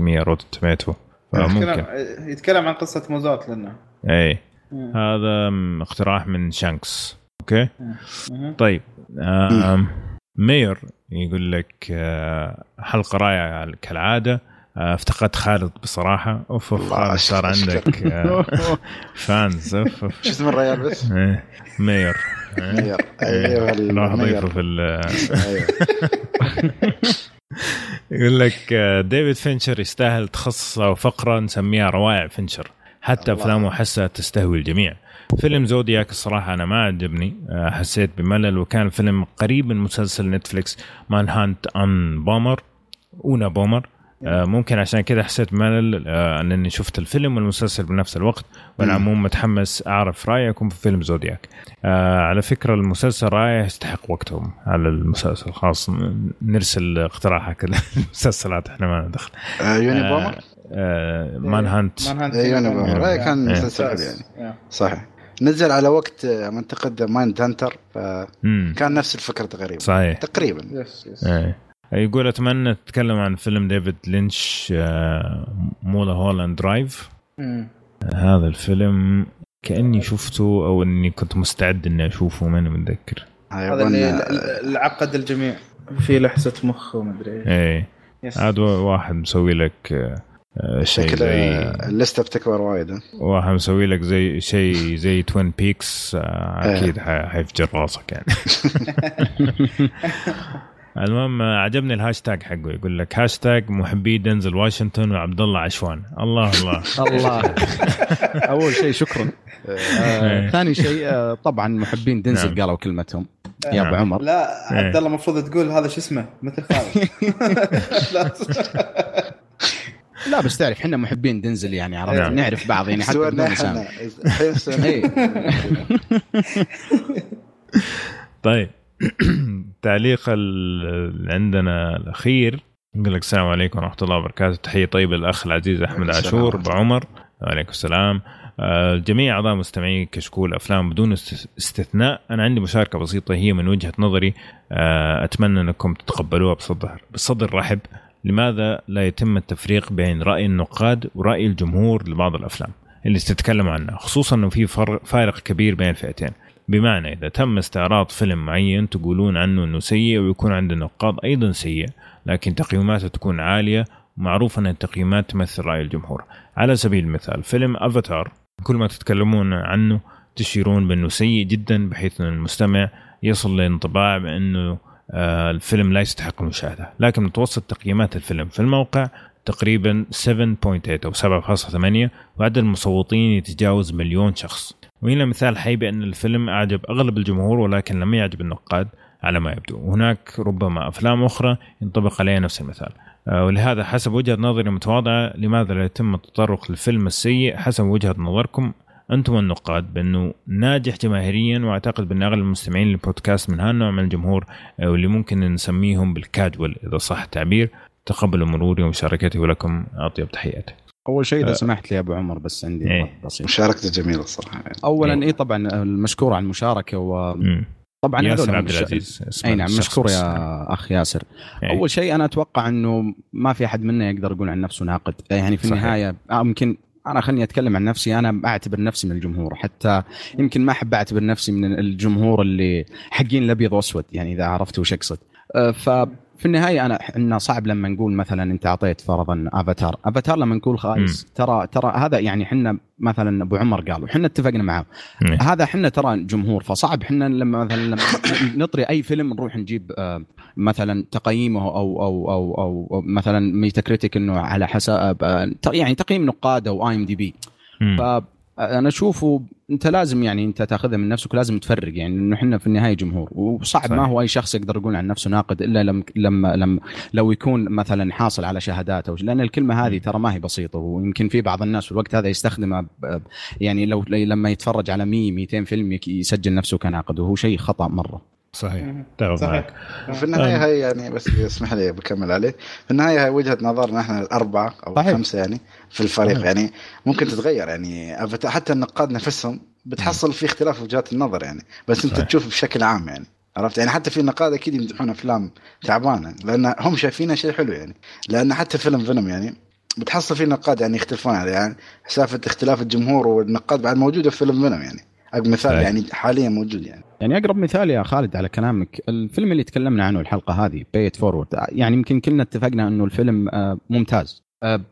Rotten Tomatoes فممكن يتكلم, يتكلم عن قصة موزارت لنا. اي هذا اقتراح من شانكس أوكي. طيب مير يقول لك آه، حلقة رائعة كالعادة. آه، افتقدت خالد بصراحة. أوف أوف خالد صار. عندك آه، فانز أوف أوف. شو اسم الرجال بس؟ إيه. مير. أيوه المير في ال- أيوه. يقول لك آه، ديفيد فينشر يستاهل تخصص أو فقرة نسميها روائع فينشر. حتى. أفلامه أحسها تستهوي الجميع. فيلم زودياك الصراحة أنا ما عجبني. آه، حسيت بملل. وكان فيلم قريب من مسلسل نتفليكس Manhunt Unabomber أونا بومر. ممكن عشان كذا حسيت بملل آه، انني شفت الفيلم والمسلسل بنفس الوقت والعموم متحمس أعرف رأيكم في فيلم زودياك. آه على فكرة المسلسل رائع يستحق وقتهم على المسلسل خلاص ن- نرسل اقتراحك للمسلسلات إحنا ما ندخل آه، يوني بومر؟ آه مان هانت مان هانت إيه، يوني بومر. إيه، كان إيه. مسلسل يعني؟ صحيح. نزل على وقت آه، ما اعتقد Mindhunter فكان. نفس الفكرة تقريبا. صحيح. تقريبا. yes yes إيه. يقول أتمنى تتكلم عن فيلم ديفيد لينش آه Mulholland Drive. هذا الفيلم كأني شفته أو إني كنت مستعد إني أشوفه ماني متذكر هذا اللي عقد الجميع في لحسه مخ ومدري إيش إيه. هذا واحد مسوي لك آه، آه، شيء زي ال list ه بتكبر وايد؟ واحد مسوي لك زي شيء زي Twin Peaks إيه. أكيد ح- حيفجر راسك يعني المهم عجبني الهاشتاج حقه يقول لك هاشتاج محبي دنزل واشنطن وعبد الله عشوان الله الله الله أول شيء شكرا إيه. آه، ثاني شيء آه، طبعا محبين دنزل نعم. قالوا كلمتهم يا أبو نعم. عمر لا إيه. عبد الله المفروض تقول هذا شو اسمه مثل خالد لا. بس تعرف إحنا محبين دنزل يعني عرفت نعم. نعرف بعض يعني حتى بدون إيه. طيب التعليق اللي عندنا الأخير يقول لك السلام عليكم ورحمة الله وبركاته. تحية طيبة للأخ العزيز أحمد عاشور أبو عمر. وعليكم السلام. آه، جميع أعضاء مستمعي كشكول أفلام بدون است- استثناء. أنا عندي مشاركة بسيطة هي من وجهة نظري. آه، أتمنى أنكم تتقبلوها بصدر بصدر رحب. لماذا لا يتم التفريق بين رأي النقاد ورأي الجمهور لبعض الأفلام؟ اللي تتكلم عنها. خصوصا إنه في فارق كبير بين الفئتين. بمعنى إذا تم استعراض فيلم معين تقولون عنه إنه سيء ويكون عند النقاد أيضا سيء لكن تقييماته تكون عالية ومعروف أن التقييمات تمثل رأي الجمهور. على سبيل المثال فيلم افاتار كل ما تتكلمون عنه تشيرون بأنه سيء جدا بحيث أن المستمع يصل لانطباع بأنه آه، الفيلم لا يستحق المشاهدة. لكن متوسط تقييمات الفيلم في الموقع تقريبا 7.8 أو 7.8 وعدد المصوتين يتجاوز مليون شخص. وهنا مثال حي بأن الفيلم أعجب أغلب الجمهور ولكن لم يعجب النقاد على ما يبدو. وهناك ربما أفلام أخرى ينطبق عليها نفس المثال. آه، ولهذا حسب وجهة نظري المتواضعه لماذا لا يتم التطرق للفيلم السيء حسب وجهة نظركم أنتم النقاد؟ بأنه ناجح جماهيريا وأعتقد بأن أغلب المستمعين للبودكاست من هالنوع من الجمهور آه، واللي ممكن نسميهم بالكاجوال إذا صح التعبير. تقبلوا مروري ومشاركتي ولكم أطيب تحياتي. أول شيء إذا سمحت لي يا أبو عمر بس عندي إيه. نقط بسيطه مشاركته جميلة الصراحة يعني. اولا إيه. اي طبعا المشكور على المشاركة وطبعا مم. ياسر عبد العزيز اي نعم مشكور. يا أخ ياسر إيه. أول شيء أنا أتوقع إنه ما في أحد منا يقدر يقول عن نفسه ناقد يعني في صحيح. النهاية آه، يمكن أنا خليني أتكلم عن نفسي أنا أعتبر نفسي من الجمهور حتى يمكن ما أحب أعتبر نفسي من الجمهور اللي حقين الأبيض وأسود يعني إذا عرفت وش أقصد آه، ففي النهاية أنا إحنا صعب لما نقول مثلا أنت أعطيت فرضا أفاتار. أفاتار لما نقول خايس ترى ترى هذا يعني إحنا مثلا أبو عمر قال وحنا اتفقنا معاه إيه. هذا إحنا ترى جمهور فصعب إحنا لما مثلا لما نطري أي فيلم نروح نجيب آه، مثلا تقييمه أو أو أو أو, أو مثلا Metacritic إنه على حسب آه، يعني تقييم نقاد أو IMDb مم. فانا أشوفه أنت لازم يعني أنت تأخذها من نفسك ولازم تفرق يعني إنه إحنا في النهاية جمهور وصعب صحيح. ما هو أي شخص يقدر يقول عن نفسه ناقد إلا لما لما لما لو يكون مثلا حاصل على شهادات أو لأن الكلمة هذه ترى ما هي بسيطة ويمكن في بعض الناس في الوقت هذا يستخدمها يعني لو لما يتفرج على 100 200 فيلم يسجل نفسه كناقد وهو شيء خطأ مرة صحيح. صحيح. معك. وفي النهاية هاي يعني بس اسمح لي بكمل عليه. في النهاية هاي وجهة نظرنا إحنا الأربعة أو صحيح. خمسه يعني في الفريق صحيح. يعني ممكن تتغير يعني. حتى النقاد نفسهم بتحصل في اختلاف وجهات النظر يعني. بس أنت صحيح. تشوف بشكل عام يعني. عرفت؟ يعني حتى في نقاد أكيد يمدحون أفلام تعبانة. لأن هم شايفينها شيء حلو يعني. لأن حتى فيلم فيلم يعني بتحصل فيه نقاد يعني يختلفون عليه يعني. سالفة اختلاف الجمهور والنقاد بعد موجودة في فيلم فيلم يعني. مثال صحيح. يعني حاليا موجود يعني يعني أقرب مثال يا خالد على كلامك الفيلم اللي تكلمنا عنه الحلقة هذه بيت فورورد يعني يمكن كلنا اتفقنا إنه الفيلم آه، ممتاز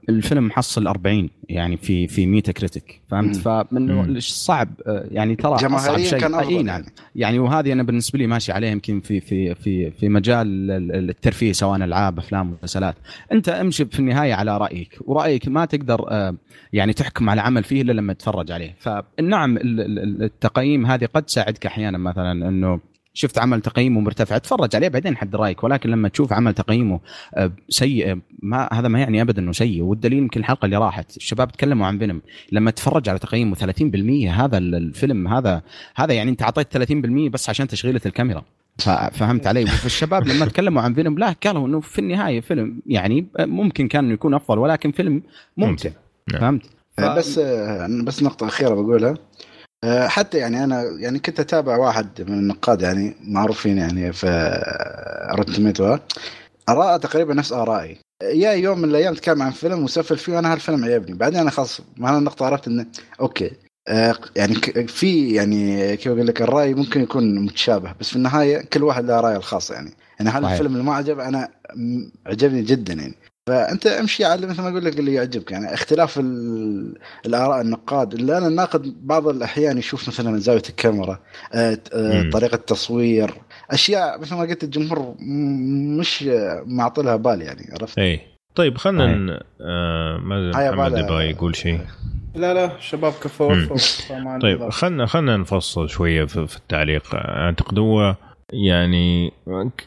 الفيلم محصل 40 يعني في في Metacritic فهمت؟ فمن. صعب آه، يعني ترى أصعب جماهيريا شيء. كان أي افضل نعم. يعني. يعني وهذه أنا بالنسبة لي ماشي عليه يمكن في في في في مجال ال- ال- الترفيه سواء ألعاب أفلام مسلسلات. أنت امشي في النهاية على رأيك ورأيك ما تقدر آه، يعني تحكم على عمل فيه إلا لما تتفرج عليه. فنعم ال- ال- التقييم هذه قد تساعدك أحيانا مثلا إنه شفت عمل تقييمه مرتفع. تفرج عليه بعدين حد رأيك ولكن لما تشوف عمل تقييمه آه، سيء ما هذا ما يعني ابدا إنه سيء. والدليل يمكن الحلقة اللي راحت الشباب تكلموا عن فيلم لما تتفرج على تقييمه 30% هذا ال- الفيلم هذا هذا يعني أنت أعطيت 30% بس عشان تشغيلة الكاميرا. فهمت علي؟ فالشباب لما تكلموا عن فيلم لا قالوا إنه في النهاية فيلم يعني ممكن كان إنه يكون أفضل ولكن فيلم ممتع. نعم. فهمت؟ ف... آه، بس آه، بس نقطة أخيرة بقولها. آه، حتى يعني أنا يعني كنت أتابع واحد من النقاد يعني معروفين يعني في Rotten Tomatoes آراء تقريبا نفس آرائي. يا يوم من الأيام تكلم عن فيلم وسفل فيه وأنا هالفيلم عجبني بعدين أنا خلاص مع النقطة عرفت إنه okay. آه، يعني في يعني كيف أقول لك الرأي ممكن يكون متشابه بس في النهاية كل واحد له رأيه الخاص يعني. يعني صحيح. الفيلم اللي ما عجب أنا عجبني جدا يعني. فأنت امشي على مثل ما أقول لك اللي يعجبك. يعني اختلاف ال- الآراء النقاد. اللي أنا الناقد بعض الأحيان يشوف مثلا زاوية الكاميرا آه، آه،. طريقة التصوير. أشياء مثل ما قلت الجمهور مش آه، معطي لها بال يعني عرفت؟ اي طيب خلينا آه ما محمد. يبغى يقول شيء. لا لا شباب كفو مم. وفوا فما عندي طيب ضغط. خلنا خلنا نفصل شوية في, في التعليق. أعتقد هو يعني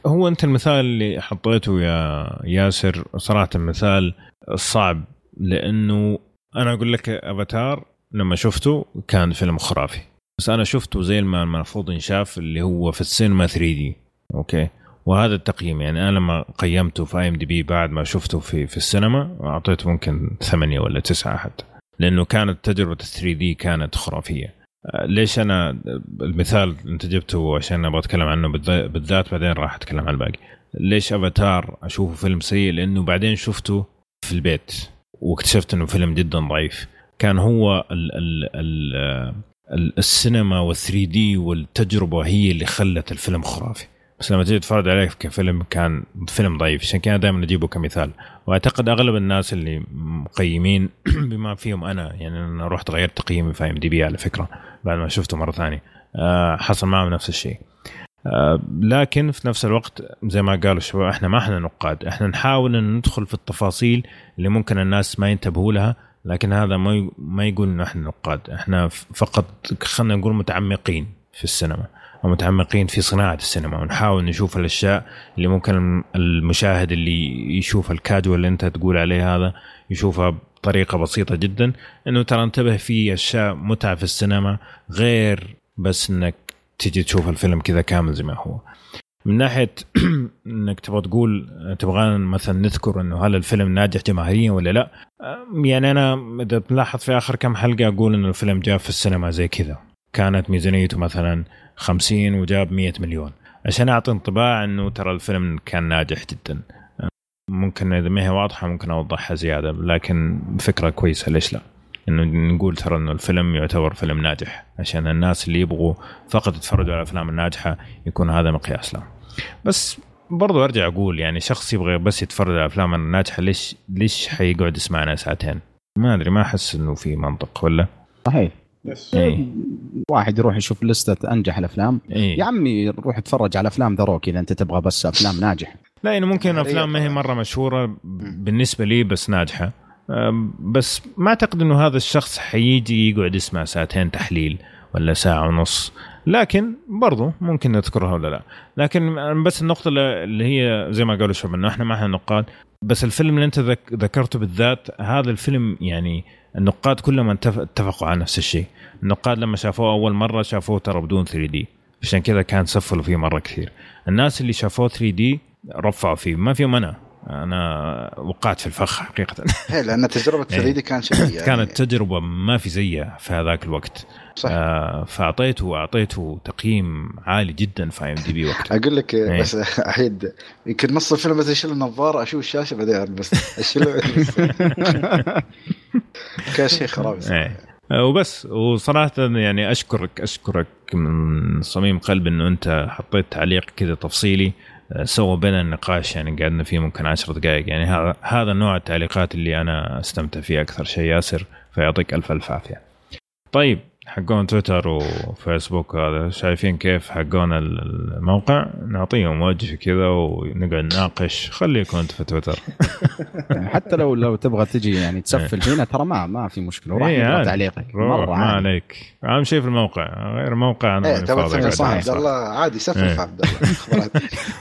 هو أنت المثال اللي حطيته يا ياسر صراحة مثال صعب لأنه أنا أقول لك أفاتار لما شفته كان فيلم خرافي. بس أنا شفته زي ما المفروض ينشاف اللي هو في السينما 3 D okay؟ وهذا التقييم يعني أنا لما قيمته في IMDb بعد ما شفته في في السينما أعطيته ممكن ثمانية ولا تسعة حتى لأنه كانت تجربة ال 3 D كانت خرافية. ليش أنا المثال أنت جبته عشان أبغى أتكلم عنه بالذ- بالذات بعدين راح أتكلم عن الباقي. ليش أفاتار أشوفه فيلم سيء؟ لأنه بعدين شفته في البيت واكتشفت إنه فيلم جدا ضعيف. كان هو ال ال ال ال السينما وال 3 دي والتجربة هي اللي خلت الفيلم خرافي. بس لما تيجي تتفرج عليه كفيلم كان فيلم ضعيف عشان كذا دائما أجيبه كمثال. وأعتقد أغلب الناس اللي مقيمين بما فيهم أنا يعني أنا رحت غيرت تقييمي في ام دي بي على فكرة بعد ما شفته مرة ثانية. آه، حصل معهم نفس الشيء. آه، لكن في نفس الوقت زي ما قالوا الشباب إحنا ما إحنا نقاد. إحنا نحاول إن ندخل في التفاصيل اللي ممكن الناس ما ينتبهوا لها لكن هذا ما ما يقول إنه إحنا نقاد. إحنا فقط خلينا نقول متعمقين في السينما. أو متعمقين في صناعة السينما ونحاول نشوف الأشياء اللي ممكن المشاهد اللي يشوف الكاجوال اللي أنت تقول عليه هذا يشوفها بطريقة بسيطة جدا. إنه ترى انتبه في أشياء متعة في السينما غير بس إنك تجي تشوف الفيلم كذا كامل زي ما هو. من ناحية إنك تبغى تقول تبغى مثلا نذكر إنه هل الفيلم ناجح جماهيريا ولا لا؟ يعني أنا إذا تلاحظ في آخر كم حلقة أقول إنه الفيلم جاء في السينما زي كذا. كانت ميزانيته مثلا 50 وجاب 100 مليون عشان أعطي انطباع إنه ترى الفيلم كان ناجح جدا ممكن إذا ما هي واضحة ممكن أوضحها زيادة لكن فكرة كويسة ليش لا؟ إنه نقول ترى إنه الفيلم يعتبر فيلم ناجح عشان الناس اللي يبغوا فقط يتفرجوا على الافلام الناجحة يكون هذا مقياس لهم. بس برضو أرجع أقول يعني شخص يبغى بس يتفرج على الافلام الناجحة ليش ليش حيقعد يسمعنا ساعتين؟ ما أدري ما أحس إنه في منطق ولا؟ صحيح yes اي واحد يروح يشوف list ة أنجح الأفلام. اي يا عمي روح اتفرج على أفلام The Rock إذا أنت تبغى بس أفلام ناجحة. لا يعني ممكن جماهيرية أفلام ما هي. مرة مشهورة بالنسبة لي بس ناجحة. بس ما أعتقد إنه هذا الشخص حيجي يقعد يسمع ساعتين تحليل ولا ساعة ونص. لكن برضو ممكن نذكرها ولا لا. لكن بس النقطة اللي هي زي ما قالوا شباب إنه إحنا ما إحنا نقاد بس الفيلم اللي أنت ذك- ذكرته بالذات هذا الفيلم يعني النقاد كلهم اتف- اتفقوا على نفس الشيء. النقاد لما شافوه أول مرة شافوه ترى بدون 3 دي. عشان كذا كان سفلوا فيه مرة كثير. الناس اللي شافوه 3 دي رفعوا فيه. ما فيهم أنا أنا وقعت في الفخ حقيقة. هي لأن تجربة 3 دي كان شيء يعني. كانت تجربة ما في زيها في هذاك الوقت. صح آه فأعطيته أعطيته تقييم عالي جدا في ام دي بي وقتها أقول لك إيه. بس أحيد يمكن نص الفيلم بس اشيل النظارة أشوف الشاشة بعدين البس اشيل كان شيء خرابي. إيه. آه، وبس وصراحة يعني أشكرك أشكرك من صميم قلب إنه أنت حطيت تعليق كذا تفصيلي سووا بيننا النقاش يعني قعدنا فيه ممكن عشر دقائق يعني هذا هذا نوع التعليقات اللي أنا أستمتع فيه أكثر شيء ياسر فيعطيك ألف ألف عافية. طيب حقون تويتر وفيسبوك هذا شايفين كيف حقون الموقع؟ نعطيهم وجه كذا ونقعد نناقش. خليكم انت في تويتر. يعني حتى لو لو تبغى تجي يعني تسفل فينا ترى ما ما في مشكلة. وراح إيه تعليقك مرة ما عليك. أهم شيء في الموقع. غير موقع أنا إيه تبغى صح عبد الله؟ عادي سفل إيه. عبد الله.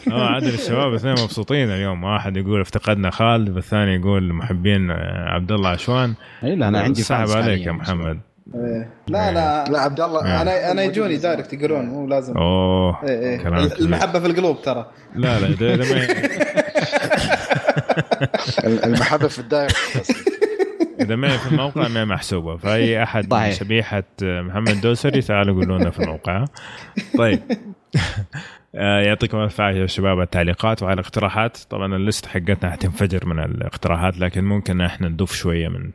آه عادل الشباب اثنين مبسوطين اليوم. واحد يقول افتقدنا خالد والثاني يقول محبين عبد الله عشوان. اي لا أنا عندي صعب عليك يا محمد. إيه. لا لا. لا عبد الله إيه. أنا أنا يجوني direct يقولون مو لازم. أوه إيه إيه. المحبة في القلوب ترى. لا لا المحبة في ال direct إذا ما في الموقع ما محسوبة. فأي أحد طيب. شبيحة محمد دوسري تعالوا قولوا لنا في الموقع. طيب. آه، يعطيكم ألف عافية يا شباب التعليقات وعلى الاقتراحات. طبعا ال list حقتنا حتنفجر من الاقتراحات لكن ممكن إحنا نضيف شوية من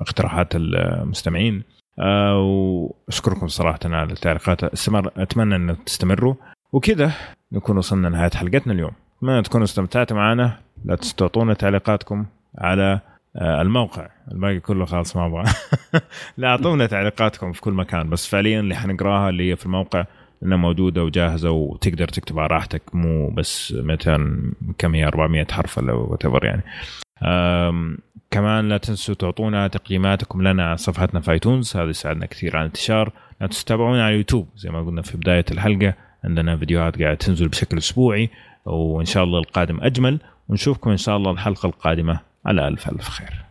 اقتراحات المستمعين. آه، واشكركم صراحة على التعليقات استمر أتمنى أن تستمروا. وكذا نكون وصلنا لنهاية حلقتنا اليوم. أتمنى تكونوا استمتعتوا معنا. لا تعطونا تعليقاتكم على آه، الموقع. الباقي كله خلاص ما أبغى. لا أعطونا تعليقاتكم في كل مكان. بس فعليا اللي حنقراها اللي هي في الموقع إنها موجودة وجاهزة وتقدر تكتب على راحتك. مو بس 200 كم هي 400 حرف ولا وات يعني. كمان لا تنسوا تعطونا تقييماتكم لنا على صفحتنا في ايتونز هذا يساعدنا كثير على الانتشار. لا تنسوا تتابعونا على اليوتيوب زي ما قلنا في بداية الحلقة عندنا فيديوهات قاعدة تنزل بشكل أسبوعي وإن شاء الله القادم أجمل ونشوفكم إن شاء الله الحلقة القادمة على ألف ألف خير.